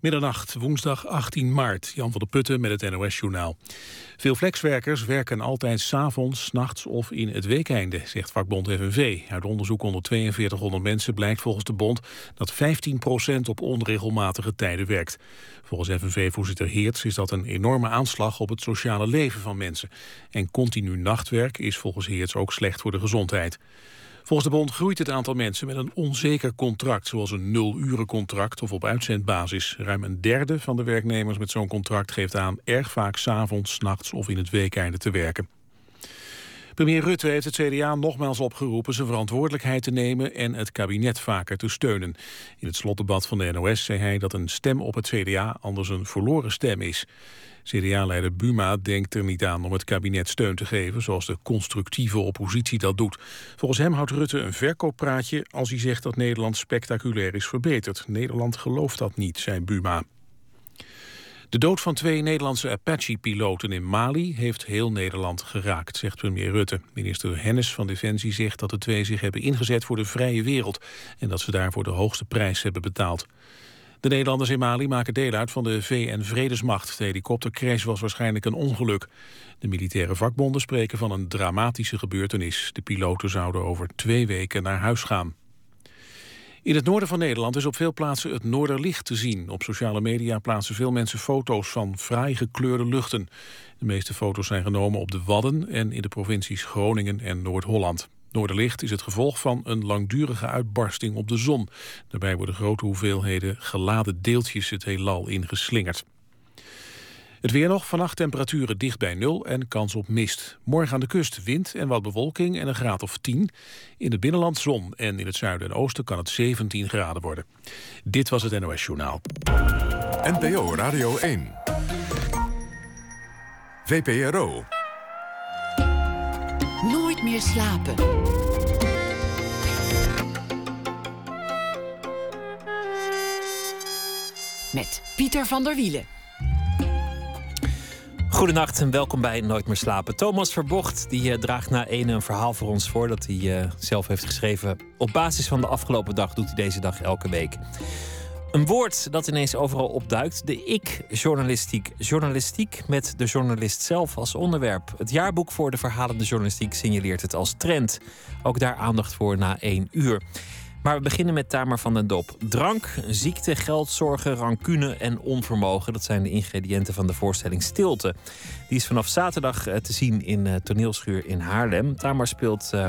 Middernacht, woensdag 18 maart. Jan van der Putten met het NOS-journaal. Veel flexwerkers werken altijd s'avonds, nachts of in het weekeinde, zegt vakbond FNV. Uit onderzoek onder 4200 mensen blijkt volgens de bond dat 15% op onregelmatige tijden werkt. Volgens FNV-voorzitter Heerts is dat een enorme aanslag op het sociale leven van mensen. En continu nachtwerk is volgens Heerts ook slecht voor de gezondheid. Volgens de bond groeit het aantal mensen met een onzeker contract... zoals een nul-urencontract of op uitzendbasis. Ruim een derde van de werknemers met zo'n contract geeft aan... erg vaak s'avonds, nachts of in het weekeinde te werken. Premier Rutte heeft het CDA nogmaals opgeroepen zijn verantwoordelijkheid te nemen en het kabinet vaker te steunen. In het slotdebat van de NOS zei hij dat een stem op het CDA anders een verloren stem is. CDA-leider Buma denkt er niet aan om het kabinet steun te geven... zoals de constructieve oppositie dat doet. Volgens hem houdt Rutte een verkooppraatje als hij zegt dat Nederland spectaculair is verbeterd. Nederland gelooft dat niet, zei Buma. De dood van twee Nederlandse Apache-piloten in Mali heeft heel Nederland geraakt, zegt premier Rutte. Minister Hennis van Defensie zegt dat de twee zich hebben ingezet voor de vrije wereld en dat ze daarvoor de hoogste prijs hebben betaald. De Nederlanders in Mali maken deel uit van de VN-vredesmacht. De helikoptercrash was waarschijnlijk een ongeluk. De militaire vakbonden spreken van een dramatische gebeurtenis. De piloten zouden over twee weken naar huis gaan. In het noorden van Nederland is op veel plaatsen het noorderlicht te zien. Op sociale media plaatsen veel mensen foto's van fraai gekleurde luchten. De meeste foto's zijn genomen op de Wadden en in de provincies Groningen en Noord-Holland. Noorderlicht is het gevolg van een langdurige uitbarsting op de zon. Daarbij worden grote hoeveelheden geladen deeltjes het heelal ingeslingerd. Het weer nog, vannacht temperaturen dicht bij nul en kans op mist. Morgen aan de kust wind en wat bewolking en een graad of 10. In het binnenland zon en in het zuiden en oosten kan het 17 graden worden. Dit was het NOS Journaal. NPO Radio 1. VPRO. Nooit meer slapen. Met Pieter van der Wielen. Goedenacht en welkom bij Nooit meer slapen. Thomas Verbocht die, uh, draagt na ene een verhaal voor ons voor dat hij uh, zelf heeft geschreven. Op basis van de afgelopen dag doet hij deze dag elke week. Een woord dat ineens overal opduikt: de ik-journalistiek. Journalistiek met de journalist zelf als onderwerp. Het jaarboek voor de verhalende journalistiek signaleert het als trend. Ook daar aandacht voor na één uur. Maar we beginnen met Tamer van den Dop. Drank, ziekte, geldzorgen, rancune en onvermogen. Dat zijn de ingrediënten van de voorstelling Stilte. Die is vanaf zaterdag eh, te zien in uh, toneelschuur in Haarlem. Tamer speelt uh,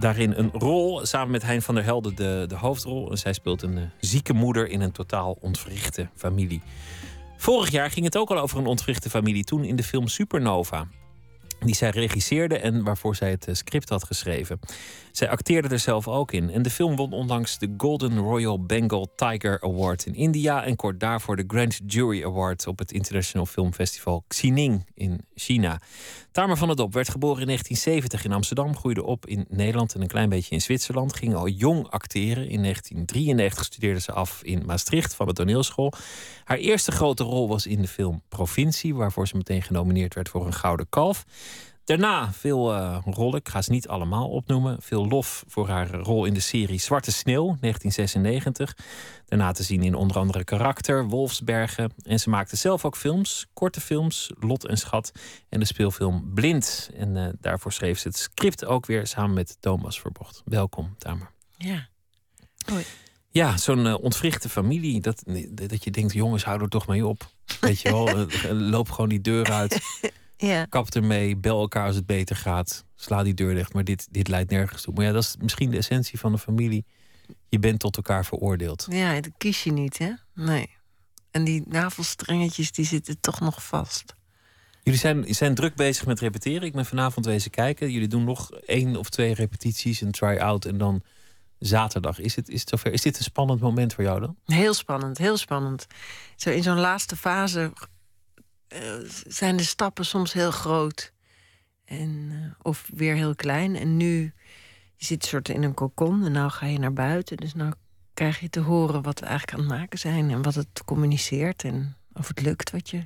daarin een rol. Samen met Hein van der Helden de, de hoofdrol. En zij speelt een uh, zieke moeder in een totaal ontwrichte familie. Vorig jaar ging het ook al over een ontwrichte familie. Toen in de film Supernova die zij regisseerde en waarvoor zij het script had geschreven. Zij acteerde er zelf ook in. En de film won onlangs de Golden Royal Bengal Tiger Award in India. En kort daarvoor de Grand Jury Award op het International Film Festival Xining in China. Tamer van der Dop werd geboren in 1970 in Amsterdam, groeide op in Nederland en een klein beetje in Zwitserland. Ging al jong acteren. In 1993 studeerde ze af in Maastricht van de toneelschool. Haar eerste grote rol was in de film Provincie, waarvoor ze meteen genomineerd werd voor een Gouden Kalf. Daarna veel uh, rollen, ik ga ze niet allemaal opnoemen. Veel lof voor haar rol in de serie Zwarte Sneeuw, 1996. Daarna te zien in onder andere Karakter, Wolfsbergen. En ze maakte zelf ook films, korte films, Lot en Schat. En de speelfilm Blind. En uh, daarvoor schreef ze het script ook weer samen met Thomas Verbocht. Welkom, Tamer. Ja, hoi. Ja, zo'n uh, ontwrichte familie. Dat, dat je denkt, jongens, hou er toch mee op. Weet je wel, loop gewoon die deur uit. Ja. Kap ermee, bel elkaar als het beter gaat. Sla die deur dicht, maar dit, dit leidt nergens toe. Maar ja, dat is misschien de essentie van een familie. Je bent tot elkaar veroordeeld. Ja, dat kies je niet, hè? Nee. En die navelstrengetjes, die zitten toch nog vast. Jullie zijn, zijn druk bezig met repeteren. Ik ben vanavond wezen kijken. Jullie doen nog één of twee repetities, een try-out en dan zaterdag. Is het, is het zover? Is dit een spannend moment voor jou dan? Heel spannend, heel spannend. Zo in zo'n laatste fase zijn de stappen soms heel groot. En, uh, of weer heel klein. En nu je zit soort in een kokon en nou ga je naar buiten. Dus nou krijg je te horen wat we eigenlijk aan het maken zijn. En wat het communiceert. En of het lukt wat je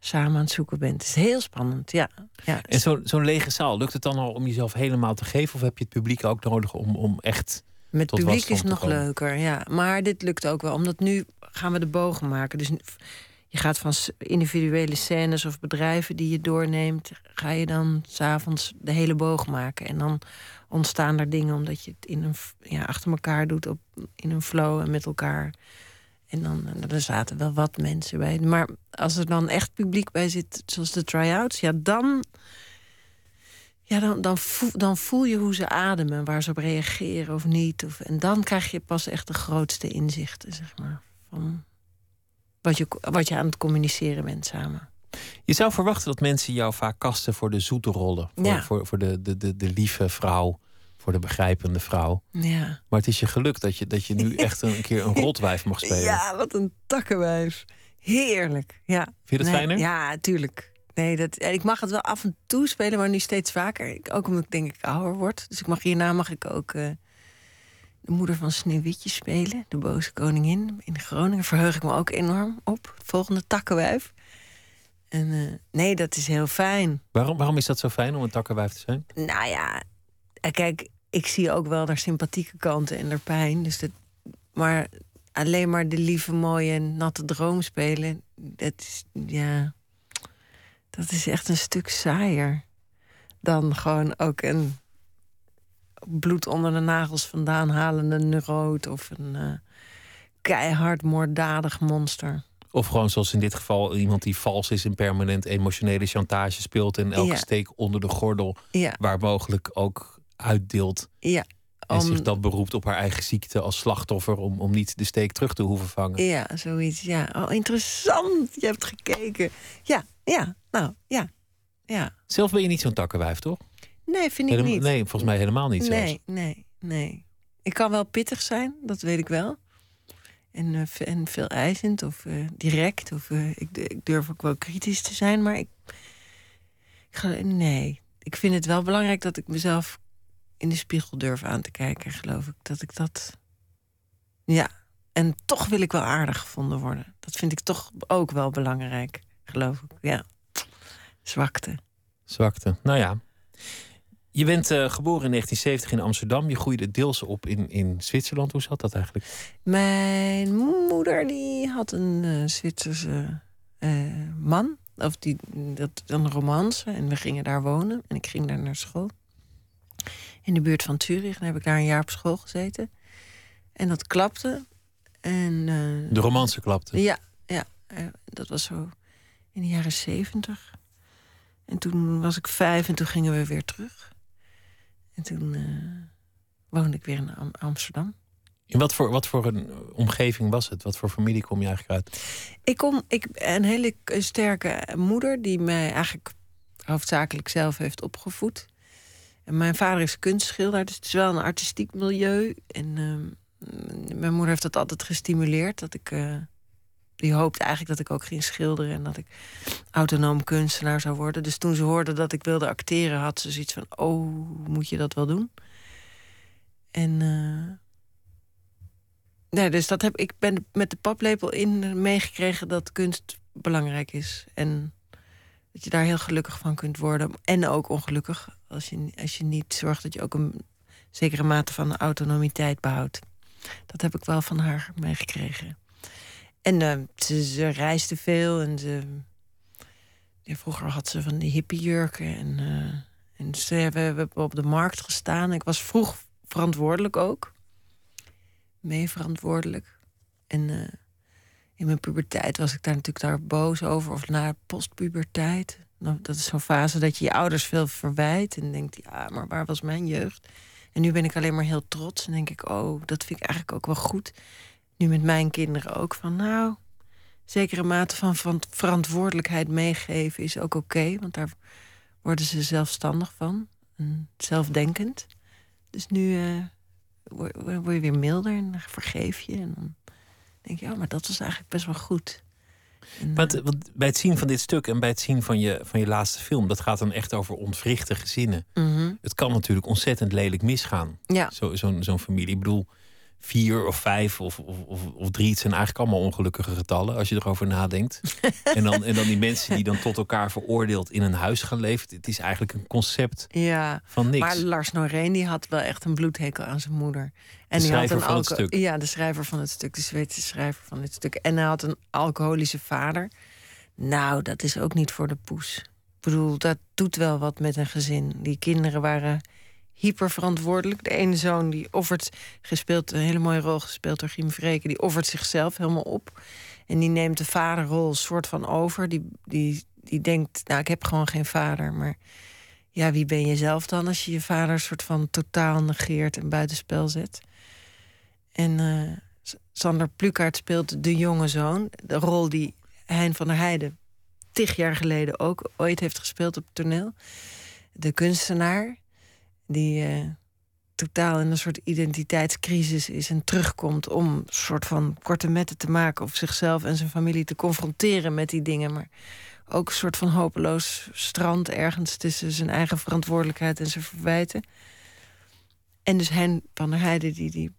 samen aan het zoeken bent. Het is heel spannend, ja. ja en zo'n zo lege zaal, lukt het dan al om jezelf helemaal te geven? Of heb je het publiek ook nodig om, om echt Met tot publiek is nog komen. leuker, ja. Maar dit lukt ook wel, omdat nu gaan we de bogen maken. Dus je gaat van individuele scènes of bedrijven die je doorneemt... ga je dan s'avonds de hele boog maken. En dan ontstaan er dingen omdat je het in een, ja, achter elkaar doet... Op, in een flow en met elkaar. En dan er zaten wel wat mensen bij. Maar als er dan echt publiek bij zit, zoals de try-outs... ja, dan... Ja, dan, dan, voel, dan voel je hoe ze ademen, waar ze op reageren of niet. Of, en dan krijg je pas echt de grootste inzichten, zeg maar. Van wat je, wat je aan het communiceren bent samen. Je zou verwachten dat mensen jou vaak kasten voor de zoete rollen. Voor, Ja. voor, voor de, de, de, de lieve vrouw, voor de begrijpende vrouw. Ja. Maar het is je geluk dat je, dat je nu echt een keer een rotwijf mag spelen. Ja, wat een takkenwijf. Heerlijk. Ja. Vind je dat Nee, fijner? Ja, tuurlijk. Nee, dat, en ik mag het wel af en toe spelen, maar nu steeds vaker. Ik, ook omdat ik denk ik ouder word. Dus ik mag hierna mag ik ook eh, de moeder van Sneeuwwitje spelen. De boze koningin in Groningen. Verheug ik me ook enorm op. Volgende takkenwijf. En eh, nee, dat is heel fijn. Waarom, waarom is dat zo fijn om een takkenwijf te zijn? Nou ja, eh, kijk, ik zie ook wel haar sympathieke kanten en haar pijn. Dus dat, maar alleen maar de lieve, mooie, natte droom spelen, dat is, ja, dat is echt een stuk saaier dan gewoon ook een bloed onder de nagels vandaan halende neuroot of een eh, keihard moorddadig monster. Of gewoon zoals in dit geval iemand die vals is en permanent emotionele chantage speelt en elke Ja. steek onder de gordel Ja, waar mogelijk ook uitdeelt. ja. En Om- zich dan beroept op haar eigen ziekte als slachtoffer om, om niet de steek terug te hoeven vangen. Ja, zoiets. Ja. Oh, interessant. Je hebt gekeken. Ja, ja. Nou, ja. Ja. Zelf ben je niet zo'n takkenwijf, toch? Nee, vind ik Helem- niet. Nee, volgens mij helemaal niet zelfs. nee, nee, nee. Ik kan wel pittig zijn, dat weet ik wel. En, eh, en veel eisend of eh, direct. Of eh, ik, ik durf ook wel kritisch te zijn, maar ik, ik ga, nee. Ik vind het wel belangrijk dat ik mezelf in de spiegel durf aan te kijken, geloof ik. Dat ik dat. Ja. En toch wil ik wel aardig gevonden worden. Dat vind ik toch ook wel belangrijk, geloof ik. Ja. Zwakte. Zwakte. Nou ja. Je bent eh, geboren in 1970 in Amsterdam. Je groeide deels op in, in Zwitserland. Hoe zat dat eigenlijk? Mijn moeder die had een eh, Zwitserse eh, man. Of die, dat, een romance. En we gingen daar wonen. En ik ging daar naar school. In de buurt van Zurich. En heb ik daar een jaar op school gezeten. En dat klapte. En, De romance klapte. ja, ja dat was zo in de jaren zeventig. En toen was ik vijf en toen gingen we weer terug. En toen eh, woonde ik weer in Am- Amsterdam. In wat voor, wat voor een omgeving was het? Wat voor familie kom je eigenlijk uit? Ik kom, ik een hele sterke moeder die mij eigenlijk hoofdzakelijk zelf heeft opgevoed. En mijn vader is kunstschilder, dus het is wel een artistiek milieu. En ehm, mijn moeder heeft dat altijd gestimuleerd. Dat ik, eh, die hoopte eigenlijk dat ik ook ging schilderen en dat ik autonoom kunstenaar zou worden. Dus toen ze hoorde dat ik wilde acteren, had ze zoiets van: Oh, moet je dat wel doen? En eh, Nee, dus dat heb ik ben met de paplepel in meegekregen dat kunst belangrijk is. En dat je daar heel gelukkig van kunt worden. En ook ongelukkig als je, als je niet zorgt dat je ook een zekere mate van autonomiteit behoudt. Dat heb ik wel van haar meegekregen. En eh, ze, reisde veel en ze. Vroeger had ze van die hippiejurken. En, eh, en ze hebben op de markt gestaan. Ik was vroeg verantwoordelijk ook mee verantwoordelijk. En eh, in mijn puberteit was ik daar natuurlijk daar boos over. Of na postpuberteit. Nou, dat is zo'n fase dat je je ouders veel verwijt. En denkt, ja, maar waar was mijn jeugd? En nu ben ik alleen maar heel trots. En denk ik, oh, dat vind ik eigenlijk ook wel goed. Nu met mijn kinderen ook. Van nou, zekere mate van, van verantwoordelijkheid meegeven is ook oké. want daar worden ze zelfstandig van. En zelfdenkend. Dus nu... eh, word, word je weer milder en vergeef je. En dan denk je, oh, maar dat was eigenlijk best wel goed. En, Want, eh, want bij het zien van dit stuk en bij het zien van je, van je laatste film, dat gaat dan echt over ontwrichte gezinnen. mhm. Het kan natuurlijk ontzettend lelijk misgaan, Ja, zo, zo'n zo'n familie. Ik bedoel, vier of vijf of, of, of, of drie. Het zijn eigenlijk allemaal ongelukkige getallen als je erover nadenkt. en, dan, en dan die mensen die dan tot elkaar veroordeeld in een huis gaan leven. Het is eigenlijk een concept Ja, van niks. maar Lars Noreen die had wel echt een bloedhekel aan zijn moeder. En De die had schrijver een van het stuk. Ja, de schrijver van het stuk, de Zweedse schrijver van het stuk. En hij had een alcoholische vader. Nou, dat is ook niet voor de poes. Ik bedoel, dat doet wel wat met een gezin. Die kinderen waren hyperverantwoordelijk. De ene zoon die offert, gespeeld, een hele mooie rol gespeeld door Giem Vreken, die offert zichzelf helemaal op. En die neemt de vaderrol soort van over. Die, die, die denkt, nou, ik heb gewoon geen vader. Maar ja, wie ben je zelf dan als je je vader soort van totaal negeert en buitenspel zet? En eh, Sander Plukaert speelt de jonge zoon. De rol die Hein van der Heijden tig jaar geleden ook ooit heeft gespeeld op het toneel. De kunstenaar die eh, totaal in een soort identiteitscrisis is en terugkomt om een soort van korte metten te maken of zichzelf en zijn familie te confronteren met die dingen, maar ook een soort van hopeloos strand ergens tussen zijn eigen verantwoordelijkheid en zijn verwijten. En dus Hein van der Heijden die die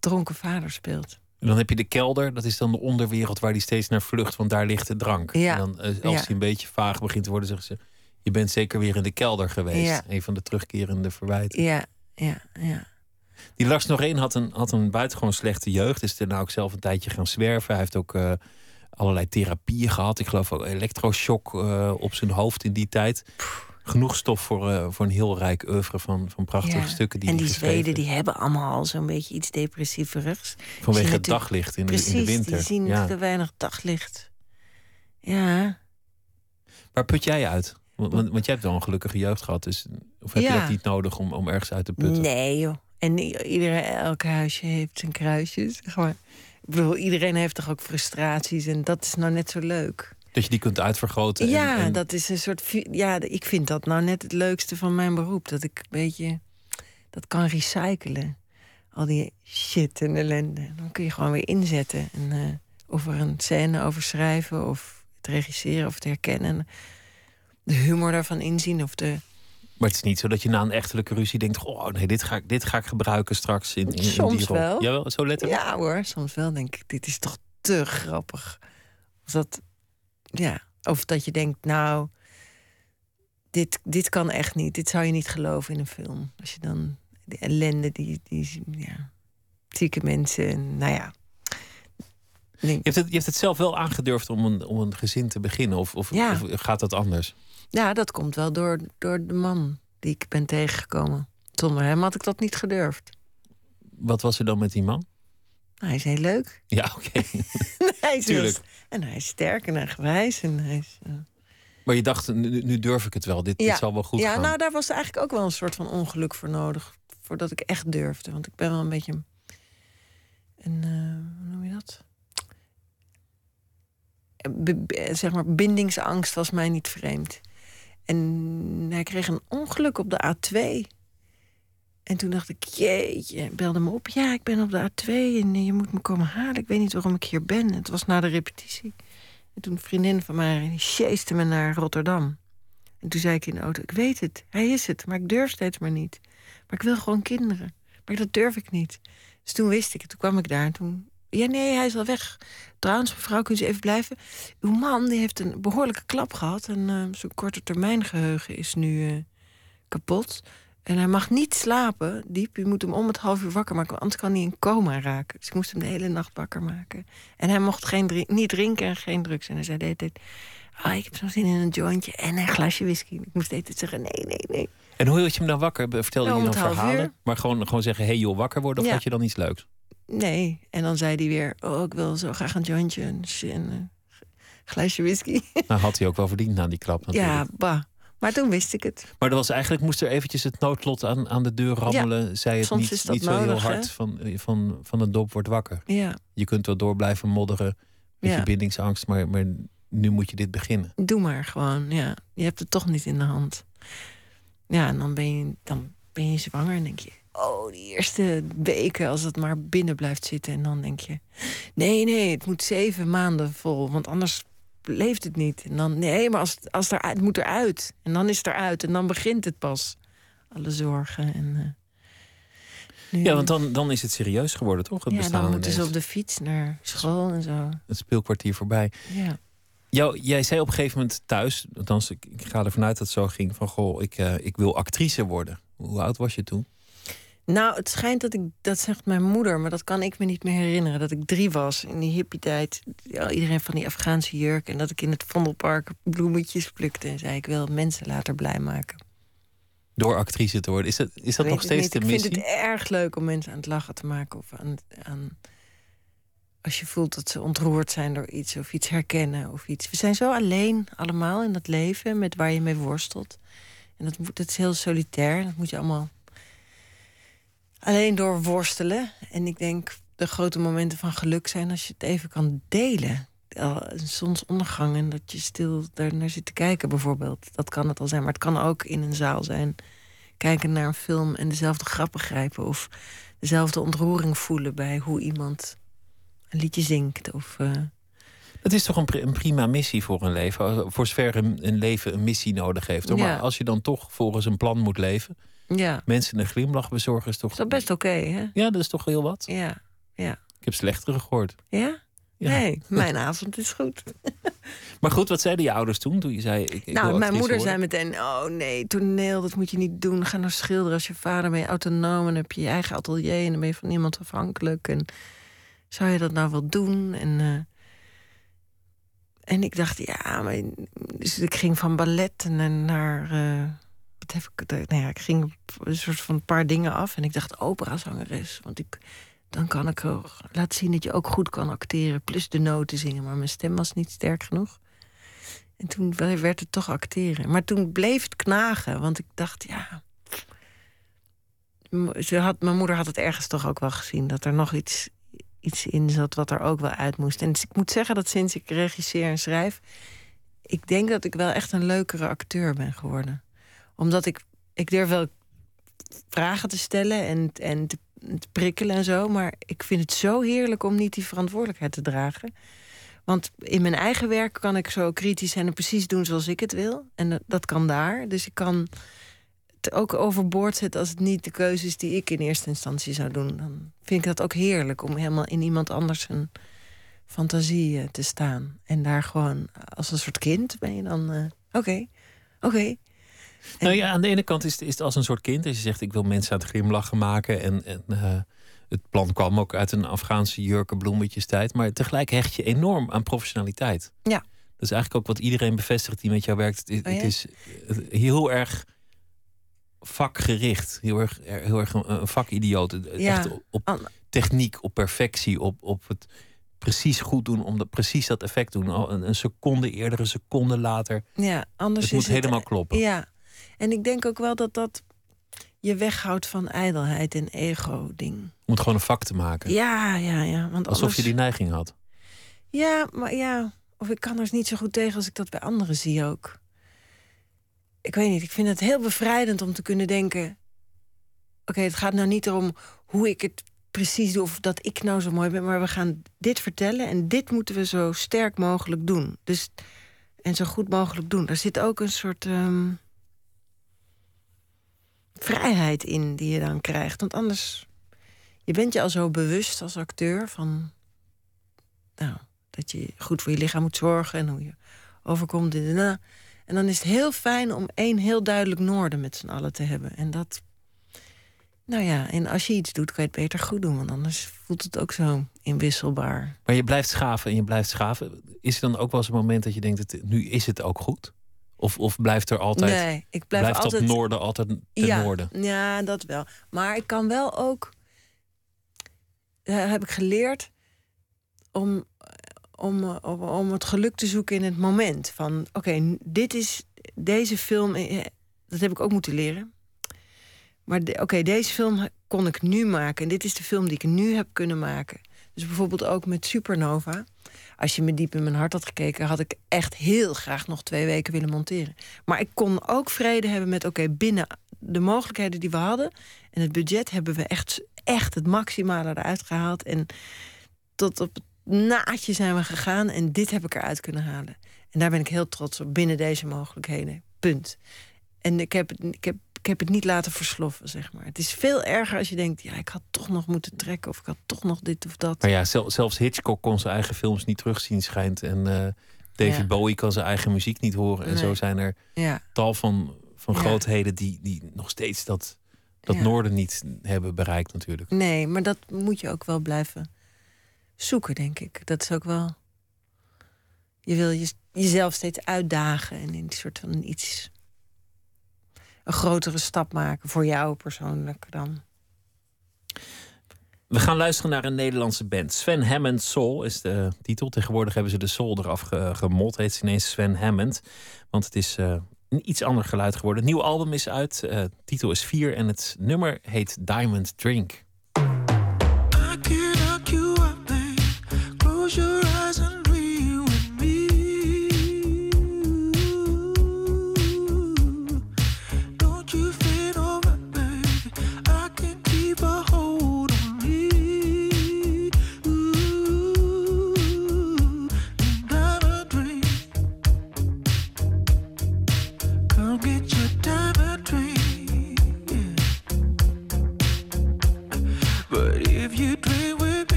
dronken vader speelt. En dan heb je de kelder, dat is dan de onderwereld waar die steeds naar vlucht, want daar ligt de drank. Ja. En dan, eh, als Ja. die een beetje vaag begint te worden, zeggen ze: Je bent zeker weer in de kelder geweest. Ja. Een van de terugkerende verwijten. Ja, ja, ja. Die Lars Noreen had een, had een buitengewoon slechte jeugd. Is daarna ook zelf een tijdje gaan zwerven. Hij heeft ook eh, allerlei therapieën gehad. Ik geloof ook elektroshock eh, op zijn hoofd in die tijd. Genoeg stof voor, eh, voor een heel rijk oeuvre van, van prachtige Ja. stukken. Die en die Zweden die hebben allemaal al zo'n beetje iets depressieverigs. Vanwege het daglicht in de, in de winter. die zien ja. te weinig daglicht. Ja, Waar put jij uit? Want, want, want jij hebt wel een gelukkige jeugd gehad. Dus, of heb je dat niet nodig om, om ergens uit te putten? nee joh. En iedereen, elk huisje heeft zijn. Zeg maar. Ik bedoel, iedereen heeft toch ook frustraties en dat is nou net zo leuk. Dat je die kunt uitvergroten. en- Ja, en- dat is een soort. Ja, ik vind dat nou net het leukste van mijn beroep. Dat ik een beetje dat kan recyclen. Al die shit en ellende. Dan kun je gewoon weer inzetten. En, eh, of er een scène over schrijven, of het regisseren, of het herkennen. De humor daarvan inzien. Of de. Maar het is niet zo dat je na een echtelijke ruzie denkt: Oh nee, dit ga ik, dit ga ik gebruiken straks in, in, die rol. wel. Jawel, zo letterlijk. Ja hoor, soms wel denk ik, dit is toch te grappig. Of dat, ja, of dat je denkt, nou, dit, dit kan echt niet. Dit zou je niet geloven in een film. Als je dan de ellende, die, die ja, zieke mensen, en, nou ja. Je, hebt het, je hebt het zelf wel aangedurfd om een, om een gezin te beginnen, of, of, Ja. of gaat dat anders? Ja, dat komt wel door, door de man die ik ben tegengekomen. Zonder hem had ik dat niet gedurfd. Wat was er dan met die man? Hij is heel leuk. Ja, oké. hij is Tuurlijk. en hij is sterk en eigenwijs. En hij is, eh, Maar je dacht, nu, nu durf ik het wel. Dit, dit zal wel goed ja, gaan. nou, daar was eigenlijk ook wel een soort van ongeluk voor nodig. Voordat ik echt durfde. Want ik ben wel een beetje een... een eh, hoe noem je dat? Be- be- zeg maar, bindingsangst was mij niet vreemd. En hij kreeg een ongeluk op de A2. En toen dacht ik, jeetje, belde me op. Ja, ik ben op de A2 en je moet me komen halen. Ik weet niet waarom ik hier ben. Het was na de repetitie. En toen een vriendin van mij, die me naar Rotterdam. En toen zei ik in de auto, ik weet het, hij is het, maar ik durf steeds maar niet. Maar ik wil gewoon kinderen. Maar dat durf ik niet. Dus toen wist ik het, toen kwam ik daar en toen... Ja, nee, hij is al weg. Trouwens, mevrouw, kunt u even blijven? Uw man die heeft een behoorlijke klap gehad... en eh, zijn korte termijn geheugen is nu eh, kapot. En hij mag niet slapen diep. U moet hem om het half uur wakker maken, anders kan hij in coma raken. Dus ik moest hem de hele nacht wakker maken. En hij mocht geen drink, niet drinken en geen drugs. En hij zei de hele tijd... Ah, ik heb zo'n zin in een jointje en een glasje whisky. Ik moest de zeggen, nee, nee, nee. En hoe hield je hem dan wakker? Vertelde Ja, je dan verhalen? uur. Maar gewoon, gewoon zeggen, hey joh, wakker worden? Of Ja. had je dan iets leuks? Nee. En dan zei hij weer, oh, ik wil zo graag een jointje en een een glaasje whisky. Nou, had hij ook wel verdiend na die klap natuurlijk. ja, bah. Maar toen wist ik het. Maar er was eigenlijk, moest er eventjes het noodlot aan, aan de deur rammelen. Zei het soms niet, is dat niet zo heel hè? hard van, eh, van, van een dop wordt wakker. Ja, Je kunt wel door blijven modderen met Ja. je bindingsangst. Maar, maar nu moet je dit beginnen. doe maar gewoon. Ja, je hebt het toch niet in de hand. Ja, en dan ben je, dan ben je zwanger en denk je... Oh, die eerste weken, als het maar binnen blijft zitten. En dan denk je... Nee, nee, het moet zeven maanden vol. Want anders leeft het niet. En dan, nee, maar als, als er, het moet eruit. En dan is het eruit. En dan begint het pas. Alle zorgen. En, eh, Nu, Ja, want dan, dan is het serieus geworden, toch? Het ja, bestaan dan moeten ze op de fiets naar school en zo. Het speelkwartier voorbij. Ja. Jou, jij zei op een gegeven moment thuis, althans ik, ik ga ervan uit dat het zo ging, van goh, ik, eh, ik wil actrice worden. Hoe oud was je toen? Nou, het schijnt dat ik, dat zegt mijn moeder, maar dat kan ik me niet meer herinneren. Dat ik drie was in die hippie-tijd. Ja, iedereen van die Afghaanse jurk. En dat ik in het Vondelpark bloemetjes plukte. En zei: Ik wil mensen later blij maken. Door actrice te worden. Is dat, is dat nog steeds de niet. Ik missie? vind het erg leuk om mensen aan het lachen te maken. Of aan, aan, als je voelt dat ze ontroerd zijn door iets. Of iets herkennen. Of iets. We zijn zo alleen allemaal in dat leven. Met waar je mee worstelt. En dat, moet, dat is heel solitair. Dat moet je allemaal alleen door worstelen. En ik denk de grote momenten van geluk zijn als je het even kan delen. Een zonsondergang en dat je stil daar naar zit te kijken bijvoorbeeld. Dat kan het al zijn, maar het kan ook in een zaal zijn. Kijken naar een film en dezelfde grappen grijpen. Of dezelfde ontroering voelen bij hoe iemand een liedje zingt. Of, eh, Het is toch een, een prima missie voor een leven. Voor zover een, een leven een missie nodig heeft. Hoor. Ja. Maar als je dan toch volgens een plan moet leven. Ja, Mensen een glimlach bezorgen is toch... is dat best oké, hè? Ja, dat is toch heel wat. Ja, ja. Ik heb slechtere gehoord. Ja? Ja. Nee, mijn avond is goed. Maar goed, wat zeiden je ouders toen? Toen je zei, ik, ik nou, mijn moeder worden? zei meteen: Oh nee, toneel, dat moet je niet doen. Ga nou schilderen als je vader ben je autonoom en heb je je eigen atelier en dan ben je van niemand afhankelijk. En zou je dat nou wel doen? En, eh, en ik dacht, ja, maar. Dus ik ging van ballet naar. naar wat heb ik. Nou ja, ik ging een soort van een paar dingen af en ik dacht, operazangeres. Want ik. Dan kan ik laten zien dat je ook goed kan acteren. Plus de noten zingen. Maar mijn stem was niet sterk genoeg. En toen werd het toch acteren. Maar toen bleef het knagen. Want ik dacht, ja. Ze had, mijn moeder had het ergens toch ook wel gezien. Dat er nog iets, iets in zat wat er ook wel uit moest. En ik moet zeggen dat sinds ik regisseer en schrijf. Ik denk dat ik wel echt een leukere acteur ben geworden. Omdat ik. Ik durf wel vragen te stellen en, en te, prikkelen en zo. Maar ik vind het zo heerlijk om niet die verantwoordelijkheid te dragen. Want in mijn eigen werk kan ik zo kritisch zijn en precies doen zoals ik het wil. En dat, kan daar. Dus ik kan het ook overboord zetten als het niet de keuze is die ik in eerste instantie zou doen. Dan vind ik dat ook heerlijk om helemaal in iemand anders een fantasie eh, te staan. En daar gewoon als een soort kind ben je dan. eh, Oké, oké. Nou ja, aan de ene kant is het, is het als een soort kind. Als je zegt, ik wil mensen aan het glimlachen maken. En, en eh, het plan kwam ook uit een Afghaanse jurken bloemetjes tijd. Maar tegelijk hecht je enorm aan professionaliteit. Ja. Dat is eigenlijk ook wat iedereen bevestigt die met jou werkt. Het, is- Oh ja? het is eh, heel erg vakgericht. Heel erg, er- heel erg een, vakidioot. Ja. Echt op, techniek, op perfectie, op, op het precies goed doen. Om dat, precies dat effect te doen. Een, een seconde eerder, een seconde later. Ja, anders Het moet is helemaal kloppen. Ja, en ik denk ook wel dat dat je weghoudt van ijdelheid en ego-ding. Om het gewoon een vak te maken. Ja, ja, ja. Want Alsof anders... je die neiging had. Ja, maar ja, of ik kan er niet zo goed tegen als ik dat bij anderen zie ook. Ik weet niet, ik vind het heel bevrijdend om te kunnen denken... oké, het gaat nou niet erom hoe ik het precies doe... of dat ik nou zo mooi ben, maar we gaan dit vertellen... en dit moeten we zo sterk mogelijk doen. Dus, en zo goed mogelijk doen. Daar zit ook een soort ehm, vrijheid in die je dan krijgt. Want anders... Je bent je al zo bewust als acteur van... Nou, dat je goed voor je lichaam moet zorgen en hoe je overkomt. en. En dan is het heel fijn om één heel duidelijk noorden met z'n allen te hebben. En dat. Nou ja, en als je iets doet, kan je het beter goed doen. Want anders voelt het ook zo inwisselbaar. Maar je blijft schaven en je blijft schaven. Is er dan ook wel eens een moment dat je denkt, nu is het ook goed? Of, of blijft er altijd, nee, ik blijf blijft altijd. dat noorden altijd ten ja, noorden? Ja, dat wel. Maar ik kan wel ook. Heb ik geleerd om, om, om, om het geluk te zoeken in het moment. Van oké, dit is deze film. eh, Dat heb ik ook moeten leren. Maar de- oké, deze film kon ik nu maken. En dit is de film die ik nu heb kunnen maken. Dus bijvoorbeeld ook met Supernova. Als je me diep in mijn hart had gekeken, had ik echt heel graag nog twee weken willen monteren. Maar ik kon ook vrede hebben met: oké, binnen de mogelijkheden die we hadden en het budget hebben we echt, echt het maximale eruit gehaald. En tot op het naadje zijn we gegaan en dit heb ik eruit kunnen halen. En daar ben ik heel trots op binnen deze mogelijkheden. Punt. En ik heb, ik, heb, ik heb het niet laten versloffen, zeg maar. Het is veel erger als je denkt, ja, ik had toch nog moeten trekken... of ik had toch nog dit of dat. Maar ja, zelfs Hitchcock kon zijn eigen films niet terugzien, schijnt. En uh, David Bowie kan zijn eigen muziek niet horen. En zo zijn er ja. tal van, van grootheden die, die nog steeds dat, dat noorden niet hebben bereikt natuurlijk. Nee, maar dat moet je ook wel blijven zoeken, denk ik. Dat is ook wel... Je wil je, jezelf steeds uitdagen en in een soort van iets... een grotere stap maken voor jou persoonlijk dan... We gaan luisteren naar een Nederlandse band. Sven Hammond Soul is de titel. Tegenwoordig hebben ze de soul eraf gemot. Heet ze ineens Sven Hammond. Want het is uh, een iets ander geluid geworden. Het nieuwe album is uit. Uh, titel is 4 en het nummer heet Diamond Drink.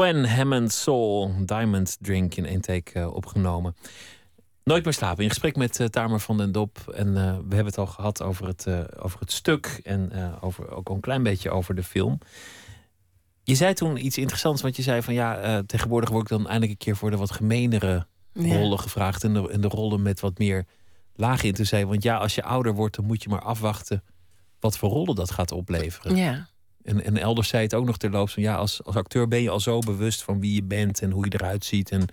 Sven Hammond Soul, Diamond Drink in één take uh, opgenomen. Nooit meer slapen. In gesprek met uh, Tamer van den Dop. En uh, we hebben het al gehad over het, over het stuk. En over, ook een klein beetje over de film. Je zei toen iets interessants. Want je zei van ja, tegenwoordig word ik dan eindelijk een keer voor de wat gemenere ja. rollen gevraagd. En de, en de rollen met wat meer laag in te zijn. Want ja, als je ouder wordt, dan moet je maar afwachten wat voor rollen dat gaat opleveren. Ja. En, en elders zei het ook nog terloops van ja, als, als acteur ben je al zo bewust van wie je bent en hoe je eruit ziet en,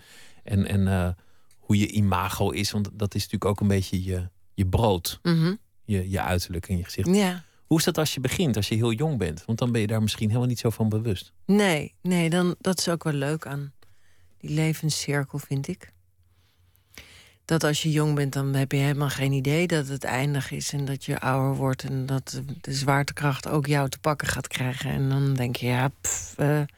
en, en hoe je imago is. Want dat is natuurlijk ook een beetje je, je brood. Mm je, je uiterlijk en je gezicht. Ja. Hoe is dat als je begint, als je heel jong bent? Want dan ben je daar misschien helemaal niet zo van bewust. Nee, nee dan, dat is ook wel leuk aan die levenscirkel, vind ik. Dat als je jong bent, dan heb je helemaal geen idee dat het eindig is en dat je ouder wordt en dat de zwaartekracht ook jou te pakken gaat krijgen. En dan denk je, ja, pff, uh, en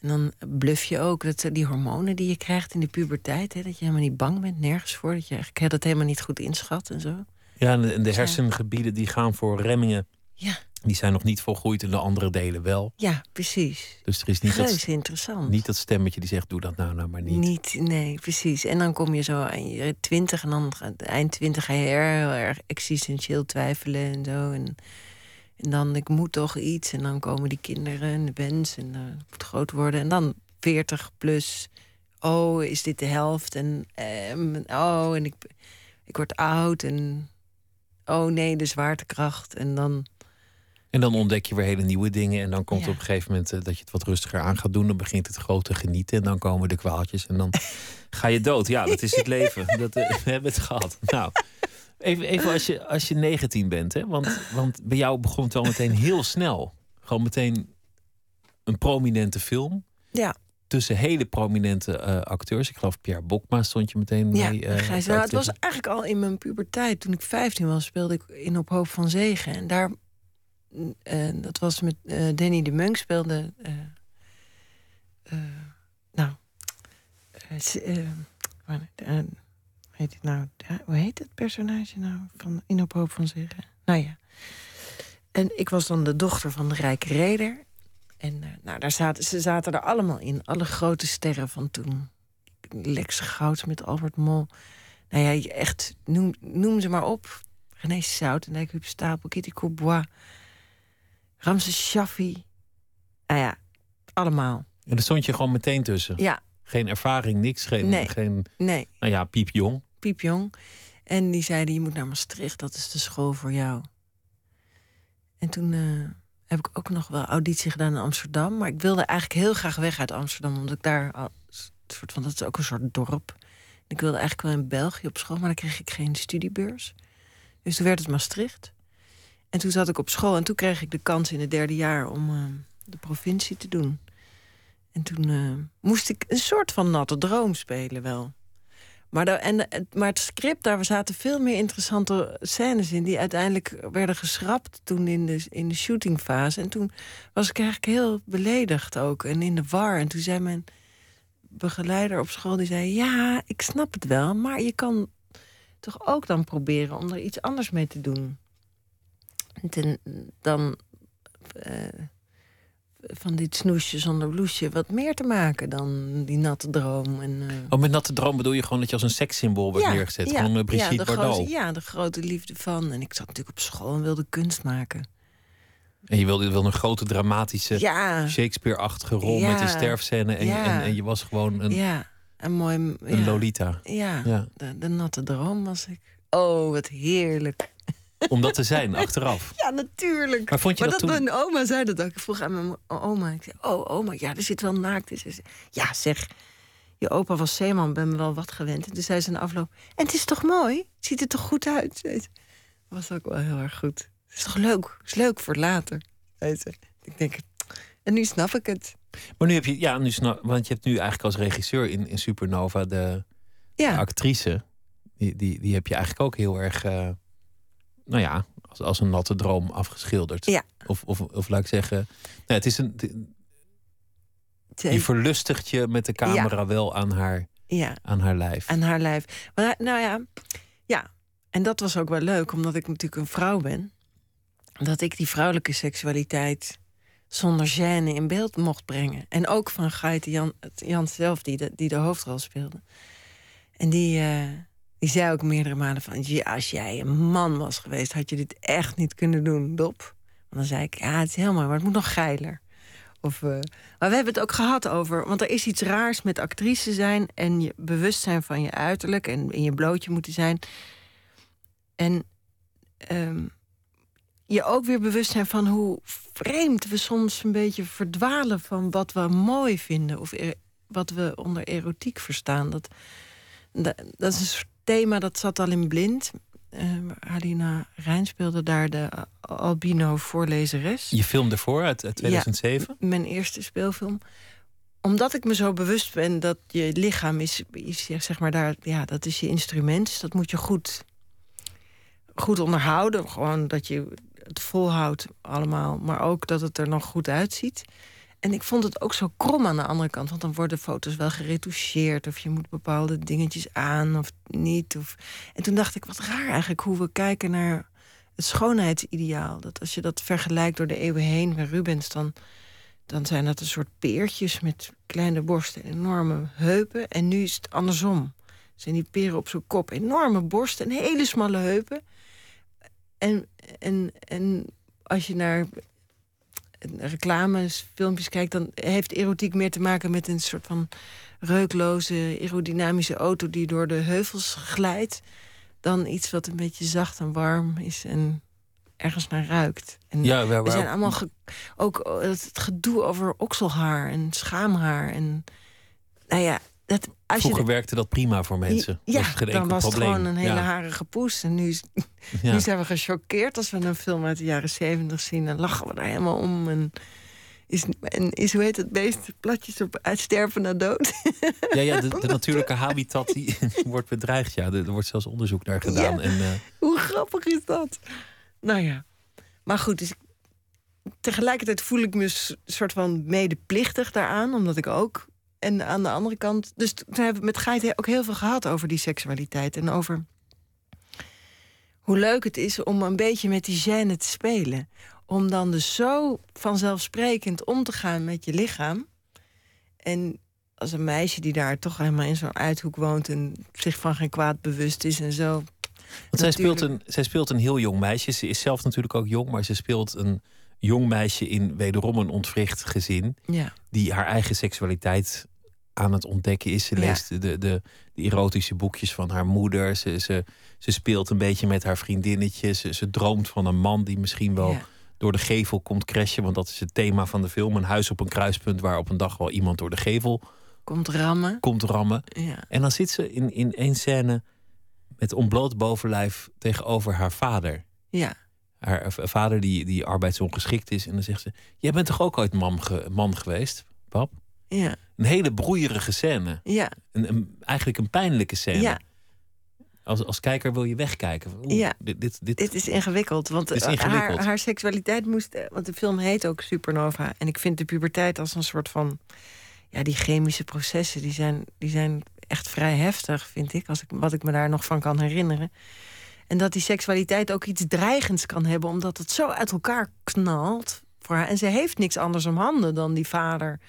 dan bluf je ook dat die hormonen die je krijgt in de puberteit, hè, dat je helemaal niet bang bent, nergens voor, dat je eigenlijk dat helemaal niet goed inschat en zo. Ja, en de, de hersengebieden die gaan voor remmingen. Ja. Die zijn nog niet volgroeid en de andere delen wel. Ja, precies. Dus er is niet dat, interessant. niet dat stemmetje die zegt: doe dat nou, nou maar niet. Niet, nee, precies. En dan kom je zo aan je twintig en dan eind twintig ga je heel erg existentieel twijfelen en zo. En en dan, ik moet toch iets. En dan komen die kinderen en de wens. En uh, moet groot worden. En dan 40 plus. Oh, is dit de helft? En um, oh, en ik, ik word oud. En oh nee, de zwaartekracht. En dan. En dan ontdek je weer hele nieuwe dingen. En dan komt ja. op een gegeven moment uh, dat je het wat rustiger aan gaat doen. Dan begint het grote genieten. En dan komen de kwaaltjes. En dan ga je dood. Ja, dat is het leven. Dat, uh, we hebben het gehad. Nou. Even, even als, je, als je 19 bent, hè? Want, want bij jou begon het wel meteen heel snel. Gewoon meteen een prominente film. Ja. Tussen hele prominente uh, acteurs. Ik geloof Pierre Bokma stond je meteen ja, mee. Uh, Gijs, nou, het was eigenlijk al in mijn puberteit. Toen ik 15 was, speelde ik in Op Hoop van Zegen. En daar, uh, dat was met Danny de Munk speelde. nou, heet het nou? Hoe heet het personage nou? Van In op hoop van zeggen. Nou ja. En ik was dan de dochter van de rijke reder. En nou, daar zaten, ze zaten er allemaal in. Alle grote sterren van toen. Lex Gouds met Albert Mol. Nou ja, echt, noem, noem ze maar op. René Soutendijk, Huub Stapel, Kitty Courbois. Ramses Shaffi. Nou ja, allemaal. En daar stond je gewoon meteen tussen? Ja. Geen ervaring, niks? Geen, nee. geen nee. nou ja, piepjong? Piepjong. En die zeiden, je moet naar Maastricht, dat is de school voor jou. En toen uh, heb ik ook nog wel auditie gedaan in Amsterdam. Maar ik wilde eigenlijk heel graag weg uit Amsterdam. Omdat ik daar, al, soort van, dat is ook een soort dorp. En ik wilde eigenlijk wel in België op school, maar dan kreeg ik geen studiebeurs. Dus toen werd het Maastricht. En toen zat ik op school en toen kreeg ik de kans in het derde jaar om uh, de provincie te doen. En toen uh, moest ik een soort van natte droom spelen wel. Maar, en, maar het script, daar zaten veel meer interessante scènes in... die uiteindelijk werden geschrapt toen in de, in de shootingfase. En toen was ik eigenlijk heel beledigd ook en in de war. En toen zei mijn begeleider op school, die zei... ja, ik snap het wel, maar je kan toch ook dan proberen... om er iets anders mee te doen. En ten, dan... Uh, van dit snoesje zonder bloesje wat meer te maken dan die natte droom. En, uh... Oh, met natte droom bedoel je gewoon dat je als een sekssymbool wordt ja, neergezet? Ja, gewoon Brigitte ja, de Bardot? Grote, ja, de grote liefde van. En ik zat natuurlijk op school en wilde kunst maken. En je wilde, je wilde een grote dramatische ja. Shakespeare-achtige rol ja. met die sterfscène. En, en, en, je was gewoon een, ja, een mooi... een Lolita. Ja, ja. De, de natte droom was ik. Oh, wat heerlijk. Om dat te zijn, achteraf. Ja, natuurlijk. Maar vond je maar dat, dat toen... mijn oma zei dat ook. Ik vroeg aan mijn oma. Ik zei, oh oma, ja, er zit wel naakt. in. Ja, zeg, je opa was zeeman, ben me wel wat gewend. En toen zei ze in afloop, en het is toch mooi? Het ziet er toch goed uit? Dat was ook wel heel erg goed. Het is toch leuk? Het is leuk voor later, zei ze. Ik denk, en nu snap ik het. Maar nu heb je, ja, nu snap, want je hebt nu eigenlijk als regisseur in, in Supernova de, ja. de actrice. Die, die, die heb je eigenlijk ook heel erg... Uh, nou ja, als, als een natte droom afgeschilderd. Ja. Of, of, of laat ik zeggen, nou, het is een. Je verlustigt je met de camera ja. wel aan haar, ja. aan haar lijf. Aan haar lijf. Maar nou ja, ja. En dat was ook wel leuk, omdat ik natuurlijk een vrouw ben. Dat ik die vrouwelijke seksualiteit zonder gêne in beeld mocht brengen. En ook van Gaite Jan, Jan zelf, die de, die de hoofdrol speelde. En die. Uh, Die zei ook meerdere malen van... Als jij een man was geweest, had je dit echt niet kunnen doen, Dop. Want dan zei ik, ja, het is mooi, maar het moet nog geiler. Of, uh, maar we hebben het ook gehad over... Want er is iets raars met actrice zijn... en je bewustzijn van je uiterlijk... en in je blootje moeten zijn. En um, je ook weer bewust zijn van hoe vreemd we soms een beetje verdwalen... van wat we mooi vinden of e wat we onder erotiek verstaan. Dat, dat, dat is een soort thema dat zat al in blind. Uh, Alina Rijn speelde daar de albino voorlezeres. Je film ervoor uit, 2007? Ja, mijn eerste speelfilm. Omdat ik me zo bewust ben dat je lichaam is, is zeg maar daar, ja, dat is je instrument. Dus dat moet je goed, goed onderhouden. Gewoon dat je het volhoudt allemaal, maar ook dat het er nog goed uitziet. En ik vond het ook zo krom aan de andere kant. Want dan worden foto's wel geretoucheerd. Of je moet bepaalde dingetjes aan of niet. Of... En toen dacht ik, wat raar eigenlijk hoe we kijken naar het schoonheidsideaal. Dat als je dat vergelijkt door de eeuwen heen met Rubens... dan, dan zijn dat een soort peertjes met kleine borsten en enorme heupen. En nu is het andersom. Zijn die peren op zijn kop enorme borsten en hele smalle heupen. En, en, en als je naar reclames, filmpjes kijkt... dan heeft erotiek meer te maken met een soort van reukloze, aerodynamische auto... die door de heuvels glijdt, dan iets wat een beetje zacht en warm is... en ergens naar ruikt. En ja, waar, we zijn allemaal ook het gedoe over okselhaar en schaamhaar. En nou ja, dat, als Vroeger werkte dat prima voor mensen. Ja, was dan was het gewoon een hele harige poes. En nu, nu zijn we gechoqueerd als we een film uit de jaren zeventig zien. Dan lachen we daar helemaal om. En is, en is hoe heet het beest? Platjes op uitsterven naar dood. Ja, ja de, de natuurlijke habitat die wordt bedreigd. Ja, er, wordt zelfs onderzoek naar gedaan. En, uh... Hoe grappig is dat? Nou ja, maar goed, dus tegelijkertijd voel ik me een soort van medeplichtig daaraan, omdat ik ook en aan de andere kant, dus toen hebben we met Geit ook heel veel gehad over die seksualiteit. En over hoe leuk het is om een beetje met die gêne te spelen. Om dan dus zo vanzelfsprekend om te gaan met je lichaam. En als een meisje die daar toch helemaal in zo'n uithoek woont en zich van geen kwaad bewust is en zo. Want zij, speelt een, zij speelt een heel jong meisje. Ze is zelf natuurlijk ook jong, maar ze speelt een jong meisje in wederom een ontwricht gezin. Ja. Die haar eigen seksualiteit aan het ontdekken is. Ze leest de, de, de, erotische boekjes van haar moeder. Ze, ze, ze speelt een beetje met haar vriendinnetje. Ze, ze droomt van een man die misschien wel door de gevel komt crashen. Want dat is het thema van de film. Een huis op een kruispunt waar op een dag wel iemand door de gevel komt rammen. Komt rammen. Ja. En dan zit ze in, in één scène met ontbloot bovenlijf tegenover haar vader. Ja. Haar vader die, die arbeidsongeschikt is. En dan zegt ze: Jij bent toch ook ooit man, man geweest, pap? Ja. Een hele broeierige scène. Ja. Een, een, eigenlijk een pijnlijke scène. Ja. Als, als kijker wil je wegkijken. ja. Dit, dit, dit, dit is ingewikkeld. Want is ingewikkeld. Haar, haar seksualiteit moest. Eh, want de film heet ook Supernova. En ik vind de puberteit als een soort van. Ja, die chemische processen die zijn, die zijn echt vrij heftig, vind ik. Als ik. Wat ik me daar nog van kan herinneren. En dat die seksualiteit ook iets dreigends kan hebben, omdat het zo uit elkaar knalt voor haar. En ze heeft niks anders om handen dan die vader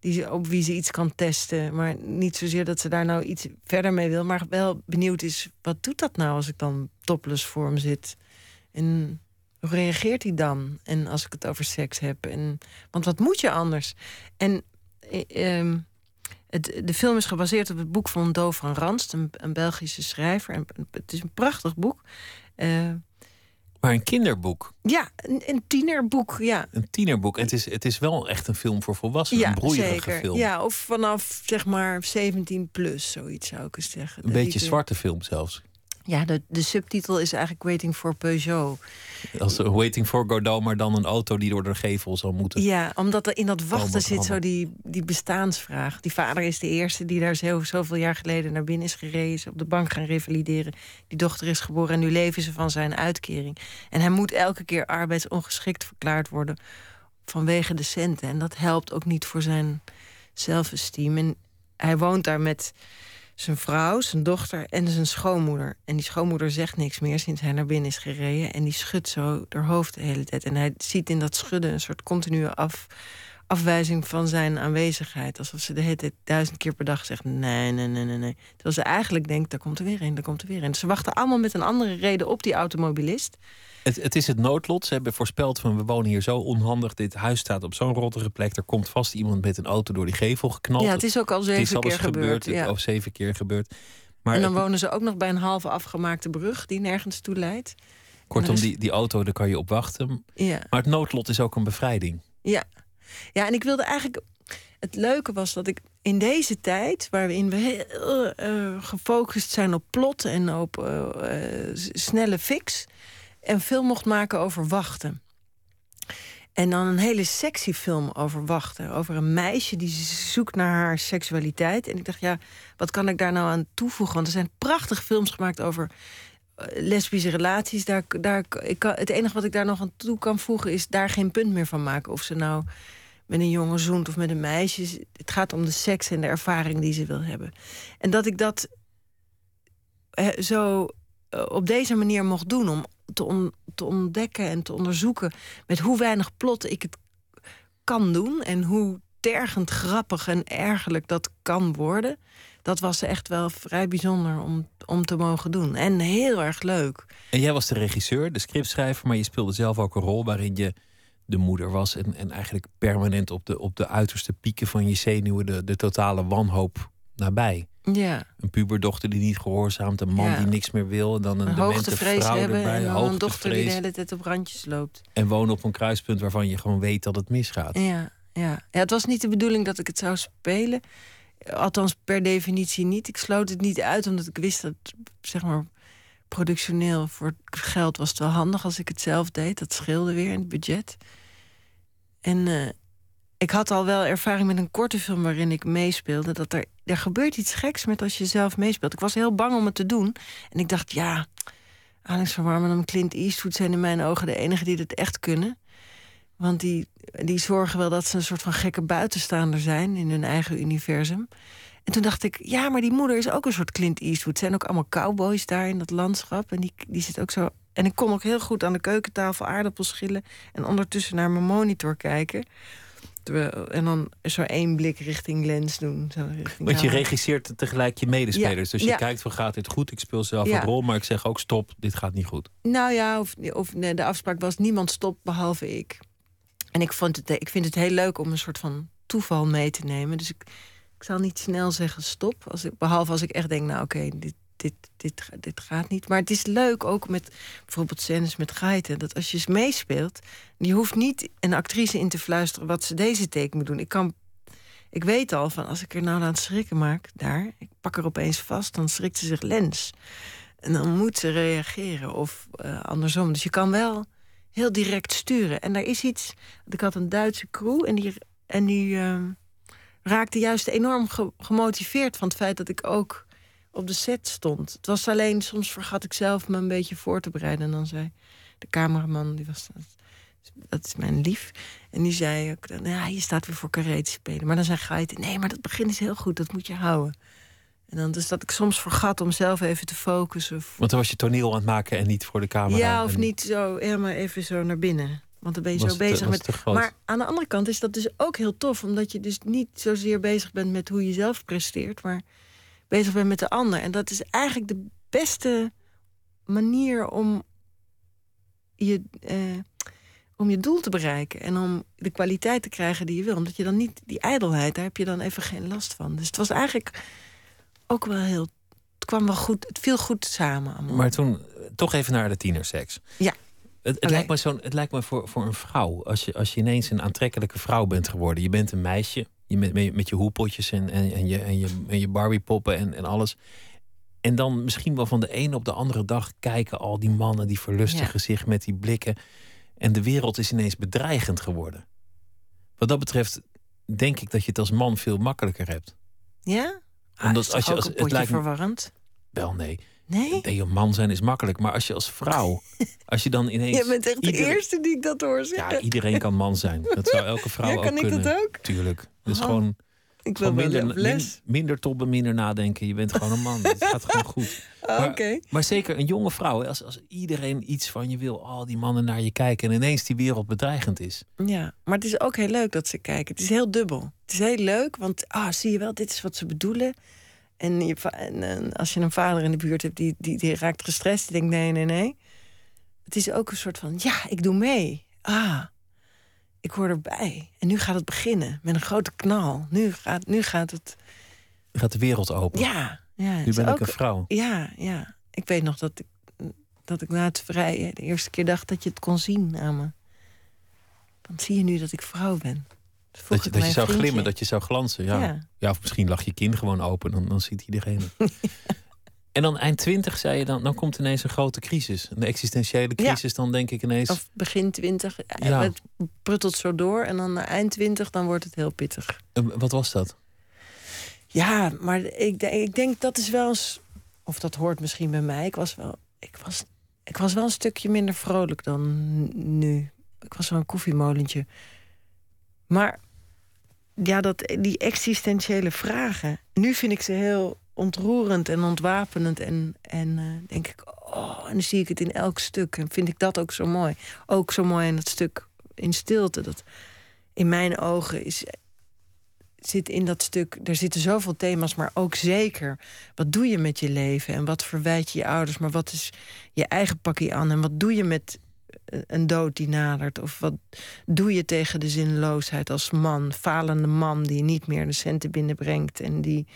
die, op wie ze iets kan testen. Maar niet zozeer dat ze daar nou iets verder mee wil. Maar wel benieuwd is, wat doet dat nou als ik dan topless voor hem zit? En hoe reageert hij dan? En als ik het over seks heb. En, want wat moet je anders? En eh, ehm, het, de film is gebaseerd op het boek van Do van Ranst, een, een Belgische schrijver. En, het is een prachtig boek. Uh, maar een kinderboek. Ja, een, een, tienerboek, ja. Een tienerboek. En het is, het is wel echt een film voor volwassenen. Ja, een broeierige zeker. film. Ja, of vanaf zeg maar 17 plus, zoiets zou ik eens zeggen. Een beetje zwarte film zelfs. Ja, de, de subtitel is eigenlijk Waiting for Peugeot. Als Waiting for Godot, maar dan een auto die door de gevel zal moeten. Ja, omdat er in dat wachten zit zo die, die bestaansvraag. Die vader is de eerste die daar zo, zoveel jaar geleden naar binnen is gereden. op de bank gaan revalideren. Die dochter is geboren en nu leven ze van zijn uitkering. En hij moet elke keer arbeidsongeschikt verklaard worden vanwege de centen. En dat helpt ook niet voor zijn zelfesteem. En hij woont daar met zijn vrouw, zijn dochter en zijn schoonmoeder. En die schoonmoeder zegt niks meer sinds hij naar binnen is gereden. En die schudt zo haar hoofd de hele tijd. En hij ziet in dat schudden een soort continue af, afwijzing van zijn aanwezigheid. Alsof ze de hele tijd duizend keer per dag zegt: nee, nee, nee, nee, nee. Terwijl ze eigenlijk denkt: daar komt er weer een, daar komt er weer een. Ze wachten allemaal met een andere reden op die automobilist. Het, het is het noodlot. Ze hebben voorspeld van we wonen hier zo onhandig. Dit huis staat op zo'n rottige plek. Er komt vast iemand met een auto door die gevel geknald. Ja, het is ook al zeven het is al keer gebeurd. gebeurd. ja. Of zeven keer gebeurd. Maar en dan het- wonen ze ook nog bij een halve afgemaakte brug die nergens toe leidt. kortom, is- die, die auto, daar kan je op wachten. Ja. Maar het noodlot is ook een bevrijding. Ja. Ja, en ik wilde eigenlijk. Het leuke was dat ik in deze tijd, waarin we heel eh, gefocust zijn op plot en op eh, snelle fix, een film mocht maken over wachten. En dan een hele sexy film over wachten. Over een meisje die zoekt naar haar seksualiteit. En ik dacht, ja, wat kan ik daar nou aan toevoegen? Want er zijn prachtige films gemaakt over eh, lesbische relaties. Daar, daar, ik kan, het enige wat ik daar nog aan toe kan voegen is daar geen punt meer van maken. Of ze nou met een jongen zoent of met een meisje. Het gaat om de seks en de ervaring die ze wil hebben. En dat ik dat zo eh, op deze manier mocht doen om te, te ontdekken en te onderzoeken met hoe weinig plot ik het kan doen en hoe tergend grappig en ergerlijk dat kan worden. Dat was echt wel vrij bijzonder om, om te mogen doen. En heel erg leuk. En jij was de regisseur, de scriptschrijver, maar je speelde zelf ook een rol waarin je de moeder was. En, en eigenlijk permanent op de, op de uiterste pieken van je zenuwen de, de totale wanhoop nabij. Ja, Een puberdochter die niet gehoorzaamt, een man Ja. die niks meer wil. En dan een, een hoogtevrees vrouw hebben erbij, en dan een dochter die de hele tijd op randjes loopt. En wonen op een kruispunt waarvan je gewoon weet dat het misgaat. Ja, ja. ja, het was niet de bedoeling dat ik het zou spelen. Althans, per definitie niet. Ik sloot het niet uit, omdat ik wist dat, zeg maar, productioneel voor geld was het wel handig als ik het zelf deed. Dat scheelde weer in het budget. En eh, ik had al wel ervaring met een korte film waarin ik meespeelde. Dat er, er gebeurt iets geks met als je zelf meespeelt. Ik was heel bang om het te doen. En ik dacht, ja, Alex van Warmen en Clint Eastwood zijn in mijn ogen de enigen die dat echt kunnen. Want die, die zorgen wel dat ze een soort van gekke buitenstaander zijn in hun eigen universum. En toen dacht ik, ja, maar die moeder is ook een soort Clint Eastwood. Zijn ook allemaal cowboys daar in dat landschap. En die, die zit ook zo. En ik kon ook heel goed aan de keukentafel aardappels schillen. En ondertussen naar mijn monitor kijken. En dan zo één blik richting lens doen. Zo richting Want je regisseert tegelijk je medespelers. Ja, Dus je ja. kijkt van gaat dit goed? Ik speel zelf Ja. een rol, maar ik zeg ook stop, dit gaat niet goed. Nou ja, of, of nee, de afspraak was niemand stopt behalve ik. En ik, vond het, ik vind het heel leuk om een soort van toeval mee te nemen. Dus ik, ik zal niet snel zeggen stop. Als ik, behalve als ik echt denk, nou oké, dit, dit, dit, dit gaat niet. Maar het is leuk ook met bijvoorbeeld scènes met geiten. Dat als je eens meespeelt, je hoeft niet een actrice in te fluisteren wat ze deze take moet doen. Ik kan. Ik weet al van als ik er nou aan het schrikken maak, daar, ik pak er opeens vast, dan schrikt ze zich lens. En dan moet ze reageren of eh, andersom. Dus je kan wel heel direct sturen. En er is iets. Ik had een Duitse crew en die, en die ehm, raakte juist enorm ge- gemotiveerd van het feit dat ik ook op de set stond. Het was alleen, soms vergat ik zelf me een beetje voor te bereiden. En dan zei de cameraman, die was. Dat is mijn lief. En die zei ook, dan, ja, je staat weer voor carré te spelen. Maar dan zei Gait, nee, maar dat begin is heel goed, dat moet je houden. En dan dus dat ik soms vergat om zelf even te focussen. Want dan was je toneel aan het maken en niet voor de camera. ja, of En niet zo helemaal even zo naar binnen. Want dan ben je was zo bezig met. Maar aan de andere kant is dat dus ook heel tof, omdat je dus niet zozeer bezig bent met hoe je zelf presteert, maar bezig bent met de ander. En dat is eigenlijk de beste manier om je, eh, om je doel te bereiken en om de kwaliteit te krijgen die je wil. Omdat je dan niet die ijdelheid, daar heb je dan even geen last van. Dus het was eigenlijk ook wel heel. Het kwam wel goed, het viel goed samen. allemaal. Maar toen toch even naar de tienerseks. Ja. Het, het lijkt me, zo'n, het lijkt me voor, voor een vrouw, als je, als je ineens een aantrekkelijke vrouw bent geworden. Je bent een meisje, je met, met, met je hoepeltjes en, en, en, je, en, je, en je Barbiepoppen en, en alles. En dan misschien wel van de ene op de andere dag kijken al die mannen, die verlustigen Ja. zich met die blikken. En de wereld is ineens bedreigend geworden. Wat dat betreft denk ik dat je het als man veel makkelijker hebt. Ja? Ah, Omdat dat is als je als- het lijkt verwarrend. Wel nee. Nee? Nee, een man zijn is makkelijk. Maar als je als vrouw, als je dan ineens. Je bent echt de iedere- eerste die ik dat hoor zeggen. Ja, iedereen kan man zijn. Dat zou elke vrouw Ja, ook kan ik kunnen. dat ook? Tuurlijk. Dat is Oh. gewoon. Ik wil minder, min- minder tobben, minder nadenken. Je bent gewoon een man. Het gaat gewoon goed. Oh, Maar, zeker een jonge vrouw. Als, als iedereen iets van je wil, al die mannen naar je kijken en ineens die wereld bedreigend is. Ja, maar het is ook heel leuk dat ze kijken. Het is heel dubbel. Het is heel leuk, want ah, zie je wel, dit is wat ze bedoelen. En, je, en, als je een vader in de buurt hebt die, die, die raakt gestrest, die denkt nee, nee, nee. Het is ook een soort van, ja, ik doe mee. Ah, ik hoor erbij. En nu gaat het beginnen met een grote knal. Nu gaat, nu gaat het, gaat de wereld open. ja. ja nu ben ik een vrouw. Ja, ja. Ik weet nog dat ik, dat ik na het vrijen de eerste keer dacht dat je het kon zien aan me. Want zie je nu dat ik vrouw ben? Dat je, dat zou vriendje. glimmen, dat je zou glansen. Ja. Ja. Ja. of misschien lag je kin gewoon open, dan, dan ziet iedereen het. En dan eind twintig, zei je, dan, dan komt ineens een grote crisis. Een existentiële Ja. crisis, dan denk ik ineens... Of begin twintig. Ja. Het pruttelt zo door. En dan na eind twintig, dan wordt het heel pittig. eh, wat was dat? Ja, maar ik, denk- ik denk dat is wel eens... Of dat hoort misschien bij mij. Ik was wel, ik was, ik was wel een stukje minder vrolijk dan nu. Ik was wel een koffiemolentje. Maar ja, dat, die existentiële vragen. Nu vind ik ze heel ontroerend en ontwapenend. En, en eh, denk ik, oh, en dan zie ik het in elk stuk. En vind ik dat ook zo mooi. Ook zo mooi in het stuk in stilte. Dat in mijn ogen is, zit in dat stuk. Er zitten zoveel thema's, maar ook zeker. Wat doe je met je leven? En wat verwijt je je ouders? Maar wat is je eigen pakje aan? En wat doe je met een dood die nadert? Of wat doe je tegen de zinloosheid als man? Falende man die niet meer de centen binnenbrengt. En die.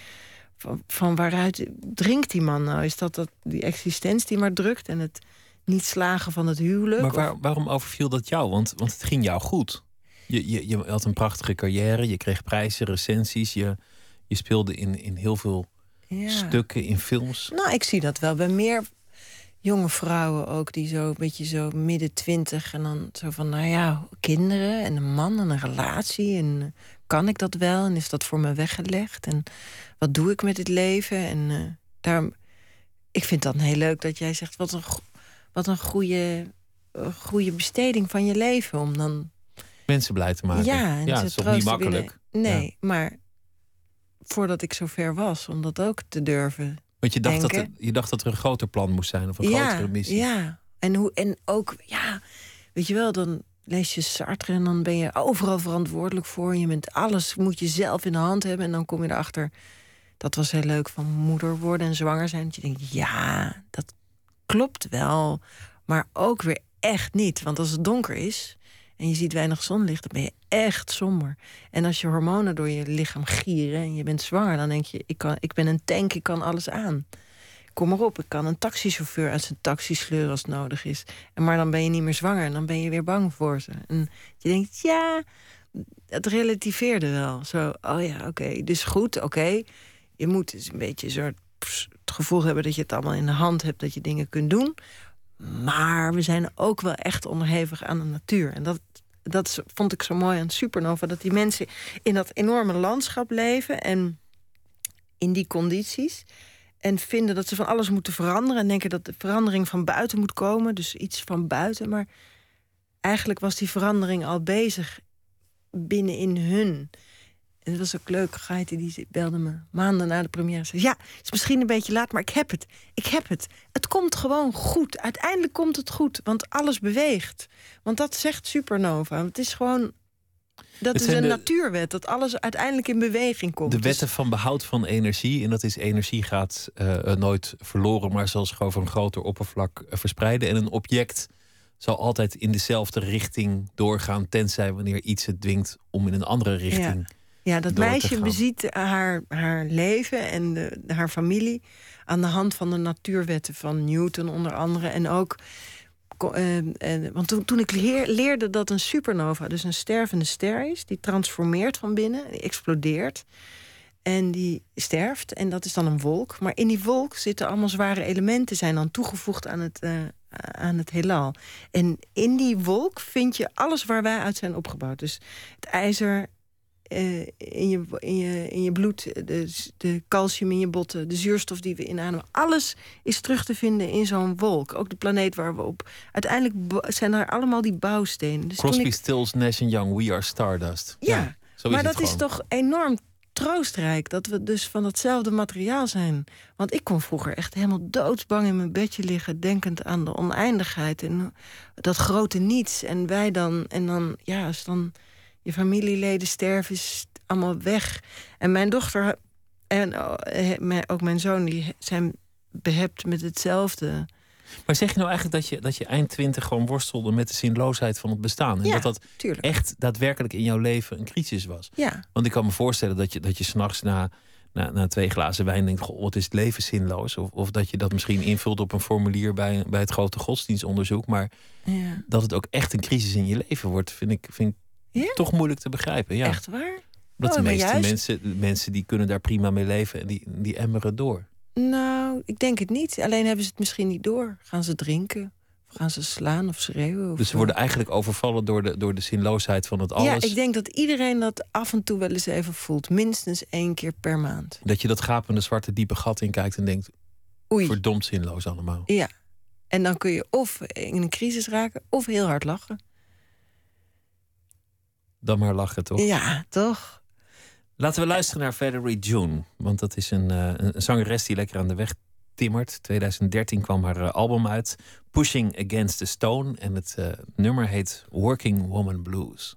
Van, van waaruit drinkt die man nou? Is dat, dat die existentie die maar drukt en het niet slagen van het huwelijk? Maar waar- waarom overviel dat jou? Want, want het ging jou goed. Je, je, je had een prachtige carrière, je kreeg prijzen, recensies. Je, je speelde in, in heel veel Ja. stukken, in films. Nou, ik zie dat wel bij meer jonge vrouwen ook, die zo een beetje zo midden twintig en dan zo van, nou ja, kinderen en een man en een relatie en eh, kan ik dat wel en is dat voor me weggelegd en wat doe ik met het leven en eh, daarom, ik vind dat heel leuk dat jij zegt wat een, wat een goede, eh, goede besteding van je leven om dan Mensen blij te maken. ja, en ja ze het is toch niet makkelijk. Nee, maar voordat ik zo ver was om dat ook te durven Want je dacht, dat er, je dacht dat er een groter plan moest zijn of een grotere missie. Ja, en, hoe, en ook, ja, weet je wel, dan lees je Sartre en dan ben je overal verantwoordelijk voor. Je bent alles moet je zelf in de hand hebben. En dan kom je erachter, dat was heel leuk van moeder worden en zwanger zijn. Dat je denkt, ja, dat klopt wel. Maar ook weer echt niet. Want als het donker is en je ziet weinig zonlicht, dan ben je echt somber. En als je hormonen door je lichaam gieren en je bent zwanger, dan denk je, ik, kan, ik ben een tank, ik kan alles aan kom maar op, ik kan een taxichauffeur uit zijn taxi sleuren als het nodig is. En maar dan ben je niet meer zwanger en dan ben je weer bang voor ze. En je denkt, ja, het relativeerde wel. Zo, oh ja, oké, dus goed, oké. Je moet dus een beetje zo het gevoel hebben dat je het allemaal in de hand hebt, dat je dingen kunt doen. Maar we zijn ook wel echt onderhevig aan de natuur. En dat, dat vond ik zo mooi aan Supernova. Dat die mensen in dat enorme landschap leven en in die condities. En vinden dat ze van alles moeten veranderen. En denken dat de verandering van buiten moet komen. Dus iets van buiten. Maar eigenlijk was die verandering al bezig binnenin hun. En dat was ook leuk. Gaite die belde me maanden na de première. Zei, ja, het is misschien een beetje laat, maar ik heb het. Ik heb het. Het komt gewoon goed. Uiteindelijk komt het goed. Want alles beweegt. Want dat zegt Supernova. Het is gewoon... Dat Het is een de- natuurwet. Dat alles uiteindelijk in beweging komt. De Dus- wetten van behoud van energie. En dat is energie gaat eh, eh, nooit verloren, maar zal zich over een groter oppervlak eh, verspreiden. En een object zal altijd in dezelfde richting doorgaan, tenzij wanneer iets het dwingt om in een andere richting. Ja, dat door te meisje beziet haar, haar leven en de, haar familie aan de hand van de natuurwetten van Newton onder andere. En ook, eh, eh, want toen, toen ik leer- leerde dat een supernova dus een stervende ster is, die transformeert van binnen, die explodeert. En die sterft en dat is dan een wolk. Maar in die wolk zitten allemaal zware elementen, zijn dan toegevoegd aan het, eh, aan het heelal. En in die wolk vind je alles waar wij uit zijn opgebouwd. Dus het ijzer, eh, in, je, in, je, in je bloed, de, de calcium in je botten, de zuurstof die we inademen. Alles is terug te vinden in zo'n wolk. Ook de planeet waar we op. Uiteindelijk zijn er allemaal die bouwstenen. Dus Crosby, ik- Stills, Nash Young, We Are Stardust. ja, zo maar is dat is toch enorm troostrijk dat we dus van hetzelfde materiaal zijn. Want ik kon vroeger echt helemaal doodsbang in mijn bedje liggen, denkend aan de oneindigheid en dat grote niets. En wij dan, en dan, ja, als dan je familieleden sterven, is allemaal weg. En mijn dochter en oh, ook mijn zoon, die zijn behept met hetzelfde. Maar zeg je nou eigenlijk dat je, dat je eind twintig gewoon worstelde met de zinloosheid van het bestaan? En ja, dat dat tuurlijk. echt daadwerkelijk in jouw leven een crisis was? Ja. Want ik kan me voorstellen dat je, dat je s'nachts na, na, na twee glazen wijn denkt: Goh, wat is het leven zinloos? Of, of dat je dat misschien invult op een formulier bij, bij het grote godsdienstonderzoek. Maar ja. dat het ook echt een crisis in je leven wordt, vind ik, vind ik Ja? toch moeilijk te begrijpen. Ja. Echt waar? Dat Oh, de meeste juist- mensen, mensen die kunnen daar prima mee leven en die, die emmeren door. Nou, ik denk het niet. Alleen hebben ze het misschien niet door. Gaan ze drinken? Of gaan ze slaan of schreeuwen? Of Dus ze worden eigenlijk overvallen door de, door de zinloosheid van het alles. Ja, ik denk dat iedereen dat af en toe wel eens even voelt. Minstens één keer per maand. Dat je dat gapende zwarte diepe gat in kijkt en denkt: Oei. verdomd zinloos allemaal. Ja. En dan kun je of in een crisis raken, of heel hard lachen. Dan maar lachen toch? Ja, toch? Laten we luisteren naar Valerie June. Want dat is een, eh, een zangeres die lekker aan de weg timmert. 2013 kwam haar eh, album uit, Pushing Against the Stone. En het eh, nummer heet Working Woman Blues.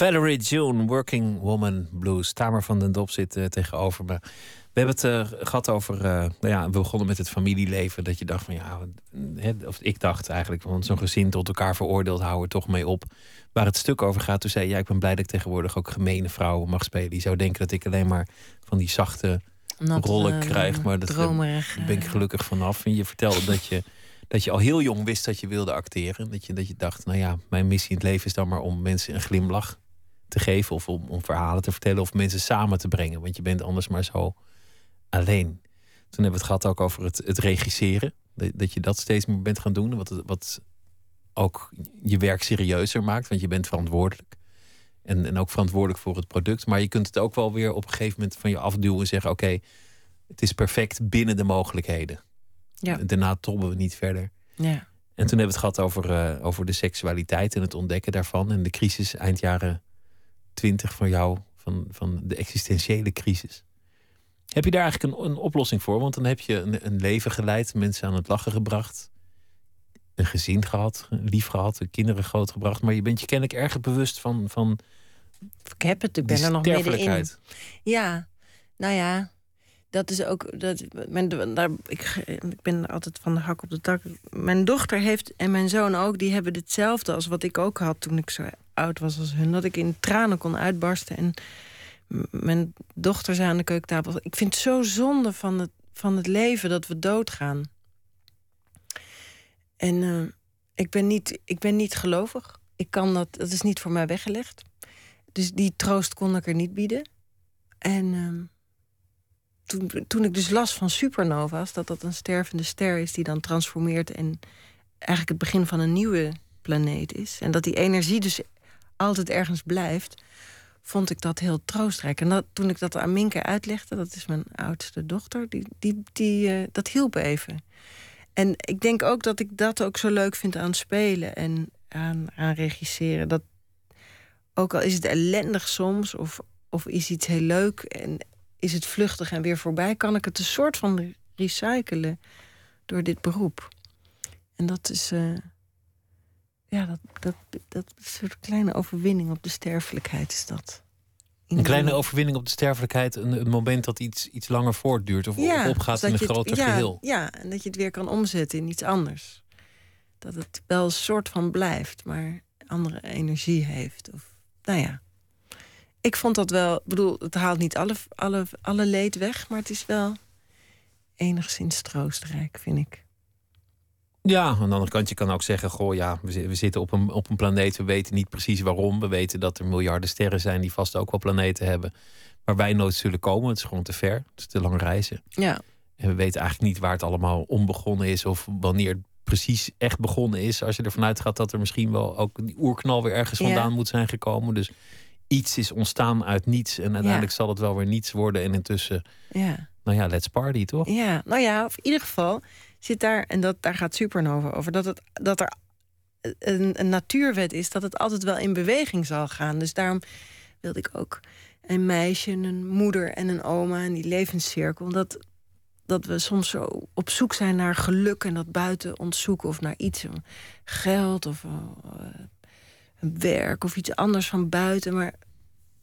Valerie June, Working Woman Blues. Tamer van den Dop zit eh, tegenover me. We hebben het eh, gehad over. eh, nou ja, we begonnen met het familieleven. Dat je dacht van ja. of ik dacht eigenlijk. Want zo'n gezin tot elkaar veroordeeld houden toch mee op. Waar het stuk over gaat. Toen zei je, ja, ik ben blij dat ik tegenwoordig ook gemene vrouwen mag spelen. Die zou denken dat ik alleen maar van die zachte rollen krijg. Maar dat dromerig, ben ik gelukkig vanaf. En je vertelde dat je dat je al heel jong wist dat je wilde acteren. Dat je, dat je dacht, nou ja, mijn missie in het leven is dan maar om mensen een glimlach te geven. Of om, om verhalen te vertellen of mensen samen te brengen. Want je bent anders maar zo alleen. Toen hebben we het gehad ook over het, het regisseren. Dat, je dat steeds meer bent gaan doen. Wat, wat ook je werk serieuzer maakt. Want je bent verantwoordelijk. En, en ook verantwoordelijk voor het product. Maar je kunt het ook wel weer op een gegeven moment van je afduwen en zeggen: Oké, het is perfect binnen de mogelijkheden. Ja. Daarna tobben we niet verder. Ja. En toen hebben we het gehad over, eh, over de seksualiteit en het ontdekken daarvan. En de crisis eind jaren twintig van jou, van, van de existentiële crisis. Heb je daar eigenlijk een, een oplossing voor? Want dan heb je een, een leven geleid, mensen aan het lachen gebracht. Een gezin gehad, lief gehad, kinderen grootgebracht. Maar je bent je kennelijk erg bewust van, van Ik heb het, ik ben er nog middenin. Ja, nou ja, dat is ook. Dat, daar, ik, ik ben altijd van de hak op de tak. Mijn dochter heeft en mijn zoon ook, die hebben hetzelfde als wat ik ook had toen ik zo oud was als hun. Dat ik in tranen kon uitbarsten. En mijn dochter zei aan de keukentafel: Ik vind het zo zonde van het, van het leven dat we doodgaan. En eh, ik, ben niet, ik ben niet gelovig. Ik kan dat, dat is niet voor mij weggelegd. Dus die troost kon ik er niet bieden. En ehm, toen, toen ik dus las van supernova's, dat dat een stervende ster is die dan transformeert en eigenlijk het begin van een nieuwe planeet is. En dat die energie dus altijd ergens blijft, vond ik dat heel troostrijk. En dat, toen ik dat aan Minke uitlegde, dat is mijn oudste dochter, die, die, die, eh, dat hielp even. En ik denk ook dat ik dat ook zo leuk vind aan spelen en aan, aan regisseren. Dat ook al is het ellendig soms, of, of is iets heel leuk en is het vluchtig en weer voorbij, kan ik het een soort van recyclen door dit beroep. En dat is, eh, ja, dat, dat, dat soort kleine overwinning op de sterfelijkheid is dat. Een kleine overwinning op de sterfelijkheid. Een, een moment dat iets, iets langer voortduurt. Of, opgaat in een het- groter ja, geheel. Ja, en dat je het weer kan omzetten in iets anders. Dat het wel een soort van blijft, maar andere energie heeft. Of, nou ja. Ik vond dat wel, ik bedoel, het haalt niet alle, alle, alle leed weg, maar het is wel enigszins troostrijk, vind ik. Ja, aan de andere kant, je kan ook zeggen: Goh, ja, we, zi- we zitten op een, op een planeet. We weten niet precies waarom. We weten dat er miljarden sterren zijn die vast ook wel planeten hebben. Waar wij nooit zullen komen. Het is gewoon te ver. Het is te lang reizen. Ja, En we weten eigenlijk niet waar het allemaal onbegonnen is. Of wanneer het precies echt begonnen is. Als je ervan uitgaat dat er misschien wel ook die oerknal weer ergens Ja. vandaan moet zijn gekomen. Dus iets is ontstaan uit niets. En uiteindelijk zal het wel weer niets worden. En intussen, ja. nou ja, let's party, toch? Ja, nou ja, of in ieder geval zit daar, en dat, daar gaat Supernova over, dat, het, dat er een, een natuurwet is dat het altijd wel in beweging zal gaan. Dus daarom wilde ik ook een meisje, een moeder en een oma en die levenscirkel. Dat, dat we soms zo op zoek zijn naar geluk en dat buiten ons zoeken of naar iets. Geld of eh, werk of iets anders van buiten. Maar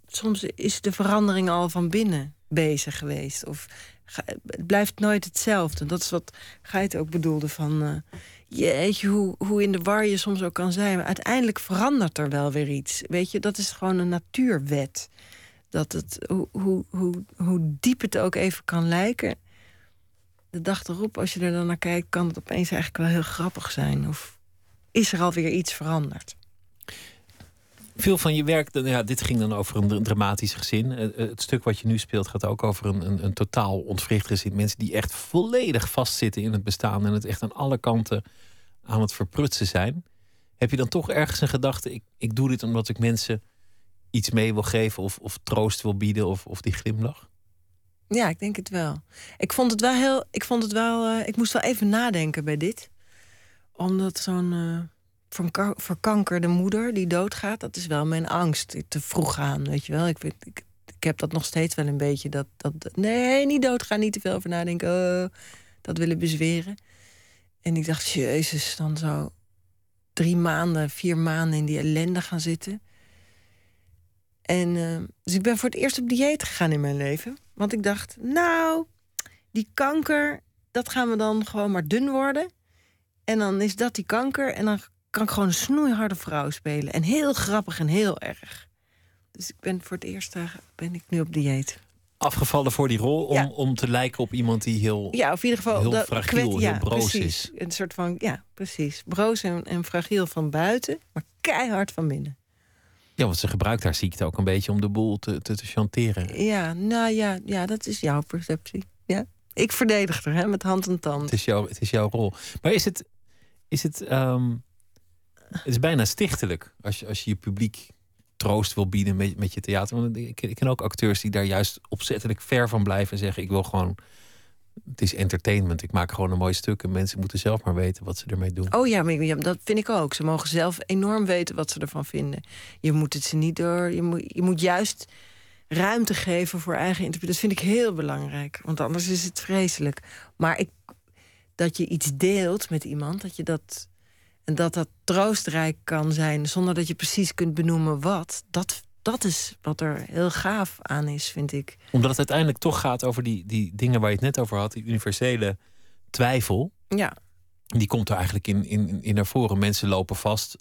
soms is de verandering al van binnen bezig geweest. Of het blijft nooit hetzelfde. Dat is wat Geit ook bedoelde van... eh, jeetje, hoe, hoe in de war je soms ook kan zijn. Maar uiteindelijk verandert er wel weer iets. Weet je, dat is gewoon een natuurwet. Dat het, hoe, hoe, hoe, hoe diep het ook even kan lijken... de dag erop, als je er dan naar kijkt... kan het opeens eigenlijk wel heel grappig zijn. Of is er alweer iets veranderd. Veel van je werk, ja, dit ging dan over een dra- dramatisch gezin. Eh, eh, Het stuk wat je nu speelt gaat ook over een, een, een totaal ontwricht gezin. Mensen die echt volledig vastzitten in het bestaan en het echt aan alle kanten aan het verprutsen zijn. Heb je dan toch ergens een gedachte, ik, ik doe dit omdat ik mensen iets mee wil geven of, of troost wil bieden of, of die glimlach? Ja, ik denk het wel. Ik vond het wel heel. Ik vond het wel. eh, ik moest wel even nadenken bij dit. Omdat zo'n verkankerde moeder die doodgaat, dat is wel mijn angst. Te vroeg gaan, weet je wel. Ik, ik, heb dat nog steeds wel een beetje. Dat, dat, nee, niet doodgaan, niet te veel over nadenken. oh, dat willen bezweren. En ik dacht, jezus, dan zo drie maanden, vier maanden in die ellende gaan zitten. En eh, dus ik ben voor het eerst op dieet gegaan in mijn leven. Want ik dacht, nou, die kanker, dat gaan we dan gewoon maar dun worden. En dan is dat die kanker. En dan kan ik gewoon een snoeiharde vrouw spelen. En heel grappig en heel erg. Dus ik ben voor het eerst eh, ben ik nu op dieet. afgevallen voor die rol om, Ja. om te lijken op iemand die heel. Ja, of in ieder geval... Heel dat fragiel, kwet- heel broos precies. is. Een soort van, ja, precies. Broos en, en fragiel van buiten, maar keihard van binnen. Ja, want ze gebruikt haar ziekte ook een beetje om de boel te, te, te chanteren. Ja, nou ja, ja, dat is jouw perceptie. Ja. Ik verdedig er, hè, met hand en tand. Het is, jouw, het is jouw rol. Maar is het. Is het, ehm, het is bijna stichtelijk als je, als je je publiek troost wil bieden met, met je theater. Want ik, ik ken ook acteurs die daar juist opzettelijk ver van blijven en zeggen: Ik wil gewoon. Het is entertainment. Ik maak gewoon een mooi stuk en mensen moeten zelf maar weten wat ze ermee doen. Oh ja, maar dat vind ik ook. Ze mogen zelf enorm weten wat ze ervan vinden. Je moet het ze niet door. Je moet, je moet juist ruimte geven voor eigen interpretatie. Dat vind ik heel belangrijk. Want anders is het vreselijk. Maar ik, dat je iets deelt met iemand, dat je dat. En dat dat troostrijk kan zijn, zonder dat je precies kunt benoemen wat. Dat, dat is wat er heel gaaf aan is, vind ik. Omdat het uiteindelijk toch gaat over die, die dingen waar je het net over had, die universele twijfel. Ja, Die komt er eigenlijk in, in, in naar voren. Mensen lopen vast.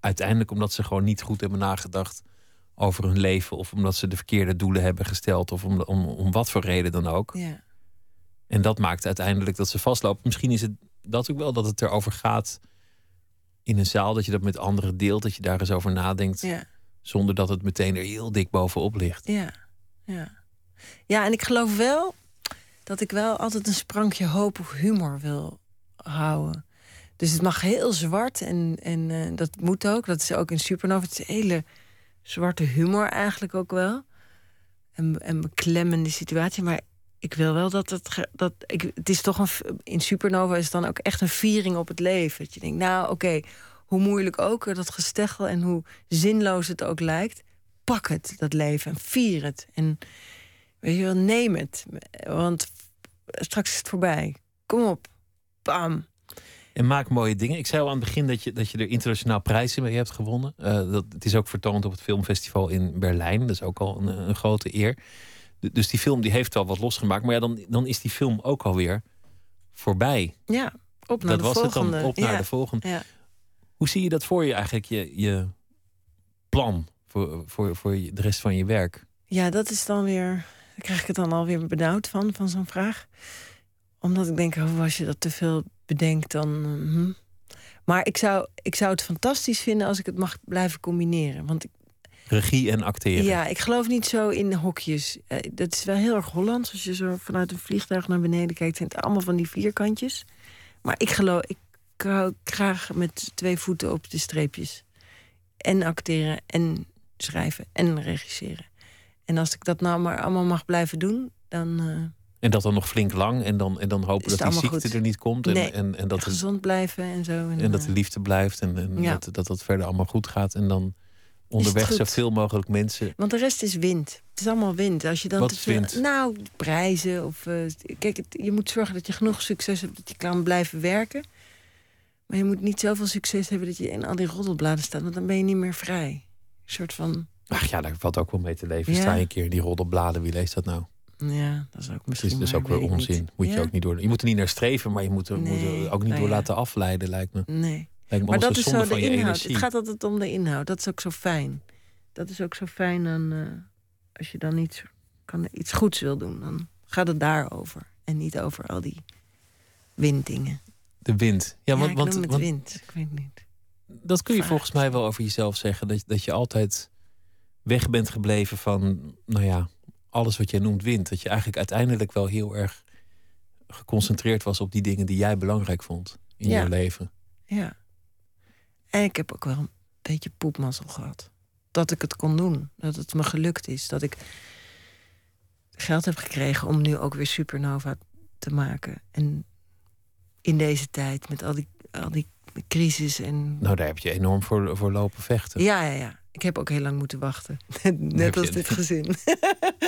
Uiteindelijk omdat ze gewoon niet goed hebben nagedacht over hun leven. Of omdat ze de verkeerde doelen hebben gesteld. Of om, om, om wat voor reden dan ook. ja. En dat maakt uiteindelijk dat ze vastlopen. Misschien is het dat ook wel dat het erover gaat in een zaal. Dat je dat met anderen deelt. Dat je daar eens over nadenkt. ja. Zonder dat het meteen er heel dik bovenop ligt. Ja, ja. Ja, en ik geloof wel dat ik wel altijd een sprankje hoop of humor wil houden. Dus het mag heel zwart en, en eh, dat moet ook. Dat is ook in Supernova. Het is hele zwarte humor eigenlijk ook wel. En, en beklemmende situatie. Maar ik wil wel dat het... Dat, ik, het is toch een... In Supernova is het dan ook echt een viering op het leven. Dat je denkt, nou oké, hoe moeilijk ook eh, dat gesteggel... en hoe zinloos het ook lijkt pak het, dat leven, en vier het. En weet je wel, neem het. Want straks is het voorbij. Kom op. Bam. En maak mooie dingen. Ik zei al aan het begin dat je, dat je er internationaal prijzen mee hebt gewonnen. Eh, dat, het is ook vertoond op het filmfestival in Berlijn. Dat is ook al een, een grote eer. Dus die film die heeft wel wat losgemaakt. Maar ja, dan, dan is die film ook alweer voorbij. Ja, op naar dat de was volgende. het dan, op naar ja. de volgende. Ja. Hoe zie je dat voor je eigenlijk, je, je plan voor, voor, voor de rest van je werk? ja, dat is dan weer... Daar krijg ik het dan alweer benauwd van, van zo'n vraag. Omdat ik denk, oh, als je dat te veel bedenkt, dan... hm. Maar ik zou, ik zou het fantastisch vinden als ik het mag blijven combineren. Want ik, Regie en acteren. Ja, ik geloof niet zo in hokjes. Eh, dat is wel heel erg Hollands. Als je zo vanuit een vliegtuig naar beneden kijkt, zijn het allemaal van die vierkantjes. Maar ik geloof, ik hou graag met twee voeten op de streepjes. En acteren, en schrijven, en regisseren. En als ik dat nou maar allemaal mag blijven doen, dan eh, En dat dan nog flink lang. En dan, en dan hopen dat die ziekte goed? er niet komt. En, Nee. en, en, dat, gezond blijven en zo. En, en dat de eh, liefde blijft. En, en Ja. dat, dat dat verder allemaal goed gaat. En dan onderweg zoveel mogelijk mensen. Want de rest is wind. Het is allemaal wind. Als je dan Wat te is veel- wind? Nou, prijzen. Of, eh, kijk, het- je moet zorgen dat je genoeg succes hebt dat je kan blijven werken. Maar je moet niet zoveel succes hebben dat je in al die roddelbladen staat. Want dan ben je niet meer vrij. Een soort van. Ach ja, daar valt ook wel mee te leven. Ja. Sta je een keer in die roddelbladen. Wie leest dat nou? Ja, dat is ook Het misschien. is dus ook weer onzin. niet. Moet je ook niet door. Je moet er niet naar streven, maar je moet er, moet er ook niet nou door ja. laten afleiden, lijkt me. Nee. Lijkt me Maar dat is zo de inhoud. Het gaat altijd om de inhoud. Dat is ook zo fijn. Dat is ook zo fijn dan, eh, als je dan iets, kan, iets goeds wil doen. Dan gaat het daarover. En niet over al die winddingen. De wind. Ja, want, want, noem het want wind. Ik weet niet. dat kun je volgens mij wel over jezelf zeggen. Dat, dat je altijd weg bent gebleven van, nou ja, alles wat jij noemt wind. Dat je eigenlijk uiteindelijk wel heel erg geconcentreerd was op die dingen die jij belangrijk vond in Ja. je leven. Ja. En ik heb ook wel een beetje poepmazzel gehad. Dat ik het kon doen. Dat het me gelukt is. Dat ik geld heb gekregen om nu ook weer Supernova te maken. En in deze tijd met al die, al die crisis en... Nou, daar heb je enorm voor, voor lopen vechten. Ja, ja, ja. Ik heb ook heel lang moeten wachten. Net als dit gezin.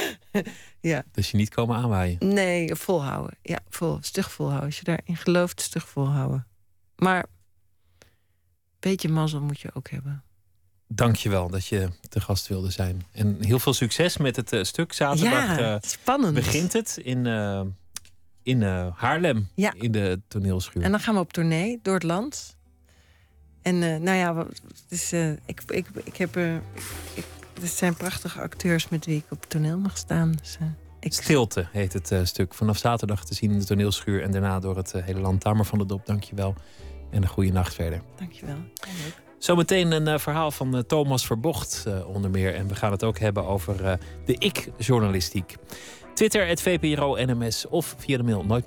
ja. Dus je niet komen aanwaaien. Nee, volhouden. Ja, vol, stug volhouden. Als je daarin gelooft, stug volhouden. Maar beetje mazzel moet je ook hebben. Dank je wel dat je te gast wilde zijn. En heel veel succes met het eh, stuk. Zaterdag ja, eh, spannend. begint het in, eh, in Haarlem. Ja. In de toneelschuur. En dan gaan we op tournee door het land. En nou ja, het eh, ik, ik, ik heb. ik, het zijn prachtige acteurs met wie ik op toneel mag staan. Dus Ik, Stilte heet het stuk. Vanaf zaterdag te zien in de toneelschuur en daarna door het hele land. Tamer van de Dop, dankjewel. En een goede nacht verder. dankjewel. Leuk. Zometeen een eh, verhaal van eh, Thomas Verbocht eh, onder meer. En we gaan het ook hebben over de ik-journalistiek. Twitter, het VPRO NMS of via de mail nooit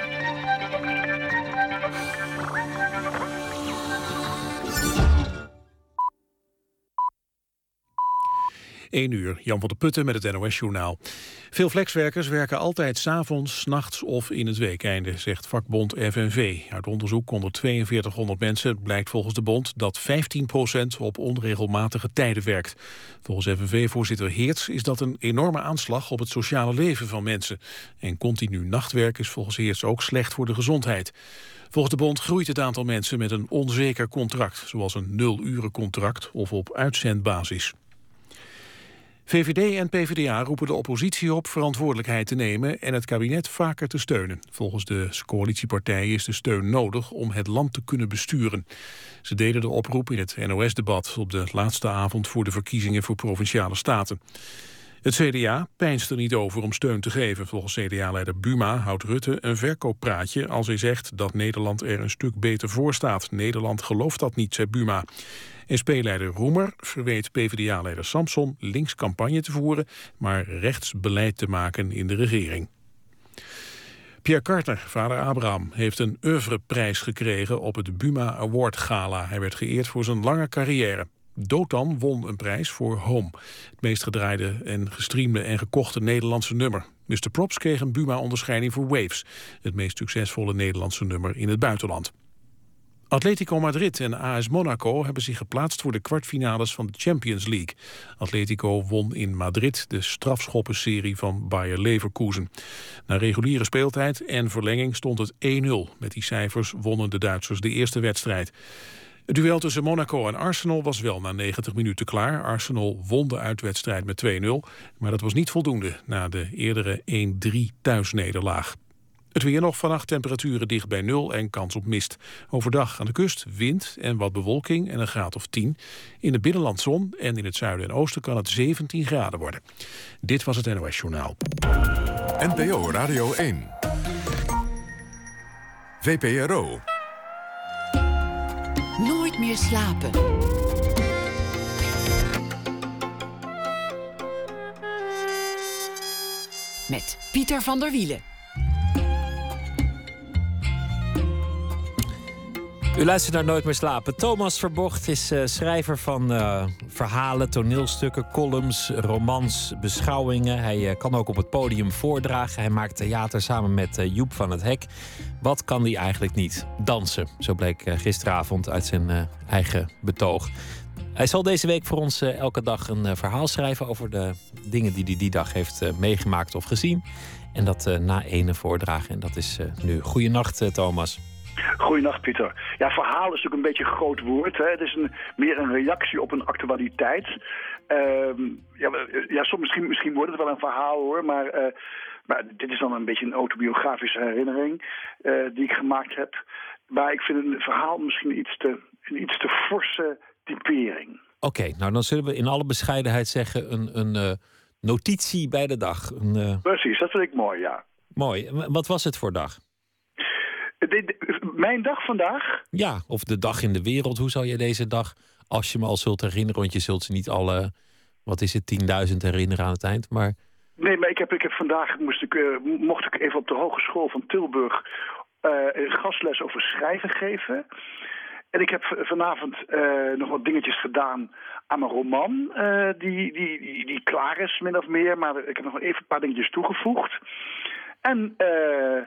1 uur, Jan van der Putten met het NOS-journaal. Veel flexwerkers werken altijd s'avonds, nachts of in het weekeinde, zegt vakbond FNV. Uit onderzoek onder 4200 mensen blijkt volgens de bond dat 15% op onregelmatige tijden werkt. Volgens FNV-voorzitter Heerts is dat een enorme aanslag op het sociale leven van mensen. En continu nachtwerk is volgens Heerts ook slecht voor de gezondheid. Volgens de bond groeit het aantal mensen met een onzeker contract, zoals een nul-uren-contract of op uitzendbasis. VVD en PvdA roepen de oppositie op verantwoordelijkheid te nemen en het kabinet vaker te steunen. Volgens de coalitiepartijen is de steun nodig om het land te kunnen besturen. Ze deden de oproep in het NOS-debat op de laatste avond voor de verkiezingen voor provinciale staten. Het CDA pijnst er niet over om steun te geven. Volgens CDA-leider Buma houdt Rutte een verkooppraatje als hij zegt dat Nederland er een stuk beter voor staat. Nederland gelooft dat niet, zei Buma. SP-leider Roemer verweet PvdA-leider Samson links campagne te voeren, maar rechts beleid te maken in de regering. Pierre Carter, vader Abraham, heeft een oeuvreprijs gekregen op het Buma Award Gala. Hij werd geëerd voor zijn lange carrière. Dotan won een prijs voor Home, het meest gedraaide en gestreamde en gekochte Nederlandse nummer. Mr. Props kreeg een Buma-onderscheiding voor Waves, het meest succesvolle Nederlandse nummer in het buitenland. Atletico Madrid en AS Monaco hebben zich geplaatst voor de kwartfinales van de Champions League. Atletico won in Madrid de strafschoppenserie van Bayer Leverkusen. Na reguliere speeltijd en verlenging stond het 1-0. Met die cijfers wonnen de Duitsers de eerste wedstrijd. Het duel tussen Monaco en Arsenal was wel na 90 minuten klaar. Arsenal won de uitwedstrijd met 2-0, maar dat was niet voldoende na de eerdere 1-3 thuisnederlaag. Het weer nog vannacht temperaturen dicht bij nul en kans op mist. Overdag aan de kust wind en wat bewolking en een graad of 10. In het binnenland zon en in het zuiden en oosten kan het 17 graden worden. Dit was het NOS Journaal. NPO Radio 1. VPRO. Nooit meer slapen. Met Pieter van der Wielen. U luistert naar Nooit meer slapen. Thomas Verbocht is eh, schrijver van eh, verhalen, toneelstukken, columns, romans, beschouwingen. Hij eh, kan ook op het podium voordragen. Hij maakt theater samen met Joep van het Hek. Wat kan hij eigenlijk niet? Dansen. Zo bleek gisteravond uit zijn eigen betoog. Hij zal deze week voor ons elke dag een verhaal schrijven over de dingen die hij die dag heeft meegemaakt of gezien. En dat na ene voordragen. En dat is nu. Goeienacht, Thomas. Goedenacht, Pieter. Ja, verhaal is natuurlijk een beetje een groot woord. Hè? Het is een, meer een reactie op een actualiteit. Ehm, ja, ja, soms misschien, misschien wordt het wel een verhaal hoor, maar, eh, maar dit is dan een beetje een autobiografische herinnering eh, die ik gemaakt heb. Maar ik vind een verhaal misschien iets te, een iets te forse typering. Oké, nou dan zullen we in alle bescheidenheid zeggen een, een eh, notitie bij de dag. Een, Precies, dat vind ik mooi, ja. mooi. Wat was het voor dag? Dit- mijn dag vandaag, Ja, of de dag in de wereld. Hoe zal je deze dag, als je me al zult herinneren, want je zult ze niet alle, wat is het, 10.000 herinneren aan het eind. Maar Nee, maar ik heb, ik heb vandaag moest ik, eh, mocht ik even op de Hogeschool van Tilburg eh, een gastles over schrijven geven. En ik heb vanavond eh, nog wat dingetjes gedaan aan mijn roman, die, die, die, die klaar is, min of meer. Maar ik heb nog even een paar dingetjes toegevoegd. En eh,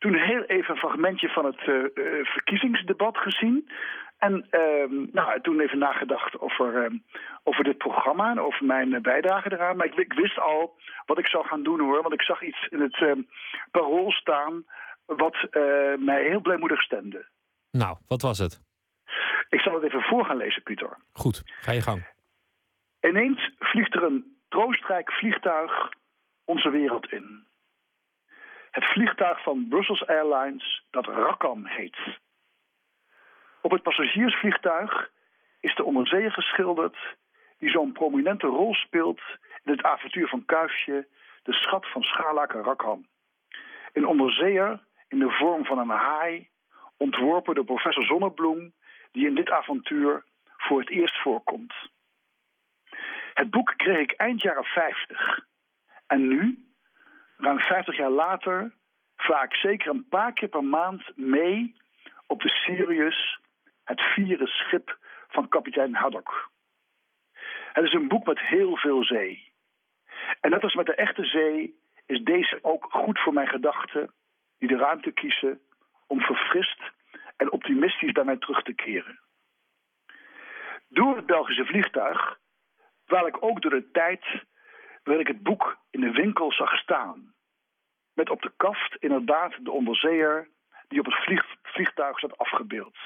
toen heel even een fragmentje van het eh, eh, verkiezingsdebat gezien. En ehm, nou, toen even nagedacht over, ehm, over dit programma en over mijn eh, bijdrage eraan. Maar ik, ik wist al wat ik zou gaan doen hoor. Want ik zag iets in het ehm, parool staan wat mij heel blijmoedig stemde. Nou, wat was het? Ik zal het even voor gaan lezen, Pieter. Goed, ga je gang. Ineens vliegt er een troostrijk vliegtuig onze wereld in. Het vliegtuig van Brussels Airlines dat Rakam heet. Op het passagiersvliegtuig is de onderzeeër geschilderd die zo'n prominente rol speelt in het avontuur van Kuifje, de schat van Scharlaken Rakam. Een onderzeeër in de vorm van een haai, ontworpen door professor Zonnebloem, die in dit avontuur voor het eerst voorkomt. Het boek kreeg ik eind jaren 50. En nu, ruim 50 jaar later, vaar ik zeker een paar keer per maand mee op de Sirius, het vierde schip van kapitein Haddock. Het is een boek met heel veel zee. En net als met de echte zee is deze ook goed voor mijn gedachten, die de ruimte kiezen om verfrist en optimistisch bij mij terug te keren. Door het Belgische vliegtuig dwaal ik ook door de tijd waarin ik het boek in de winkel zag staan. Met op de kaft inderdaad de onderzeeër die op het vlieg- vliegtuig zat afgebeeld.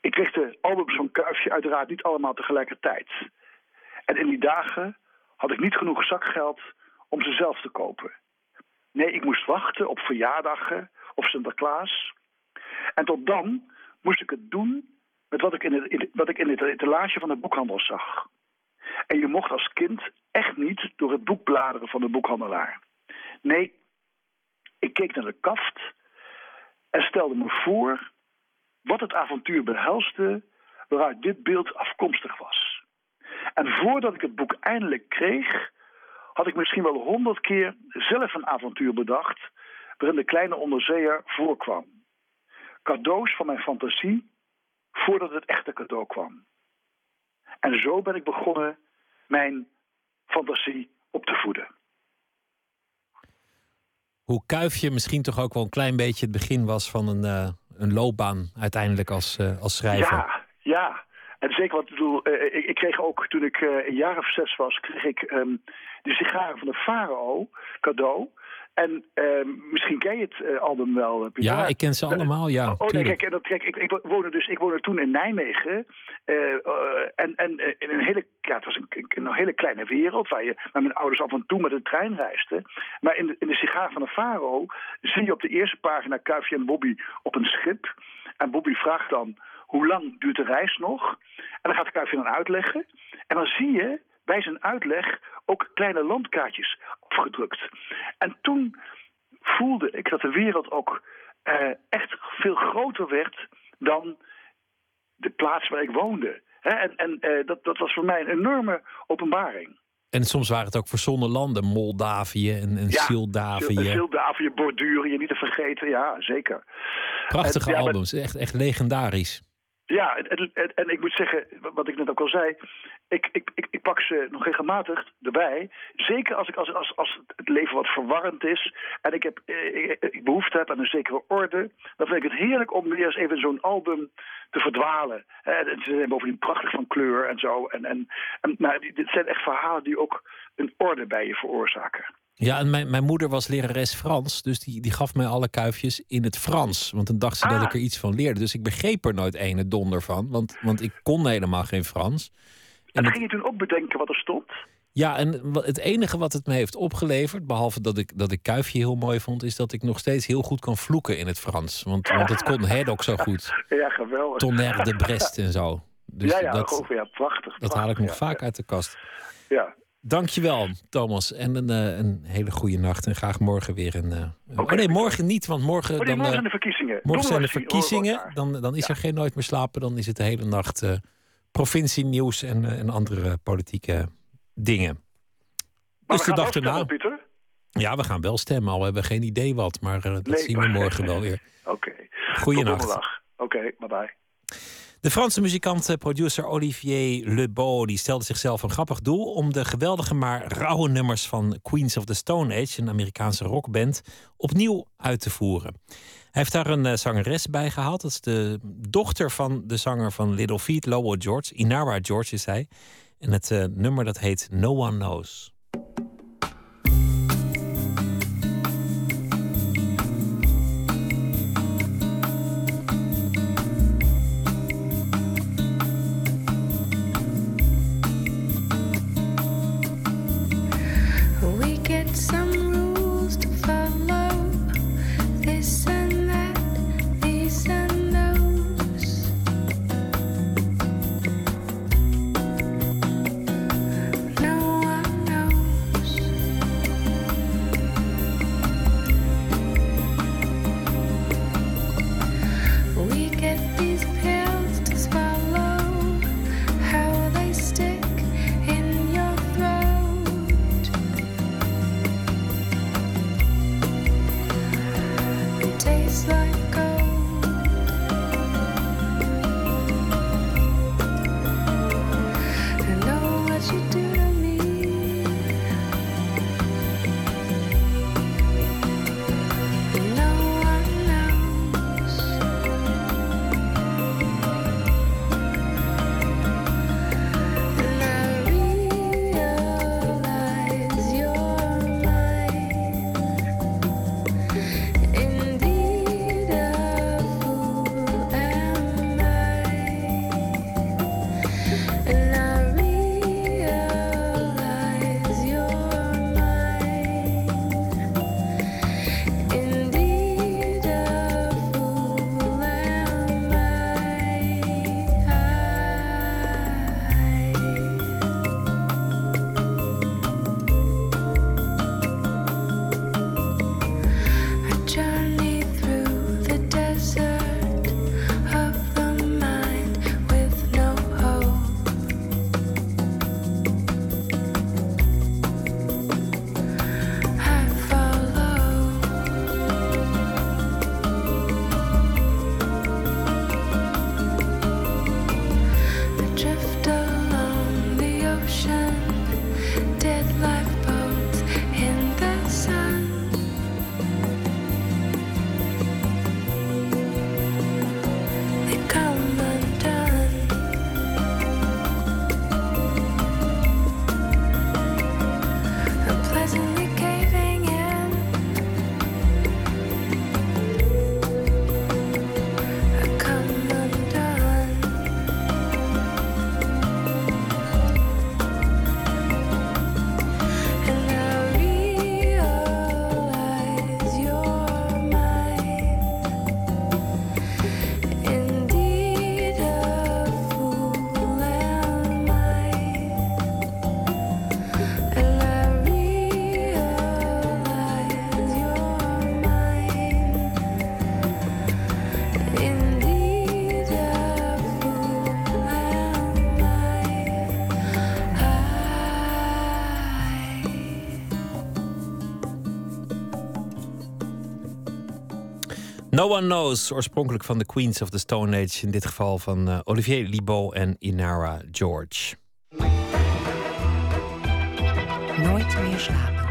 Ik kreeg de albums van Kuifje uiteraard niet allemaal tegelijkertijd. En in die dagen had ik niet genoeg zakgeld om ze zelf te kopen. Nee, ik moest wachten op verjaardagen of Sinterklaas. En tot dan moest ik het doen met wat ik in het, wat ik in het etalage van de boekhandel zag. En je mocht als kind echt niet door het boek bladeren van de boekhandelaar. Nee, ik keek naar de kaft en stelde me voor wat het avontuur behelste waaruit dit beeld afkomstig was. En voordat ik het boek eindelijk kreeg, had ik misschien wel honderd keer zelf een avontuur bedacht waarin de kleine onderzeeër voorkwam. Cadeaus van mijn fantasie voordat het echte cadeau kwam. En zo ben ik begonnen mijn fantasie op te voeden. Hoe Kuifje misschien toch ook wel een klein beetje het begin was van een, eh, een loopbaan uiteindelijk als, eh, als schrijver. Ja, ja. En zeker wat ik bedoel, eh, ik, ik kreeg ook toen ik een jaar of zes was, kreeg ik ehm, de sigaren van de Farao cadeau. En ehm, misschien ken je het eh, album wel, Pieter. Ja, ik ken ze allemaal, ja. Oh, nee, kijk, en dat, kijk ik, ik woonde dus, ik woonde toen in Nijmegen. eh, eh, en en in een hele, ja, het was een, een hele kleine wereld waar je met mijn ouders af en toe met de trein reisde. Maar in de, in de sigaar van de Faro zie je op de eerste pagina Kuifje en Bobby op een schip. En Bobby vraagt dan, hoe lang duurt de reis nog? En dan gaat Kuifje dan uitleggen. En dan zie je bij zijn uitleg ook kleine landkaartjes afgedrukt. En toen voelde ik dat de wereld ook eh, echt veel groter werd dan de plaats waar ik woonde. En en eh, dat, dat was voor mij een enorme openbaring. En soms waren het ook verzonnen landen. Moldavië en, en Sildavië. Sildavië, Bordurië, niet te vergeten. Ja, zeker. Prachtige En- ja, maar- albums. Echt, echt legendarisch. Ja, en, en- en, ik moet zeggen, wat ik net ook al zei, ik, ik, ik, ik pak ze nog regelmatig erbij. Zeker als, ik, als, als, als het leven wat verwarrend is en ik, heb, eh, ik, ik behoefte heb aan een zekere orde, dan vind ik het heerlijk om weer eens even zo'n album te verdwalen. En ze zijn bovendien prachtig van kleur en zo. En, en, en die- dit zijn echt verhalen die ook een orde bij je veroorzaken. Ja, en mijn, mijn moeder was lerares Frans. Dus die, die gaf mij alle kuifjes in het Frans. Want dan dacht ze dat Ah. ik er iets van leerde. Dus ik begreep er nooit ene donder van. Want, want ik kon helemaal geen Frans. En ging je toen ook bedenken wat er stond? Ja, en het enige wat het me heeft opgeleverd, behalve dat ik, dat ik kuifje heel mooi vond, is dat ik nog steeds heel goed kan vloeken in het Frans. Want, want het kon Hedok zo goed. Ja, geweldig. Tonnerre de Brest en zo. Dus ja, ja, dat, over, ja, prachtig. dat haal ik nog ja, vaak uit de kast. Ja. Dankjewel, Thomas. En een, eh, een hele goede nacht. En graag morgen weer een. eh, oh nee, morgen niet, want morgen. Oh, nee, dan, morgen eh, zijn de verkiezingen. morgen zijn de verkiezingen. Dan, dan is er geen nooit meer slapen. Dan is het de hele nacht eh provincienieuws en, en andere politieke dingen. Maar dus de dag erna. stemmen. Ja, we gaan wel stemmen, al we hebben geen idee wat. Maar dat Nee, zien we morgen wel weer. Oké. Goeienacht. Tot donderdag. Oké, bye bye. De Franse muzikant en producer Olivier Lebeau die stelde zichzelf een grappig doel om de geweldige maar rauwe nummers van Queens of the Stone Age, een Amerikaanse rockband, opnieuw uit te voeren. Hij heeft daar een eh, zangeres bij gehaald. Dat is de dochter van de zanger van Little Feat, Lowell George. Inara George is hij. En het eh, nummer dat heet No One Knows. No One Knows, oorspronkelijk van de Queens of the Stone Age. In dit geval van eh, Olivier Libaud en Inara George. Nooit meer slapen.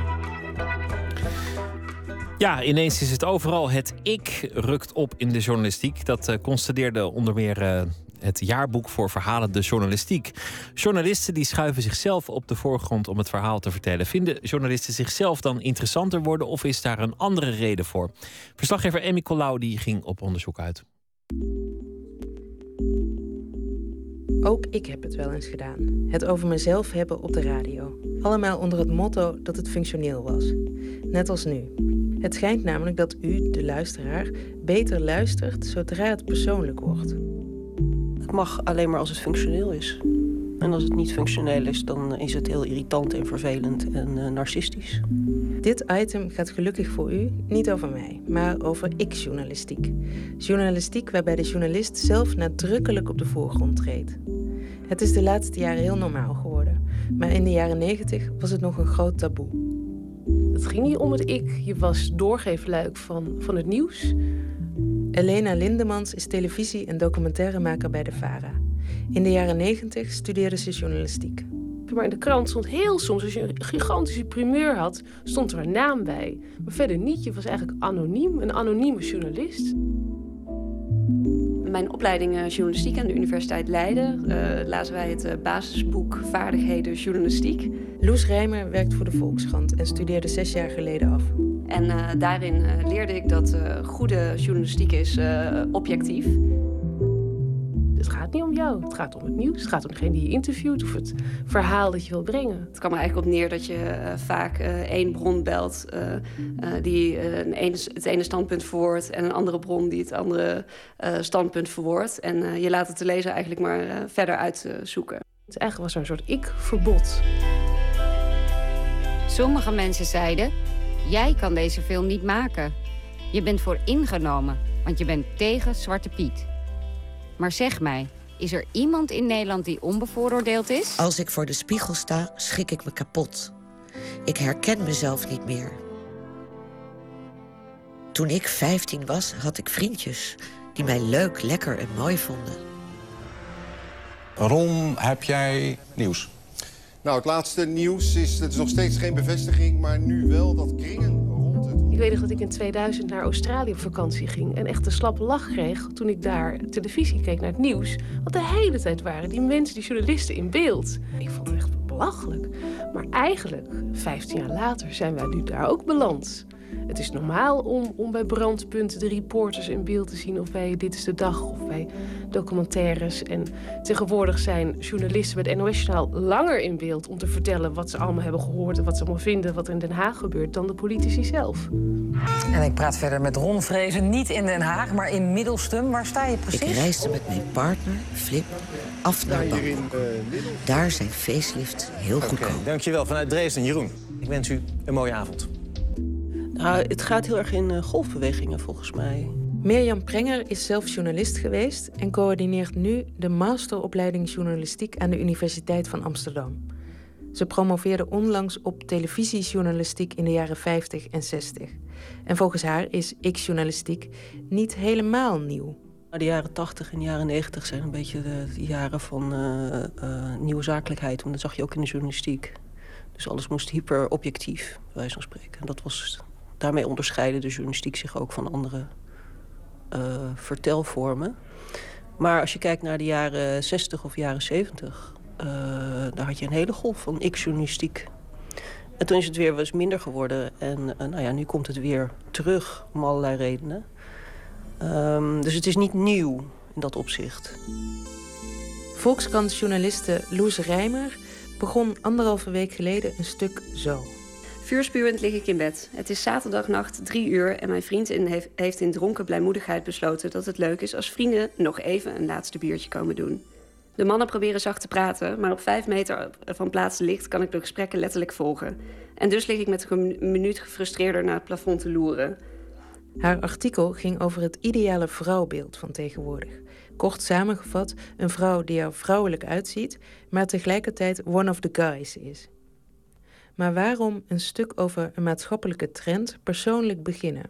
Ja, ineens is het overal. Het ik rukt op in de journalistiek. Dat eh, constateerde onder meer eh, het jaarboek voor verhalen de journalistiek. Journalisten die schuiven zichzelf op de voorgrond om het verhaal te vertellen. Vinden journalisten zichzelf dan interessanter worden of is daar een andere reden voor? Verslaggever Emmy Colau die ging op onderzoek uit. Ook ik heb het wel eens gedaan. Het over mezelf hebben op de radio. Allemaal onder het motto dat het functioneel was. Net als nu. Het schijnt namelijk dat u, de luisteraar, beter luistert zodra het persoonlijk wordt. Het mag alleen maar als het functioneel is. En als het niet functioneel is, dan is het heel irritant en vervelend en eh, narcistisch. Dit item gaat gelukkig voor u niet over mij, maar over ik-journalistiek. Journalistiek waarbij de journalist zelf nadrukkelijk op de voorgrond treedt. Het is de laatste jaren heel normaal geworden, maar in de jaren negentig was het nog een groot taboe. Het ging niet om het ik. Je was doorgeefluik van, van het nieuws. Elena Lindemans is televisie- en documentairemaker bij de VARA. In de jaren 90 studeerde ze journalistiek. Maar in de krant stond heel soms, als je een gigantische primeur had, stond er een naam bij. Maar verder niet. Je was eigenlijk anoniem, een anonieme journalist. Mijn opleiding eh, journalistiek aan de Universiteit Leiden eh, lazen wij het eh, basisboek Vaardigheden Journalistiek. Loes Rijmer werkt voor de Volkskrant en studeerde zes jaar geleden af. En eh, daarin eh, leerde ik dat eh, goede journalistiek is eh, objectief. Het gaat niet om jou, het gaat om het nieuws. Het gaat om degene die je interviewt of het verhaal dat je wilt brengen. Het kwam er eigenlijk op neer dat je eh, vaak eh, één bron belt eh, eh, die een ene, het ene standpunt verwoordt en een andere bron die het andere eh, standpunt verwoordt. En eh, je laat het de lezer eigenlijk maar verder uitzoeken. Dus eigenlijk was er een soort ik-verbod. Sommige mensen zeiden: Jij kan deze film niet maken. Je bent voor ingenomen, want je bent tegen Zwarte Piet. Maar zeg mij, is er iemand in Nederland die onbevooroordeeld is? Als ik voor de spiegel sta, schik ik me kapot. Ik herken mezelf niet meer. Toen ik 15 was, had ik vriendjes die mij leuk, lekker en mooi vonden. Ron, heb jij nieuws? Nou, het laatste nieuws is, het is nog steeds geen bevestiging, maar nu wel dat kringen. Ik weet nog dat ik in 2000 naar Australië op vakantie ging en echt een slappe lach kreeg toen ik daar televisie keek naar het nieuws. Want de hele tijd waren die mensen, die journalisten in beeld. Ik vond het echt belachelijk. Maar eigenlijk, 15 jaar later, zijn wij nu daar ook beland. Het is normaal om, om bij brandpunten de reporters in beeld te zien... of bij Dit is de Dag of bij documentaires. En tegenwoordig zijn journalisten bij het NOS-journaal langer in beeld... om te vertellen wat ze allemaal hebben gehoord en wat ze allemaal vinden... wat er in Den Haag gebeurt, dan de politici zelf. En ik praat verder met Ron Vrezen, niet in Den Haag, maar in Middelstum. Waar sta je precies? Ik reisde met mijn partner, Flip, af naar Bangkok. Daar zijn facelifts heel goedkoop. Dankjewel. Vanuit Dresden, Jeroen. Ik wens u een mooie avond. Nou, het gaat heel erg in eh, golfbewegingen volgens mij. Mirjam Prenger is zelf journalist geweest en coördineert nu de masteropleiding journalistiek aan de Universiteit van Amsterdam. Ze promoveerde onlangs op televisiejournalistiek in de jaren 50 en 60. En volgens haar is X-journalistiek niet helemaal nieuw. De jaren 80 en de jaren 90 zijn een beetje de, jaren van eh, nieuwe zakelijkheid. Want dat zag je ook in de journalistiek. Dus alles moest hyper objectief, bij wijze van spreken. En dat was, daarmee onderscheidde de journalistiek zich ook van andere eh, vertelvormen. Maar als je kijkt naar de jaren 60 of jaren 70, eh, daar had je een hele golf van X-journalistiek. En toen is het weer eens minder geworden. En eh, nou ja, nu komt het weer terug om allerlei redenen. Ehm, dus het is niet nieuw in dat opzicht. Volkskrant-journaliste Loes Rijmer begon anderhalve week geleden een stuk zo. Vuurspuwend lig ik in bed. Het is zaterdagnacht, drie uur... en mijn vriend in heeft, heeft in dronken blijmoedigheid besloten... dat het leuk is als vrienden nog even een laatste biertje komen doen. De mannen proberen zacht te praten... maar op vijf meter van plaats licht kan ik de gesprekken letterlijk volgen. En dus lig ik met een minuut gefrustreerder naar het plafond te loeren. Haar artikel ging over het ideale vrouwbeeld van tegenwoordig. Kort samengevat, een vrouw die er vrouwelijk uitziet, maar tegelijkertijd one of the guys is. Maar waarom een stuk over een maatschappelijke trend persoonlijk beginnen?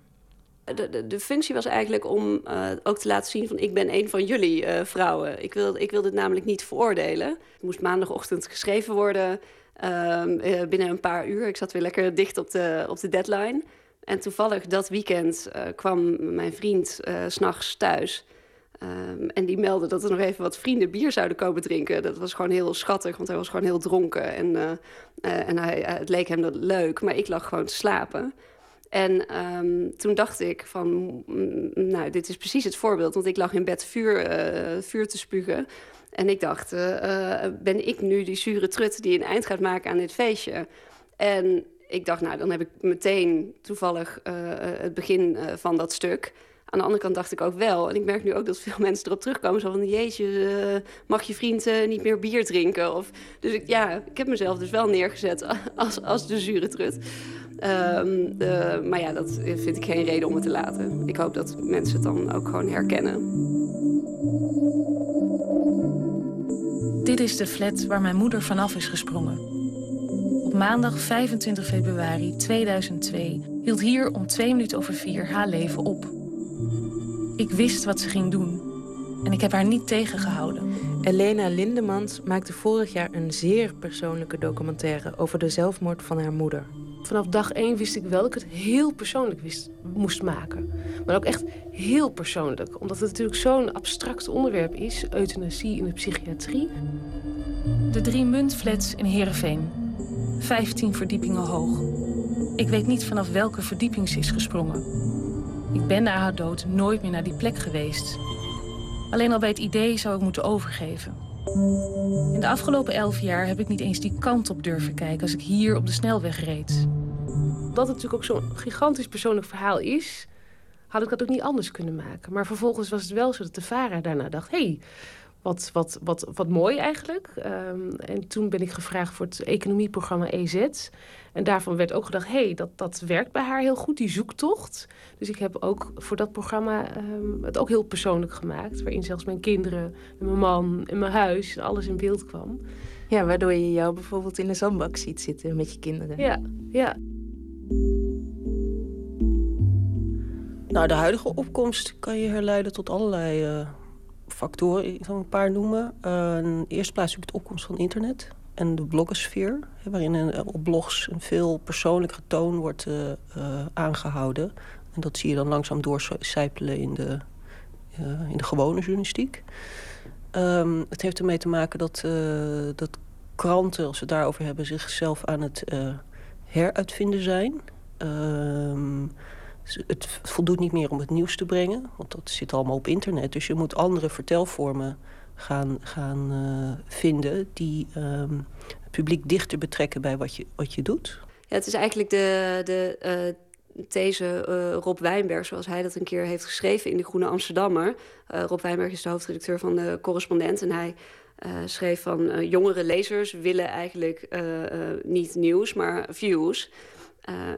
De, de, functie was eigenlijk om uh, ook te laten zien van ik ben een van jullie uh, vrouwen. Ik wil, ik wil dit namelijk niet veroordelen. Het moest maandagochtend geschreven worden uh, binnen een paar uur. Ik zat weer lekker dicht op de, op de deadline. En toevallig dat weekend kwam mijn vriend uh, s'nachts thuis. Um, en die meldde dat er nog even wat vrienden bier zouden komen drinken. Dat was gewoon heel schattig, want hij was gewoon heel dronken. En, uh, uh, en hij, het leek hem dat leuk, maar ik lag gewoon te slapen. En um, toen dacht ik van, mm, nou, dit is precies het voorbeeld. Want ik lag in bed vuur, uh, vuur te spugen. En ik dacht, ben ik nu die zure trut die een eind gaat maken aan dit feestje? En ik dacht, nou, dan heb ik meteen toevallig het begin van dat stuk... Aan de andere kant dacht ik ook wel, en ik merk nu ook dat veel mensen erop terugkomen, zo van, jeetje, uh, mag je vriend uh, niet meer bier drinken? Of, dus ik, ja, ik heb mezelf dus wel neergezet als, als de zure trut. Um, uh, maar ja, dat vind ik geen reden om het te laten. Ik hoop dat mensen het dan ook gewoon herkennen. Dit is de flat waar mijn moeder vanaf is gesprongen. Op maandag 25 februari 2002 hield hier om twee minuten over vier haar leven op. Ik wist wat ze ging doen. En ik heb haar niet tegengehouden. Elena Lindemans maakte vorig jaar een zeer persoonlijke documentaire over de zelfmoord van haar moeder. Vanaf dag één wist ik wel dat ik het heel persoonlijk wist, moest maken. Maar ook echt heel persoonlijk. Omdat het natuurlijk zo'n abstract onderwerp is, euthanasie in de psychiatrie. De drie muntflats in Heerenveen. 15 verdiepingen hoog. Ik weet niet vanaf welke verdieping ze is gesprongen. Ik ben na haar dood nooit meer naar die plek geweest. Alleen al bij het idee zou ik moeten overgeven. In de afgelopen elf jaar heb ik niet eens die kant op durven kijken als ik hier op de snelweg reed. Dat het natuurlijk ook zo'n gigantisch persoonlijk verhaal is, had ik dat ook niet anders kunnen maken. Maar vervolgens was het wel zo dat de VARA daarna dacht: hey, wat, wat, wat, wat mooi eigenlijk. Um, en toen ben ik gevraagd voor het economieprogramma EZ. En daarvan werd ook gedacht: hé, hey, dat, dat werkt bij haar heel goed, die zoektocht. Dus ik heb ook voor dat programma um, het ook heel persoonlijk gemaakt. Waarin zelfs mijn kinderen, en mijn man en mijn huis, alles in beeld kwam. Ja, waardoor je jou bijvoorbeeld in de zandbak ziet zitten met je kinderen. Ja, ja. Nou, de huidige opkomst kan je herleiden tot allerlei uh, factoren. Ik zal een paar noemen. Uh, in de plaats natuurlijk de opkomst van internet en de blogosfeer. Waarin een, op blogs een veel persoonlijker toon wordt uh, aangehouden. En dat zie je dan langzaam doorcijpelen in de, in de gewone journalistiek. Um, het heeft ermee te maken dat, dat kranten, als we het daarover hebben, zichzelf aan het heruitvinden zijn. Um, het voldoet niet meer om het nieuws te brengen, want dat zit allemaal op internet. Dus je moet andere vertelvormen gaan, gaan uh, vinden die um, het publiek dichter betrekken bij wat je, wat je doet. Ja, het is eigenlijk de, de these uh, Rob Wijnberg, zoals hij dat een keer heeft geschreven in de Groene Amsterdammer. Rob Wijnberg is de hoofdredacteur van de Correspondent en hij schreef van jongere lezers willen eigenlijk niet nieuws, maar views.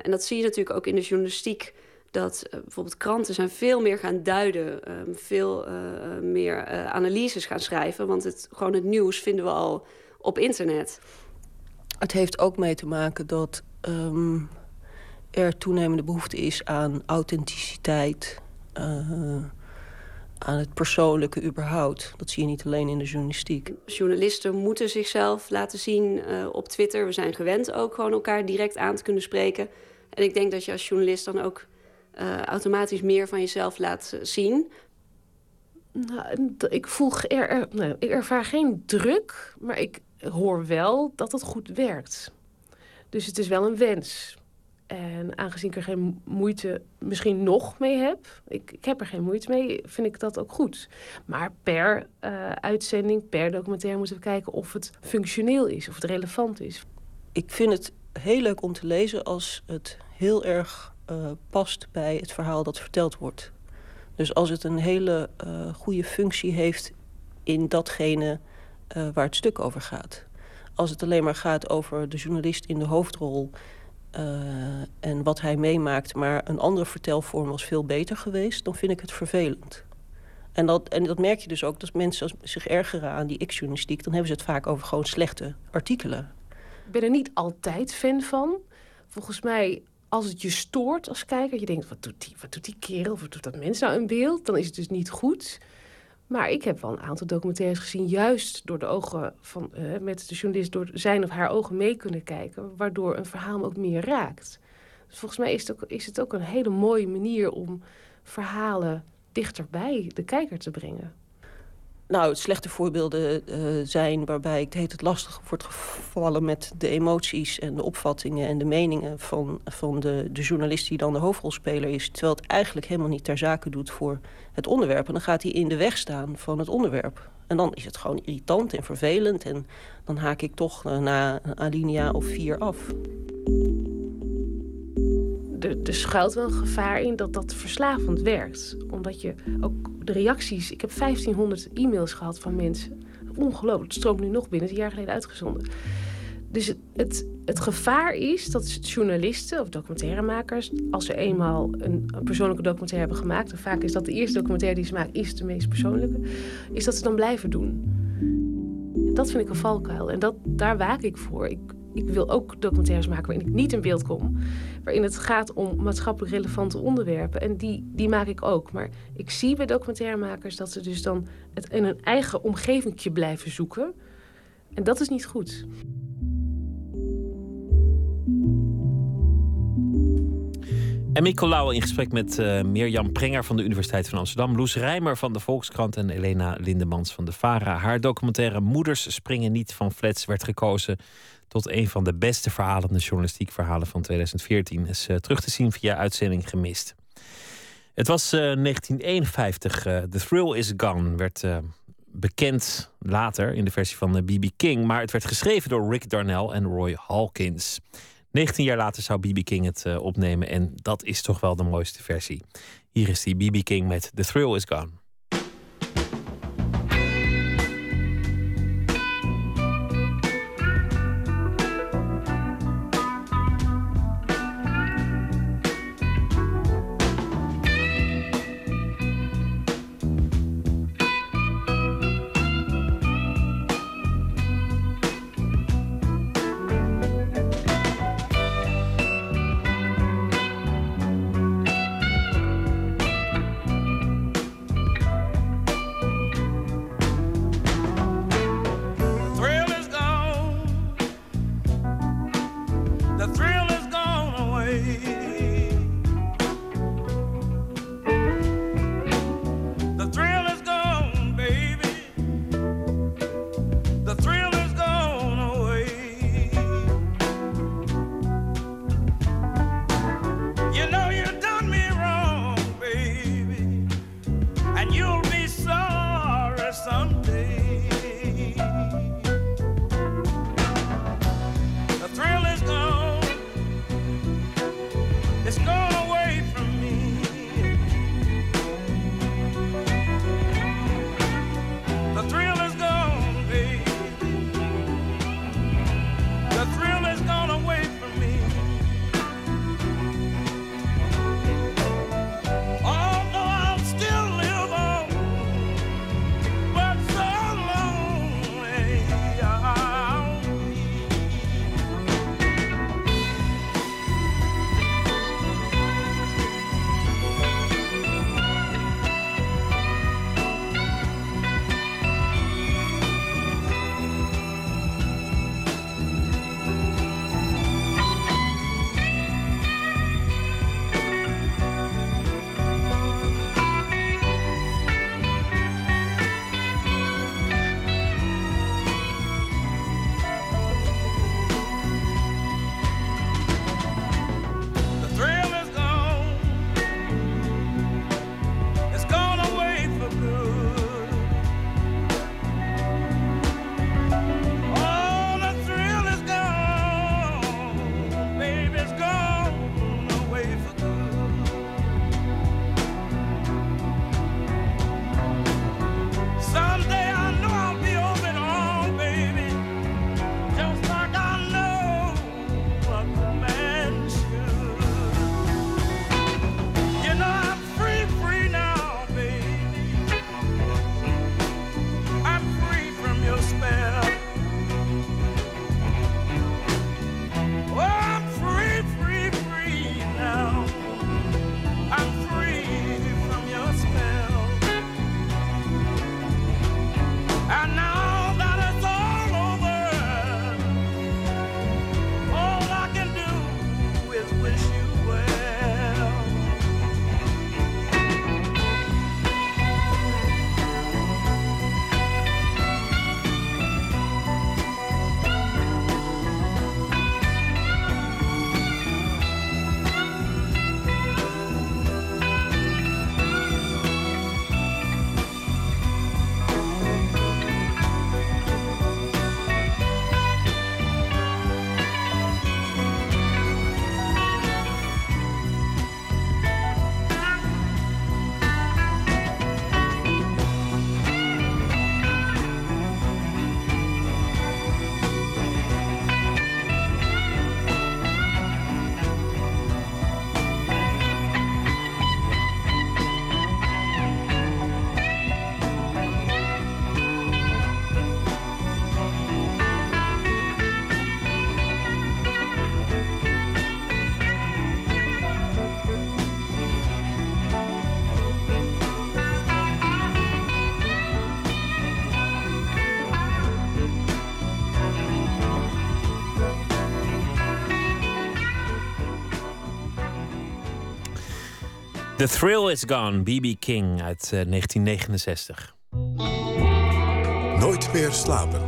en dat zie je natuurlijk ook in de journalistiek dat uh, bijvoorbeeld kranten zijn veel meer gaan duiden, um, veel uh, meer uh, analyses gaan schrijven. Want het, gewoon het nieuws vinden we al op internet. Het heeft ook mee te maken dat um, er toenemende behoefte is aan authenticiteit, aan het persoonlijke überhaupt. Dat zie je niet alleen in de journalistiek. Journalisten moeten zichzelf laten zien op Twitter. We zijn gewend ook gewoon elkaar direct aan te kunnen spreken. En ik denk dat je als journalist dan ook uh, automatisch meer van jezelf laat zien? Nou, ik voel er, er, nou, ik ervaar geen druk, maar ik hoor wel dat het goed werkt. Dus het is wel een wens. En aangezien ik er geen moeite misschien nog mee heb, ik, ik heb er geen moeite mee, vind ik dat ook goed. Maar per uh, uitzending, per documentaire moeten we kijken of het functioneel is, of het relevant is. Ik vind het heel leuk om te lezen als het heel erg uh, past bij het verhaal dat verteld wordt. Dus als het een hele uh, goede functie heeft in datgene uh, waar het stuk over gaat. Als het alleen maar gaat over de journalist in de hoofdrol en wat hij meemaakt, maar een andere vertelvorm was veel beter geweest, dan vind ik het vervelend. En dat, en dat merk je dus ook, dat mensen zich ergeren aan die X-journalistiek, dan hebben ze het vaak over gewoon slechte artikelen. Ik ben er niet altijd fan van. Volgens mij als het je stoort als kijker, je denkt, wat doet die, wat doet die kerel wat doet dat mens nou in beeld, dan is het dus niet goed. Maar ik heb wel een aantal documentaires gezien, juist door de ogen van, uh, met de journalist, door zijn of haar ogen mee kunnen kijken, waardoor een verhaal ook meer raakt. Dus volgens mij is het, ook, is het ook een hele mooie manier om verhalen dichterbij de kijker te brengen. Nou, slechte voorbeelden uh, zijn waarbij ik het lastig wordt gevallen met de emoties en de opvattingen en de meningen van, van de, de journalist die dan de hoofdrolspeler is. Terwijl het eigenlijk helemaal niet ter zake doet voor het onderwerp. En dan gaat hij in de weg staan van het onderwerp. En dan is het gewoon irritant en vervelend. En dan haak ik toch uh, na een alinea of vier af. Er, schuilt wel een gevaar in dat dat verslavend werkt. Omdat je ook de reacties... Ik heb 1500 e-mails gehad van mensen. Ongelooflijk, het stroomt nu nog binnen. Het een jaar geleden uitgezonden. Dus het, het, het, gevaar is dat journalisten of documentairemakers... als ze eenmaal een, een, persoonlijke documentaire hebben gemaakt... en vaak is dat de eerste documentaire die ze maken... is de meest persoonlijke... is dat ze dan blijven doen. Dat vind ik een valkuil. En dat, daar waak ik voor. Ik, ik wil ook documentaires maken waarin ik niet in beeld kom. Waarin het gaat om maatschappelijk relevante onderwerpen. En die, die maak ik ook. Maar ik zie bij documentairemakers dat ze dus dan het in hun eigen omgevingje blijven zoeken. En dat is niet goed. Mikkel Lauwe in gesprek met eh, Mirjam Prenger van de Universiteit van Amsterdam, Loes Rijmer van de Volkskrant en Elena Lindemans van de VARA. Haar documentaire Moeders springen niet van flats werd gekozen tot een van de beste verhalende journalistiek verhalen van 2014. Is eh, terug te zien via uitzending gemist. Het was eh, 1951. eh, The Thrill is Gone werd eh, bekend later in de versie van B.B. King, maar het werd geschreven door Rick Darnell en Roy Hawkins. 19 jaar later zou B.B. King het eh, opnemen en dat is toch wel de mooiste versie. Hier is die B.B. King met The Thrill is Gone. The Thrill is Gone, B.B. King uit eh, 1969. Nooit meer slapen.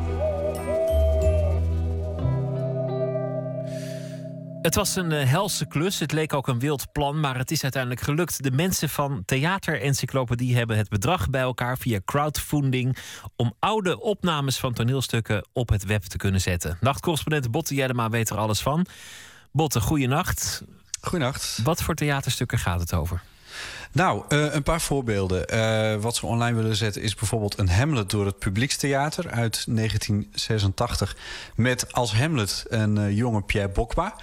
Het was een eh, helse klus. Het leek ook een wild plan, maar het is uiteindelijk gelukt. De mensen van Theater Encyclopedie hebben het bedrag bij elkaar via crowdfunding om oude opnames van toneelstukken op het web te kunnen zetten. Nachtcorrespondent Botte Jellema weet er alles van. Botte, goeienacht. Goeienacht. Wat voor theaterstukken gaat het over? Nou, eh, een paar voorbeelden. Eh, wat ze online willen zetten is bijvoorbeeld een Hamlet door het Publiekstheater uit 1986. Met als Hamlet een eh, jonge Pierre Bokma.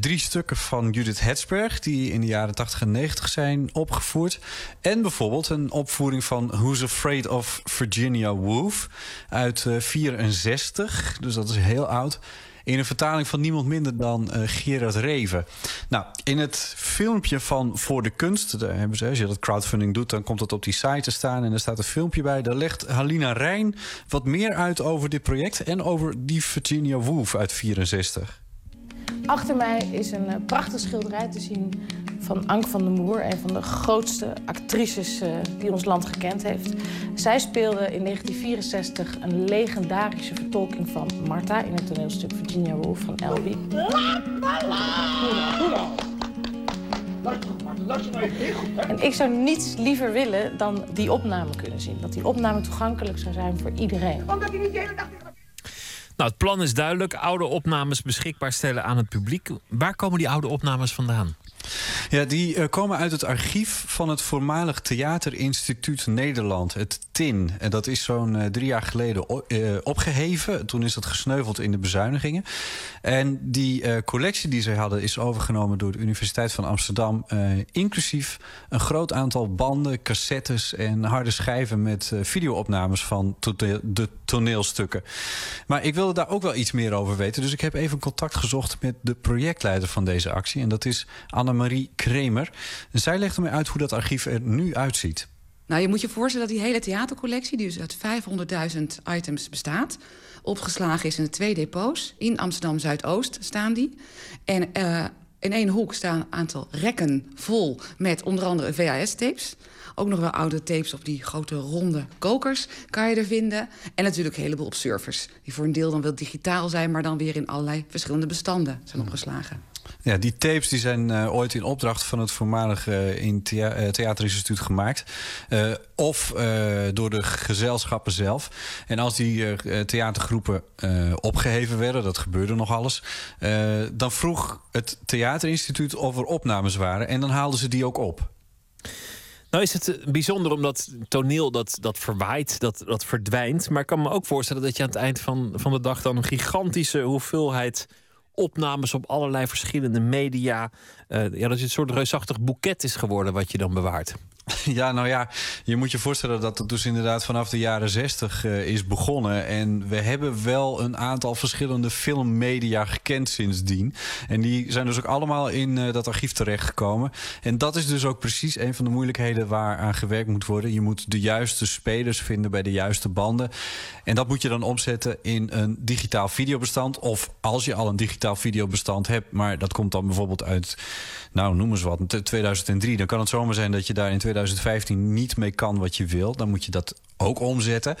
Drie stukken van Judith Hetzberg die in de jaren 80 en 90 zijn opgevoerd. En bijvoorbeeld een opvoering van Who's Afraid of Virginia Woolf uit eh, 64. Dus dat is heel oud. In een vertaling van niemand minder dan eh, Gerard Reven. Nou, in het filmpje van Voor de Kunst, hebben ze, als je dat crowdfunding doet, dan komt dat op die site te staan. En daar staat een filmpje bij. Daar legt Halina Rijn wat meer uit over dit project en over die Virginia Woolf uit 64. Achter mij is een eh, prachtige schilderij te zien van Ank van der Moer, een van de grootste actrices eh, die ons land gekend heeft. Zij speelde in 1964 een legendarische vertolking van Martha in het toneelstuk Virginia Woolf van Elby. En ik zou niets liever willen dan die opname kunnen zien. Dat die opname toegankelijk zou zijn voor iedereen. Nou, het plan is duidelijk. Oude opnames beschikbaar stellen aan het publiek. Waar komen die oude opnames vandaan? Ja, die eh, komen uit het archief van het voormalig Theaterinstituut Nederland, het TIN. En dat is zo'n eh, drie jaar geleden eh, opgeheven. Toen is dat gesneuveld in de bezuinigingen. En die collectie die zij hadden is overgenomen door de Universiteit van Amsterdam. inclusief een groot aantal banden, cassettes en harde schijven met videoopnames van de toneelstukken. Maar ik wilde daar ook wel iets meer over weten. Dus ik heb even contact gezocht met de projectleider van deze actie. En dat is Annemarie Kremer. Zij legde mij uit hoe dat archief er nu uitziet. Nou, je moet je voorstellen dat die hele theatercollectie, die dus uit 500.000 items bestaat, opgeslagen is in de twee depots. In Amsterdam Zuidoost staan die. En eh, in één hoek staan een aantal rekken vol met onder andere VHS-tapes. Ook nog wel oude tapes op die grote ronde kokers kan je er vinden. En natuurlijk een heleboel op servers. Die voor een deel dan wel digitaal zijn, maar dan weer in allerlei verschillende bestanden zijn opgeslagen. Ja, die tapes die zijn eh, ooit in opdracht van het voormalige eh, eh, Theaterinstituut gemaakt. Of door de gezelschappen zelf. En als die theatergroepen eh, opgeheven werden, dat gebeurde nog alles. dan vroeg het Theaterinstituut of er opnames waren. En dan haalden ze die ook op. Nou is het bijzonder omdat toneel dat, dat verwaait, dat, dat verdwijnt. Maar ik kan me ook voorstellen dat je aan het eind van, van de dag dan een gigantische hoeveelheid opnames op allerlei verschillende media. eh, ja, dat het een soort reusachtig boeket is geworden wat je dan bewaart. Ja, nou ja, je moet je voorstellen dat het dus inderdaad vanaf de jaren zestig eh, is begonnen. En we hebben wel een aantal verschillende filmmedia gekend sindsdien. En die zijn dus ook allemaal in eh, dat archief terechtgekomen. En dat is dus ook precies een van de moeilijkheden waar aan gewerkt moet worden. Je moet de juiste spelers vinden bij de juiste banden. En dat moet je dan omzetten in een digitaal videobestand. Of als je al een digitaal videobestand hebt, maar dat komt dan bijvoorbeeld uit, nou noem eens wat, 2003. Dan kan het zomaar zijn dat je daar in 2015 niet mee kan wat je wil. Dan moet je dat ook omzetten.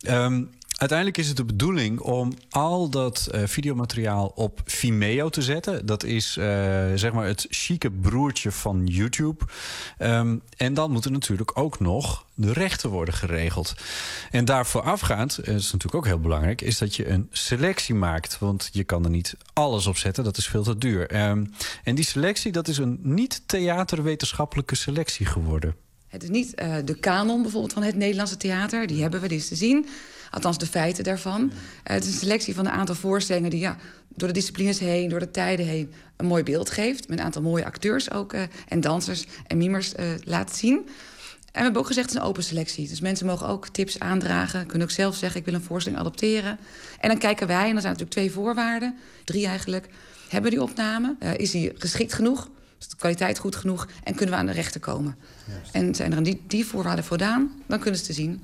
Ehm, Uiteindelijk is het de bedoeling om al dat eh, videomateriaal op Vimeo te zetten. Dat is eh, zeg maar het chique broertje van YouTube. Ehm, en dan moeten natuurlijk ook nog de rechten worden geregeld. En daarvoor afgaand, dat is natuurlijk ook heel belangrijk, is dat je een selectie maakt. Want je kan er niet alles op zetten, dat is veel te duur. Ehm, en die selectie, dat is een niet-theaterwetenschappelijke selectie geworden. Het is niet eh, de kanon bijvoorbeeld van het Nederlandse theater. Die hebben we, is te zien. Althans, de feiten daarvan. Eh, het is een selectie van een aantal voorstellingen... die ja, door de disciplines heen, door de tijden heen... een mooi beeld geeft. Met een aantal mooie acteurs ook. eh, en dansers en mimers eh, laat zien. En we hebben ook gezegd, het is een open selectie. Dus mensen mogen ook tips aandragen. Kunnen ook zelf zeggen, ik wil een voorstelling adopteren. En dan kijken wij, en dan zijn natuurlijk twee voorwaarden. Drie eigenlijk. Hebben we die opname? Is die geschikt genoeg? Is de kwaliteit goed genoeg? En kunnen we aan de rechten komen? En zijn er die, die voorwaarden voldaan, dan kunnen ze te zien.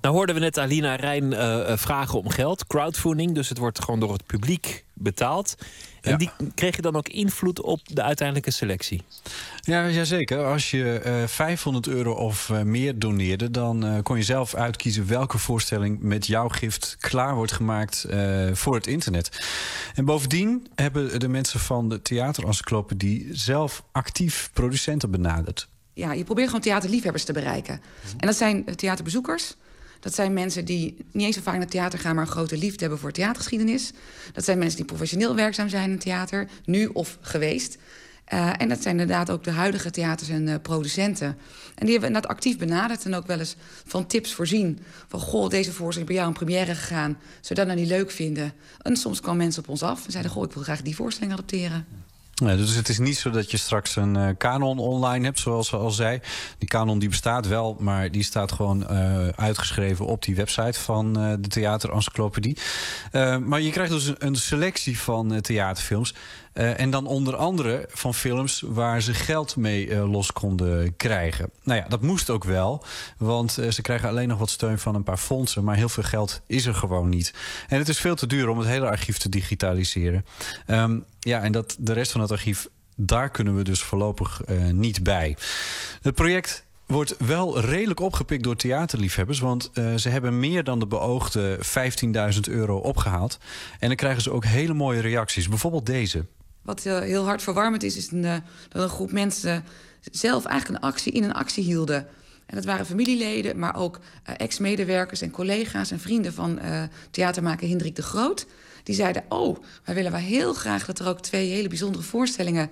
Nou hoorden we net Alina Rijn eh, eh, vragen om geld, crowdfunding. Dus het wordt gewoon door het publiek betaald. En Ja. die kregen dan ook invloed op de uiteindelijke selectie. Ja, jazeker. Als je eh 500 euro of eh, meer doneerde, dan eh, kon je zelf uitkiezen welke voorstelling met jouw gift klaar wordt gemaakt eh, voor het internet. En bovendien hebben de mensen van de Theaterencyclopedie zelf actief producenten benaderd. Ja, je probeert gewoon theaterliefhebbers te bereiken. En dat zijn eh, theaterbezoekers. Dat zijn mensen die niet eens zo vaak naar het theater gaan, maar een grote liefde hebben voor theatergeschiedenis. Dat zijn mensen die professioneel werkzaam zijn in het theater, nu of geweest. Eh, en dat zijn inderdaad ook de huidige theaters en eh, producenten. En die hebben we inderdaad actief benaderd en ook wel eens van tips voorzien. Van, goh, deze voorstelling is bij jou in première gegaan. Zou je dat nou niet leuk vinden? En soms kwamen mensen op ons af en zeiden, goh, ik wil graag die voorstelling adopteren. Dus het is niet zo dat je straks een eh, kanon online hebt, zoals ze al zei. Die kanon die bestaat wel, maar die staat gewoon eh, uitgeschreven op die website van eh, de Theaterencyclopedie. Eh, maar je krijgt dus een, selectie van eh, theaterfilms. Eh, en dan onder andere van films waar ze geld mee eh, los konden krijgen. Nou ja, dat moest ook wel. Want eh, ze krijgen alleen nog wat steun van een paar fondsen. Maar heel veel geld is er gewoon niet. En het is veel te duur om het hele archief te digitaliseren. Ehm, ja, en dat, de rest van het archief, daar kunnen we dus voorlopig niet bij. Het project wordt wel redelijk opgepikt door theaterliefhebbers. Want ze hebben meer dan de beoogde 15.000 euro opgehaald. En dan krijgen ze ook hele mooie reacties. Bijvoorbeeld deze. Wat eh, heel hard verwarmend is, is een, eh, dat een groep mensen zelf eigenlijk een actie in een actie hielden. En dat waren familieleden, maar ook eh, ex-medewerkers en collega's en vrienden van theatermaker Hendrik de Groot. Die zeiden: Oh, wij willen wel heel graag dat er ook twee hele bijzondere voorstellingen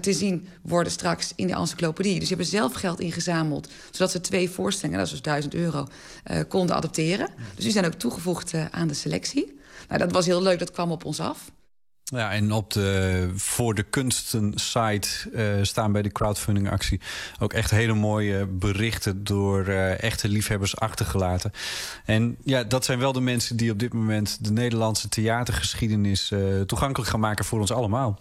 te zien worden straks in de encyclopedie. Dus die hebben zelf geld ingezameld, zodat ze twee voorstellingen, dat is dus 1000 euro, konden adopteren. Dus die zijn ook toegevoegd aan de selectie. Nou, dat was heel leuk, dat kwam op ons af. Ja, en op de Voor de Kunsten site eh, staan bij de crowdfunding actie ook echt hele mooie berichten door eh, echte liefhebbers achtergelaten. En ja, dat zijn wel de mensen die op dit moment de Nederlandse theatergeschiedenis eh, toegankelijk gaan maken voor ons allemaal.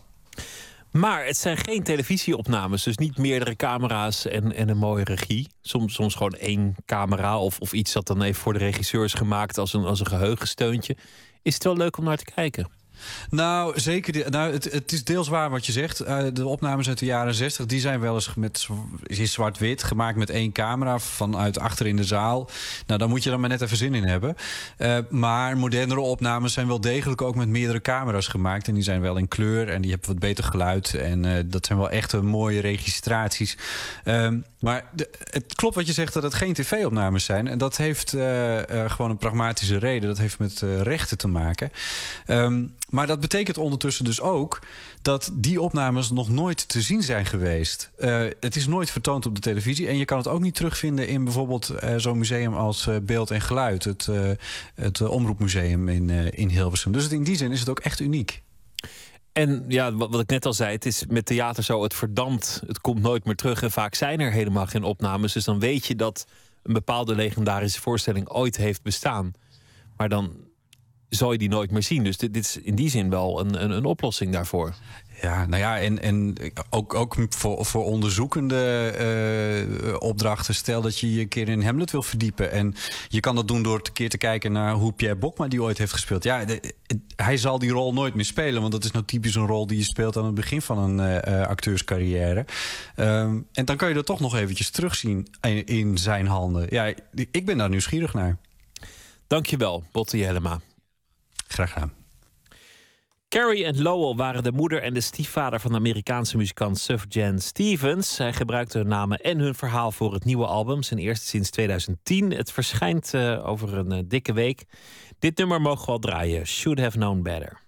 Maar het zijn geen televisieopnames, dus niet meerdere camera's en, en een mooie regie. Soms, soms gewoon één camera of, of iets dat dan even voor de regisseur is gemaakt als een, als een geheugensteuntje. Is het wel leuk om naar te kijken? Nou, zeker. Nou, het, het is deels waar wat je zegt. Eh, de opnames uit de jaren 60, die zijn wel eens met is zwart-wit gemaakt met één camera vanuit achter in de zaal. Nou, daar moet je dan maar net even zin in hebben. Eh, maar modernere opnames zijn wel degelijk ook met meerdere camera's gemaakt. En die zijn wel in kleur en die hebben wat beter geluid. En eh, dat zijn wel echte mooie registraties. Ehm, maar het klopt wat je zegt dat het geen tv-opnames zijn. En dat heeft gewoon een pragmatische reden. Dat heeft met rechten te maken. Ehm, maar dat betekent ondertussen dus ook dat die opnames nog nooit te zien zijn geweest. Eh, het is nooit vertoond op de televisie. En je kan het ook niet terugvinden in bijvoorbeeld eh, zo'n museum als eh, Beeld en Geluid. Het, het Omroepmuseum in, in Hilversum. Dus in die zin is het ook echt uniek. En ja, wat, wat ik net al zei, het is met theater zo, het verdampt, het komt nooit meer terug. En vaak zijn er helemaal geen opnames. Dus dan weet je dat een bepaalde legendarische voorstelling ooit heeft bestaan. Maar dan zal je die nooit meer zien. Dus dit, dit is in die zin wel een, een, een oplossing daarvoor. Ja, nou ja, en, en ook, ook voor, voor onderzoekende eh, opdrachten. Stel dat je je een keer in Hamlet wil verdiepen. En je kan dat doen door een keer te kijken naar hoe Pierre Bokma die ooit heeft gespeeld. Ja, de- hij zal die rol nooit meer spelen. Want dat is nou typisch een rol die je speelt aan het begin van een eh, eh, acteurscarrière. Ehm, en dan kan je dat toch nog eventjes terugzien in, in zijn handen. Ja, ik ben daar nieuwsgierig naar. Dankjewel, Botte Jellema. Graag gedaan. Carrie en Lowell waren de moeder en de stiefvader van de Amerikaanse muzikant Sufjan Stevens. Zij gebruikten hun namen en hun verhaal voor het nieuwe album, zijn eerste sinds 2010. Het verschijnt eh, over een eh, dikke week. Dit nummer mogen we al draaien, Should Have Known Better.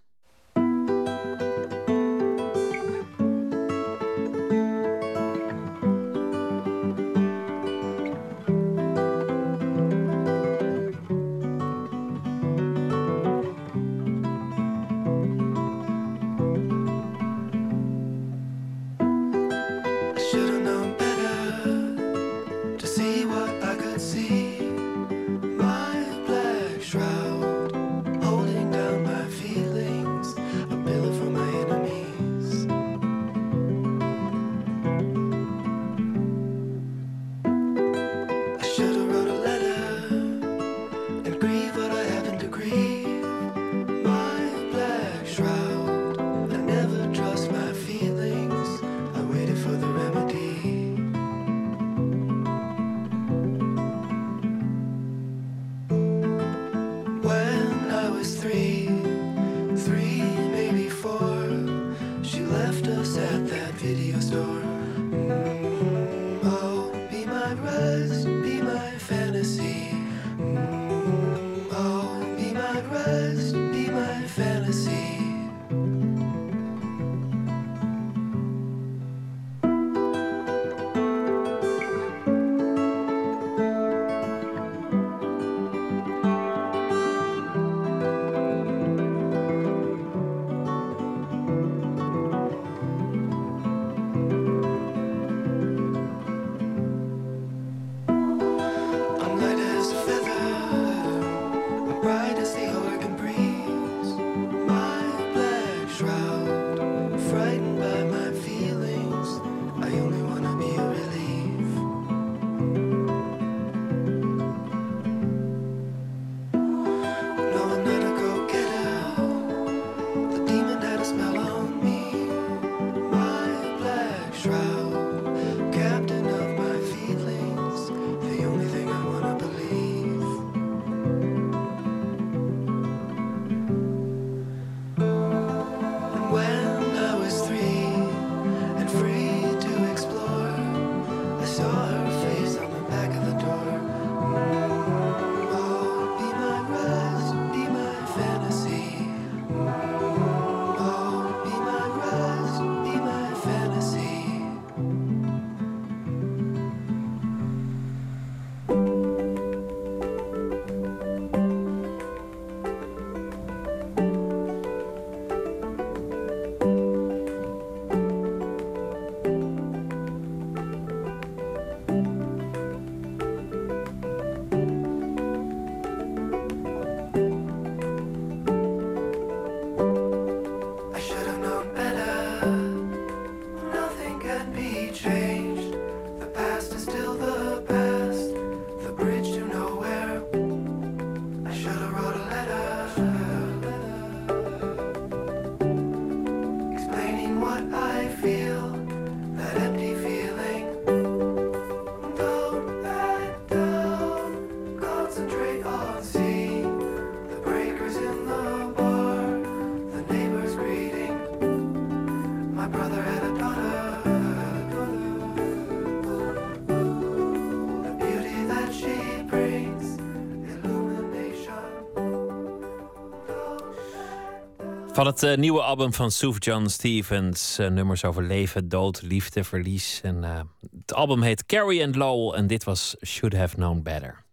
Van het eh, nieuwe album van Suf John Stevens. eh, nummers over leven, dood, liefde, verlies. En, eh, het album heet Carrie and Lowell. En dit was Should Have Known Better.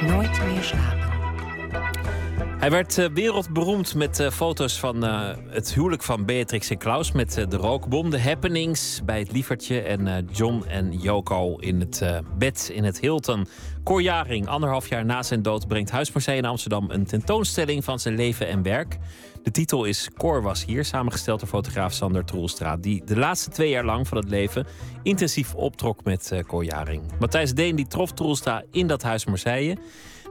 Nooit meer slapen. Hij werd eh, wereldberoemd met eh, foto's van eh, het huwelijk van Beatrix en Klaus met de rookbom, de happenings bij het lievertje en John en Yoko in het bed in het Hilton. Cor anderhalf jaar na zijn dood, brengt Huismuseum in Amsterdam een tentoonstelling van zijn leven en werk. De titel is Cor was hier, samengesteld door fotograaf Sander Troelstra, die de laatste twee jaar lang van het leven intensief optrok met Cor. Matthijs Deen die trof Troelstra in dat Huis Marseille.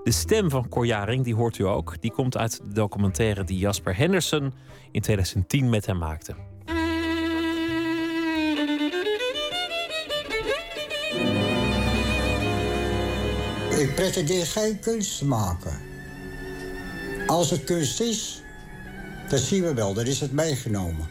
De stem van Cor Jaring, die hoort u ook. Die komt uit de documentaire die Jasper Henderson in 2010 met hem maakte. Ik pretendeer geen kunst te maken. Als het kunst is, dat zien we wel, dan is het meegenomen.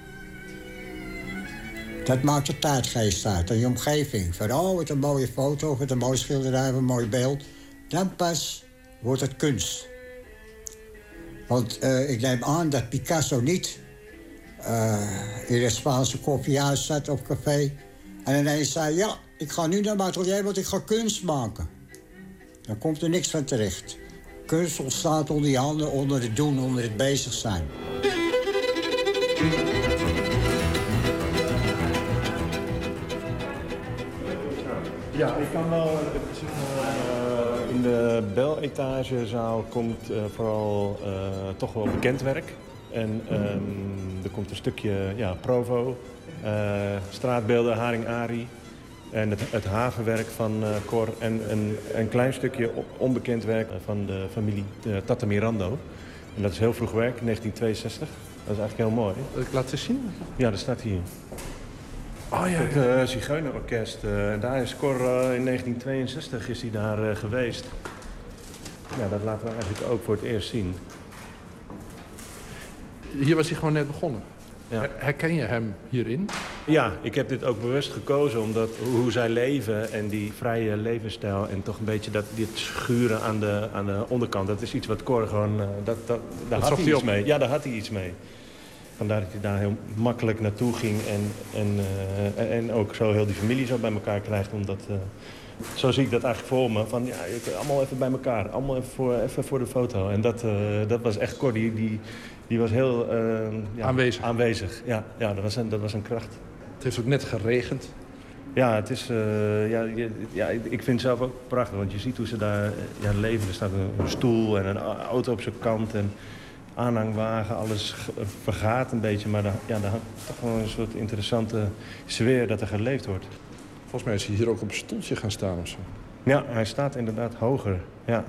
Dat maakt de tijdgeest uit en je omgeving. Van, oh, wat een mooie foto, wat een mooi schilderij, wat een mooi beeld. Dan pas wordt het kunst. Want eh, ik neem aan dat Picasso niet eh, in het Spaanse koffiehuis zat op café... en ineens zei, ja, ik ga nu naar mijn atelier, want ik ga kunst maken. Dan komt er niks van terecht. Kunst ontstaat onder je handen, onder het doen, onder het bezig zijn. Ja, ik kan wel. In de bel-etagezaal komt eh, vooral eh, toch wel bekend werk. En ehm, er komt een stukje ja, Provo, eh, straatbeelden Haring Ari. En het, het havenwerk van Cor. En een, een klein stukje onbekend werk van de familie Tata Mirando. En dat is heel vroeg werk, 1962. Dat is eigenlijk heel mooi. Ik laat het zien. Ja, dat staat hier. Oh ja, Het uh, Zigeunerorkest. eh, en daar is Cor eh, in 1962 is hij daar eh, geweest. Ja, dat laten we eigenlijk ook voor het eerst zien. Hier was hij gewoon net begonnen. Her- Herken je hem hierin? Ja, ik heb dit ook bewust gekozen omdat hoe zij leven en die vrije levensstijl en toch een beetje dat, dit schuren aan de, aan de onderkant, dat is iets wat Cor gewoon, eh, dat, dat, daar had zocht hij hij iets op. mee. Ja, daar had hij iets mee. Vandaar dat hij daar heel makkelijk naartoe ging en, en, eh, en ook zo heel die familie zo bij elkaar krijgt. Omdat, eh, zo zie ik dat eigenlijk voor me. Van, ja, allemaal even bij elkaar, allemaal even voor, even voor de foto. En dat, eh, dat was echt Cor, die, die, die was heel ja, Aanwezig. aanwezig. Ja, ja dat, was een, dat was een kracht. Het heeft ook net geregend. Ja, het is, ja, je- ja, ik vind het zelf ook prachtig. Want je ziet hoe ze daar ja, leven. Er staat een, stoel en een auto op zijn kant. En aanhangwagen, alles vergaat een beetje. Maar daar, ja, daar hangt toch wel een soort interessante sfeer dat er geleefd wordt. Volgens mij is hij hier ook op een stoeltje gaan staan of zo. Ja, hij staat inderdaad hoger. Ja.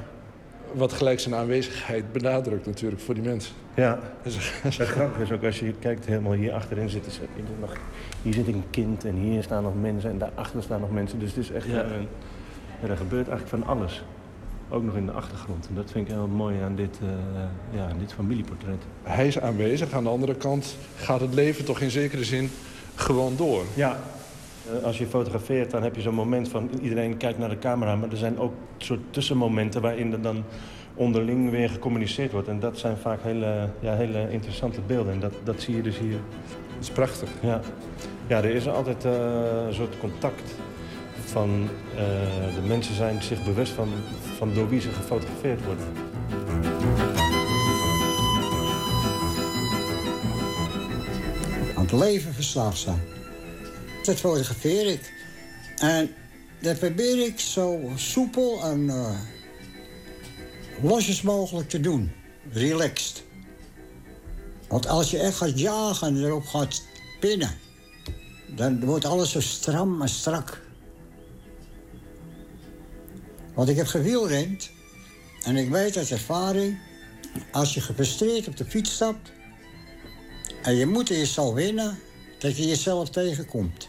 Wat gelijk zijn aanwezigheid benadrukt natuurlijk voor die mensen. Ja, het grappige is ook als je kijkt helemaal hier achterin in de nacht. Hier zit een kind en hier staan nog mensen en daarachter staan nog mensen. Dus het is echt Ja. een, ja, er gebeurt eigenlijk van alles. Ook nog in de achtergrond. En dat vind ik heel mooi aan dit, eh, ja, aan dit familieportret. Hij is aanwezig. Aan de andere kant gaat het leven toch in zekere zin gewoon door. Ja, eh, als je fotografeert dan heb je zo'n moment van iedereen kijkt naar de camera. Maar er zijn ook soort tussenmomenten waarin er dan onderling weer gecommuniceerd wordt. En dat zijn vaak hele, ja, hele interessante beelden. En dat, dat zie je dus hier. Dat is prachtig. Ja, ja er is altijd eh, een soort contact van eh, de mensen zijn zich bewust van, van door wie ze gefotografeerd worden. aan het leven verslaafd zijn. Dat fotografeer ik. En dat probeer ik zo soepel en eh losjes mogelijk te doen. Relaxed. Want als je echt gaat jagen en erop gaat pinnen... dan wordt alles zo stram en strak. Want ik heb gewielrend en ik weet uit ervaring... als je gefrustreerd op de fiets stapt... En je moet eerst al winnen dat je jezelf tegenkomt.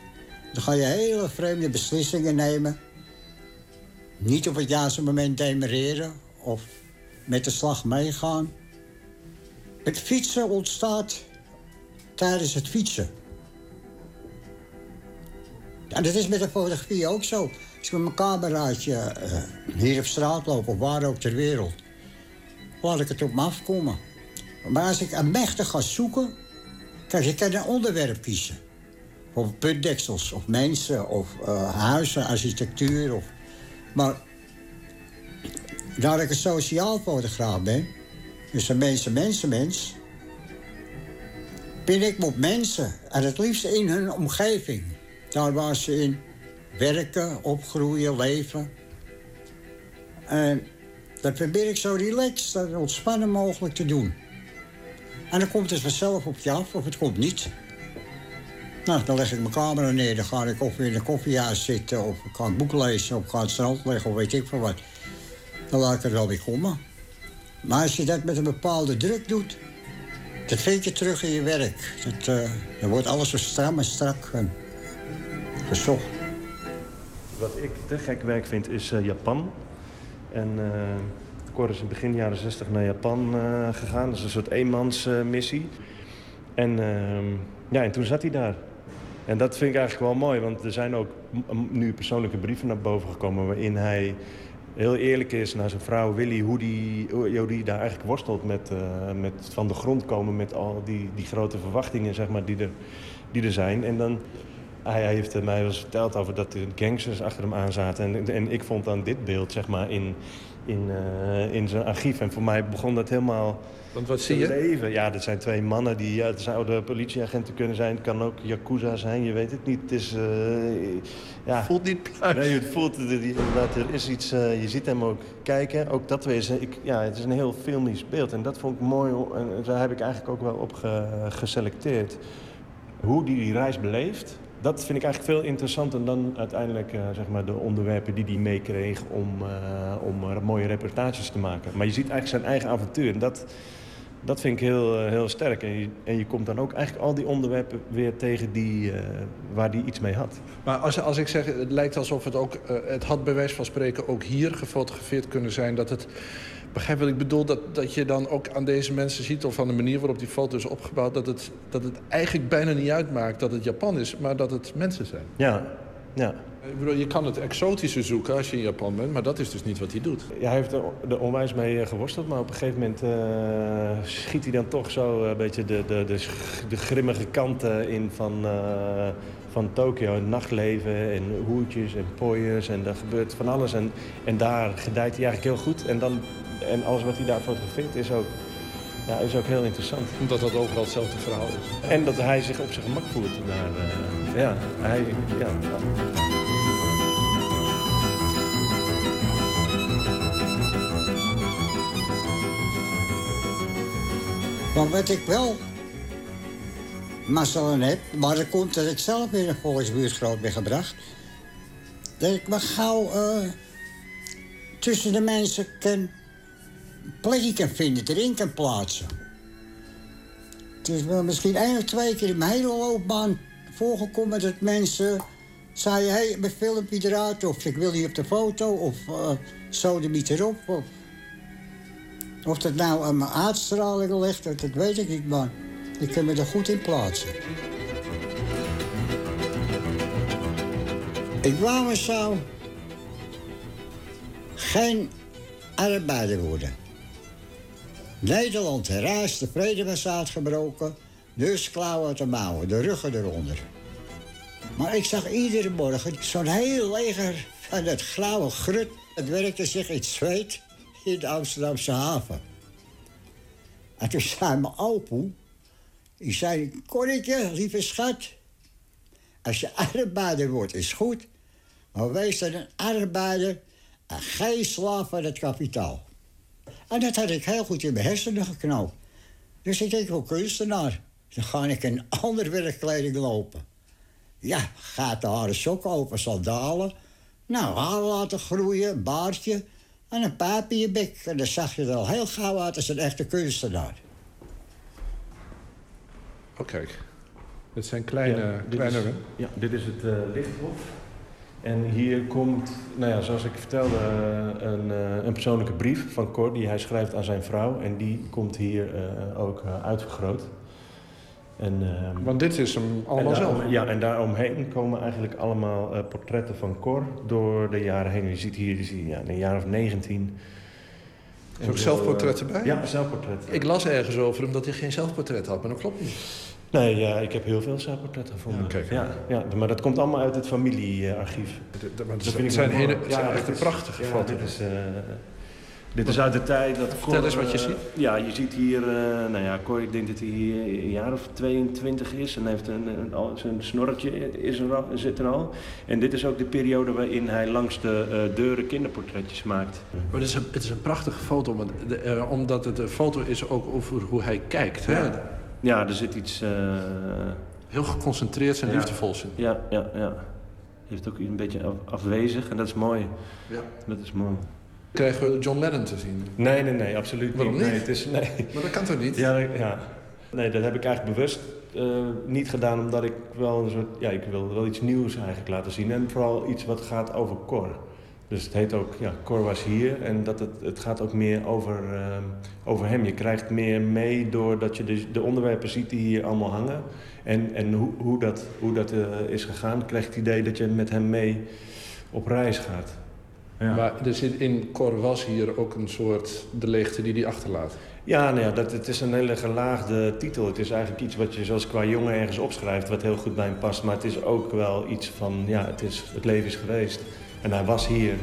Dan ga je hele vreemde beslissingen nemen. Niet op het juiste moment demereren of met de slag meegaan. Het fietsen ontstaat tijdens het fietsen. En dat is met de fotografie ook zo. Als ik met mijn cameraatje eh, hier op straat loop, of waar ook ter wereld, laat ik het op me afkomen. Maar als ik een mechtig ga zoeken, Kijk, kan een onderwerp kiezen. Of putdeksels, of mensen, of eh, huizen, architectuur. Of... Maar daar ik een sociaal fotograaf ben, dus een mensen, mensen, mens, ben ik op mensen. En het liefst in hun omgeving. Daar waar ze in werken, opgroeien, leven. En dat probeer ik zo relaxed en ontspannen mogelijk te doen. En dan komt het vanzelf op je af of het komt niet. Nou, dan leg ik mijn camera neer. Dan ga ik of in een koffiehuis zitten... of ik ga een boek lezen of ik het strand leggen of weet ik veel wat. Dan laat ik het wel weer komen. Maar als je dat met een bepaalde druk doet... dat vind je terug in je werk. Dat, eh, dan wordt alles zo stram en strak en gezocht. Wat ik te gek werk vind is eh, Japan. En eh Cor is in begin jaren 60 naar Japan eh, gegaan. Dat is een soort eenmansmissie. en, ehm, ja, en toen zat hij daar. En dat vind ik eigenlijk wel mooi, want er zijn ook nu persoonlijke brieven naar boven gekomen... waarin hij heel eerlijk is naar zijn vrouw Willy... hoe die, hoe die daar eigenlijk worstelt met, met van de grond komen... met al die, die grote verwachtingen zeg maar, die, er, die er zijn. En dan hij hij heeft mij wel eens verteld over dat er gangsters achter hem aan zaten. En, en ik vond dan dit beeld zeg maar, in, in, eh, in zijn archief. En voor mij begon dat helemaal Want wat te zie je? leven. Ja, dat zijn twee mannen die... Ja, het zouden politieagenten kunnen zijn. Het kan ook Yakuza zijn, je weet het niet. Het is... eh, ja. Voelt niet pluis. Nee, het voelt... er- Inderdaad, er is iets... eh, je ziet hem ook kijken. Ook dat wezen. Ik, ja, het is een heel filmisch beeld. En dat vond ik mooi. En daar heb ik eigenlijk ook wel op ge- geselecteerd. Hoe die die reis beleeft... Dat vind ik eigenlijk veel interessanter dan uiteindelijk eh, zeg maar de onderwerpen die hij meekreeg om, eh, om er mooie reportages te maken. Maar je ziet eigenlijk zijn eigen avontuur. En dat, dat vind ik heel, eh, heel sterk. En je, en je komt dan ook eigenlijk al die onderwerpen weer tegen die, eh, waar hij iets mee had. Maar als, als ik zeg, het lijkt alsof het ook... eh, het had bij van spreken ook hier gefotografeerd kunnen zijn. Dat het... Begrijp wat ik bedoel? Dat, dat je dan ook aan deze mensen ziet... of aan de manier waarop die foto is opgebouwd... Dat het, dat het eigenlijk bijna niet uitmaakt dat het Japan is... maar dat het mensen zijn. Ja, ja. Ik bedoel, je kan het exotische zoeken als je in Japan bent... maar dat is dus niet wat hij doet. Ja, hij heeft er, er onwijs mee eh, geworsteld, maar op een gegeven moment eh, schiet hij dan toch zo een beetje de, de, de, de grimmige kanten in van, eh, van Tokio. Het nachtleven en hoertjes en pooiers en er gebeurt van alles. En, en daar gedijt hij eigenlijk heel goed. En, dan, en alles wat hij daar fotografeert is ook, ja, is ook heel interessant. Omdat dat overal hetzelfde verhaal is. En dat hij zich op zijn gemak voelt daar. eh, ja, hij, ja. Maar wat ik wel mazzel aan heb, maar dat komt dat ik zelf in een volksbuurt groot ben gebracht. Dat ik me gauw eh, tussen de mensen kan plekje kan vinden, erin kan plaatsen. Het is wel misschien één of twee keer in mijn hele loopbaan voorgekomen dat mensen zeiden: hé, hey, mijn filmpje eruit, of ik wil niet op de foto, of uh, zo de niet erop. Of, dat nou aan mijn ligt, dat, dat weet ik niet, maar ik kan me er goed in plaatsen. Ik wou me zo geen arbeider worden. Nederland heraast, de vrede was uitgebroken, dus klauwen de mouwen, de ruggen eronder. Maar ik zag iedere morgen zo'n heel leger van het grauwe grut. Het werkte zich in zweet in de Amsterdamse haven. En toen zei mijn opoe, die zei, Corretje, lieve schat... als je arbeider wordt, is goed... maar wees dan een arbeider en geen slaaf van het kapitaal. En dat had ik heel goed in mijn hersenen geknoopt. Dus ik denk, wel kunstenaar. Dan ga ik in ander werkkleding lopen. Ja, gaat de haren sokken open, sandalen. Nou, haar laten groeien, een baardje en een paap in je bek. En dan zag je er al heel gauw uit als een echte kunstenaar. Oh, kijk. Dit zijn kleine, Ja, dit kleinere. Is, ja, dit is het eh, lichthof. En hier komt, nou ja, zoals ik vertelde, eh, een, eh, een persoonlijke brief van Cor die hij schrijft aan zijn vrouw. En die komt hier eh, ook uitvergroot. En, ehm, Want dit is hem allemaal zelf. Ja, en daaromheen komen eigenlijk allemaal portretten van Cor door de jaren heen. Je ziet hier, je ziet, ja, in een jaar of 19. Is ook zelfportretten bij? Ja, zelfportretten. Ik las ergens over hem dat hij geen zelfportret had, maar dat klopt niet. Nee, ja, ik heb heel veel zelfportretten gevonden. Ja, ja, ja, maar dat komt allemaal uit het familiearchief. Dat zijn- zijn hele- het zijn echt is- prachtige ja, foto's. Dit is, eh, dit is uit de tijd dat Vertel Cor, eens wat je eh, ziet. Ja, je ziet hier, eh, nou ja, Cor, ik denk dat hij hier een jaar of 22 is. En heeft een, een, al- zijn snorretje is er al, zit er al. En dit is ook de periode waarin hij langs de eh, deuren kinderportretjes maakt. Maar het is een, het is een prachtige foto, want de- eh, omdat het een foto is ook over hoe hij kijkt. Hè? Ja. Ja, er zit iets... eh, Heel geconcentreerd en ja. liefdevol zin. Ja, ja, ja. Heeft ook een beetje af- afwezig en dat is mooi. Ja. Dat is mooi. Krijgen we John Lennon te zien? Nee, nee, nee, absoluut Waarom niet. niet? Nee, het is, nee. Maar dat kan toch niet? Ja, ja. Nee, dat heb ik eigenlijk bewust eh, niet gedaan, omdat ik wel een soort... Ja, ik wil wel iets nieuws eigenlijk laten zien. En vooral iets wat gaat over Cor. Dus het heet ook, ja, Cor was hier. En dat het, het gaat ook meer over, ehm, over hem. Je krijgt meer mee doordat je de, de onderwerpen ziet die hier allemaal hangen. En, en hoe, hoe dat, hoe dat eh, is gegaan, krijg je het idee dat je met hem mee op reis gaat. Ja. Maar er zit in Cor was hier ook een soort de leegte die hij achterlaat. Ja, nou ja dat, het is een hele gelaagde titel. Het is eigenlijk iets wat je zoals qua jongen ergens opschrijft... wat heel goed bij hem past. Maar het is ook wel iets van, ja, het, is, het leven is geweest. En hij was hier.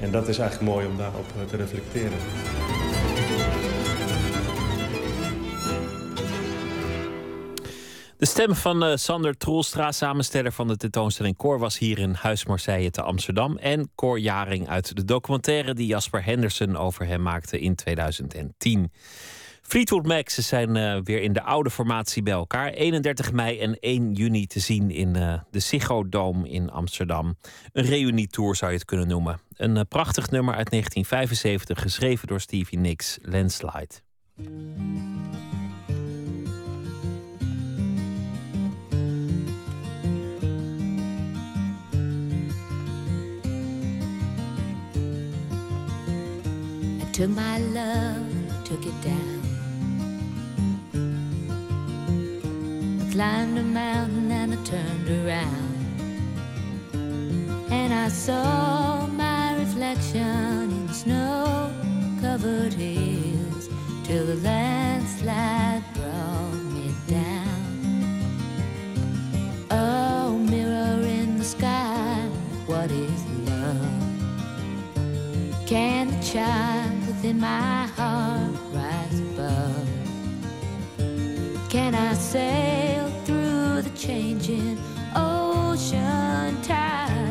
En dat is eigenlijk mooi om daarop eh, te reflecteren. De stem van eh, Sander Troelstra, samensteller van de tentoonstelling Cor, was hier in Huis Marseille te Amsterdam. En Cor Jaring uit de documentaire die Jasper Henderson over hem maakte in 2010. Fleetwood Mac, ze zijn eh, weer in de oude formatie bij elkaar. 31 mei en 1 juni te zien in eh, de Ziggo Dome in Amsterdam. Een reunietour zou je het kunnen noemen. Een eh, prachtig nummer uit 1975, geschreven door Stevie Nicks, Landslide. I took my love, took it down. Climbed a mountain and I turned around. And I saw my reflection in snow covered hills till the landslide brought me down. Oh, mirror in the sky, what is love? Can the child within my heart I sail through the changing ocean tides?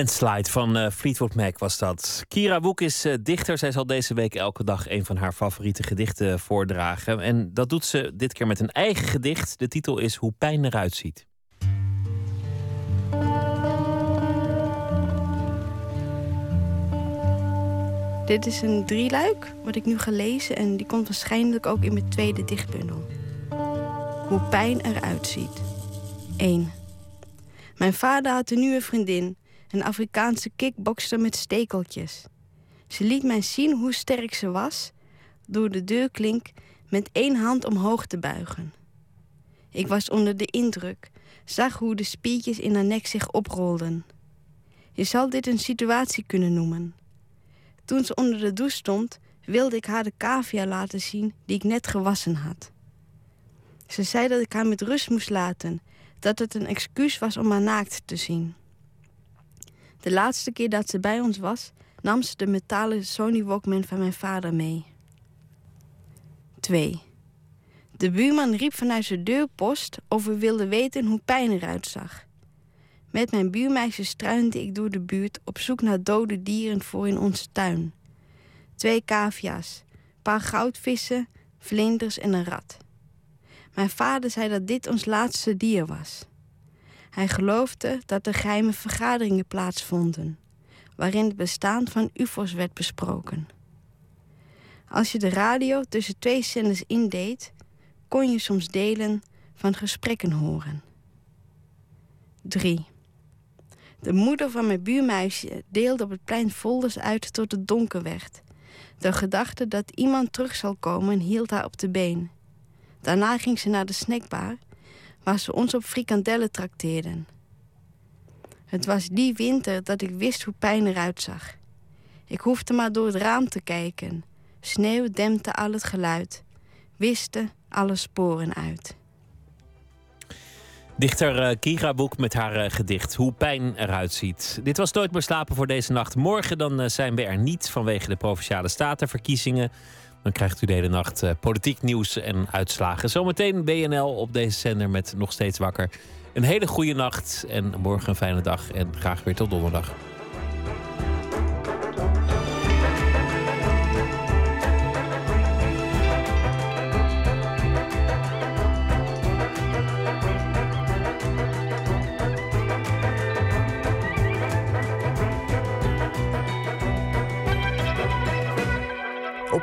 Landslide van eh, Fleetwood Mac was dat. Kira Woek is eh, dichter. Zij zal deze week elke dag een van haar favoriete gedichten voordragen. En dat doet ze dit keer met een eigen gedicht. De titel is Hoe pijn eruit ziet. Dit is een drieluik, wat ik nu ga lezen. En die komt waarschijnlijk ook in mijn tweede dichtbundel. Hoe pijn eruit ziet. 1. Mijn vader had een nieuwe vriendin. Een Afrikaanse kickbokster met stekeltjes. Ze liet mij zien hoe sterk ze was... door de deurklink met één hand omhoog te buigen. Ik was onder de indruk. Zag hoe de spiertjes in haar nek zich oprolden. Je zal dit een situatie kunnen noemen. Toen ze onder de douche stond, wilde ik haar de cavia laten zien die ik net gewassen had. Ze zei dat ik haar met rust moest laten, dat het een excuus was om haar naakt te zien. De laatste keer dat ze bij ons was, nam ze de metalen Sony Walkman van mijn vader mee. 2. De buurman riep vanuit zijn deurpost of we wilden weten hoe pijn eruit zag. Met mijn buurmeisje struinde ik door de buurt op zoek naar dode dieren voor in onze tuin. Twee cavia's, paar goudvissen, vlinders en een rat. Mijn vader zei dat dit ons laatste dier was. Hij geloofde dat er geheime vergaderingen plaatsvonden, waarin het bestaan van UFO's werd besproken. Als je de radio tussen twee zenders indeed, kon je soms delen van gesprekken horen. 3. De moeder van mijn buurmeisje deelde op het plein folders uit tot het donker werd. De gedachte dat iemand terug zal komen hield haar op de been. Daarna ging ze naar de snackbar, waar ze ons op frikandellen trakteerden. Het was die winter dat ik wist hoe pijn eruit zag. Ik hoefde maar door het raam te kijken. Sneeuw dempte al het geluid, wiste alle sporen uit. Dichter eh, Kira Boek met haar eh, gedicht Hoe pijn eruit ziet. Dit was Nooit meer slapen voor deze nacht. Morgen dan eh, zijn we er niet vanwege de Provinciale Statenverkiezingen. Dan krijgt u de hele nacht eh, politiek nieuws en uitslagen. Zometeen BNL op deze zender met Nog Steeds Wakker. Een hele goede nacht en morgen een fijne dag. En graag weer tot donderdag.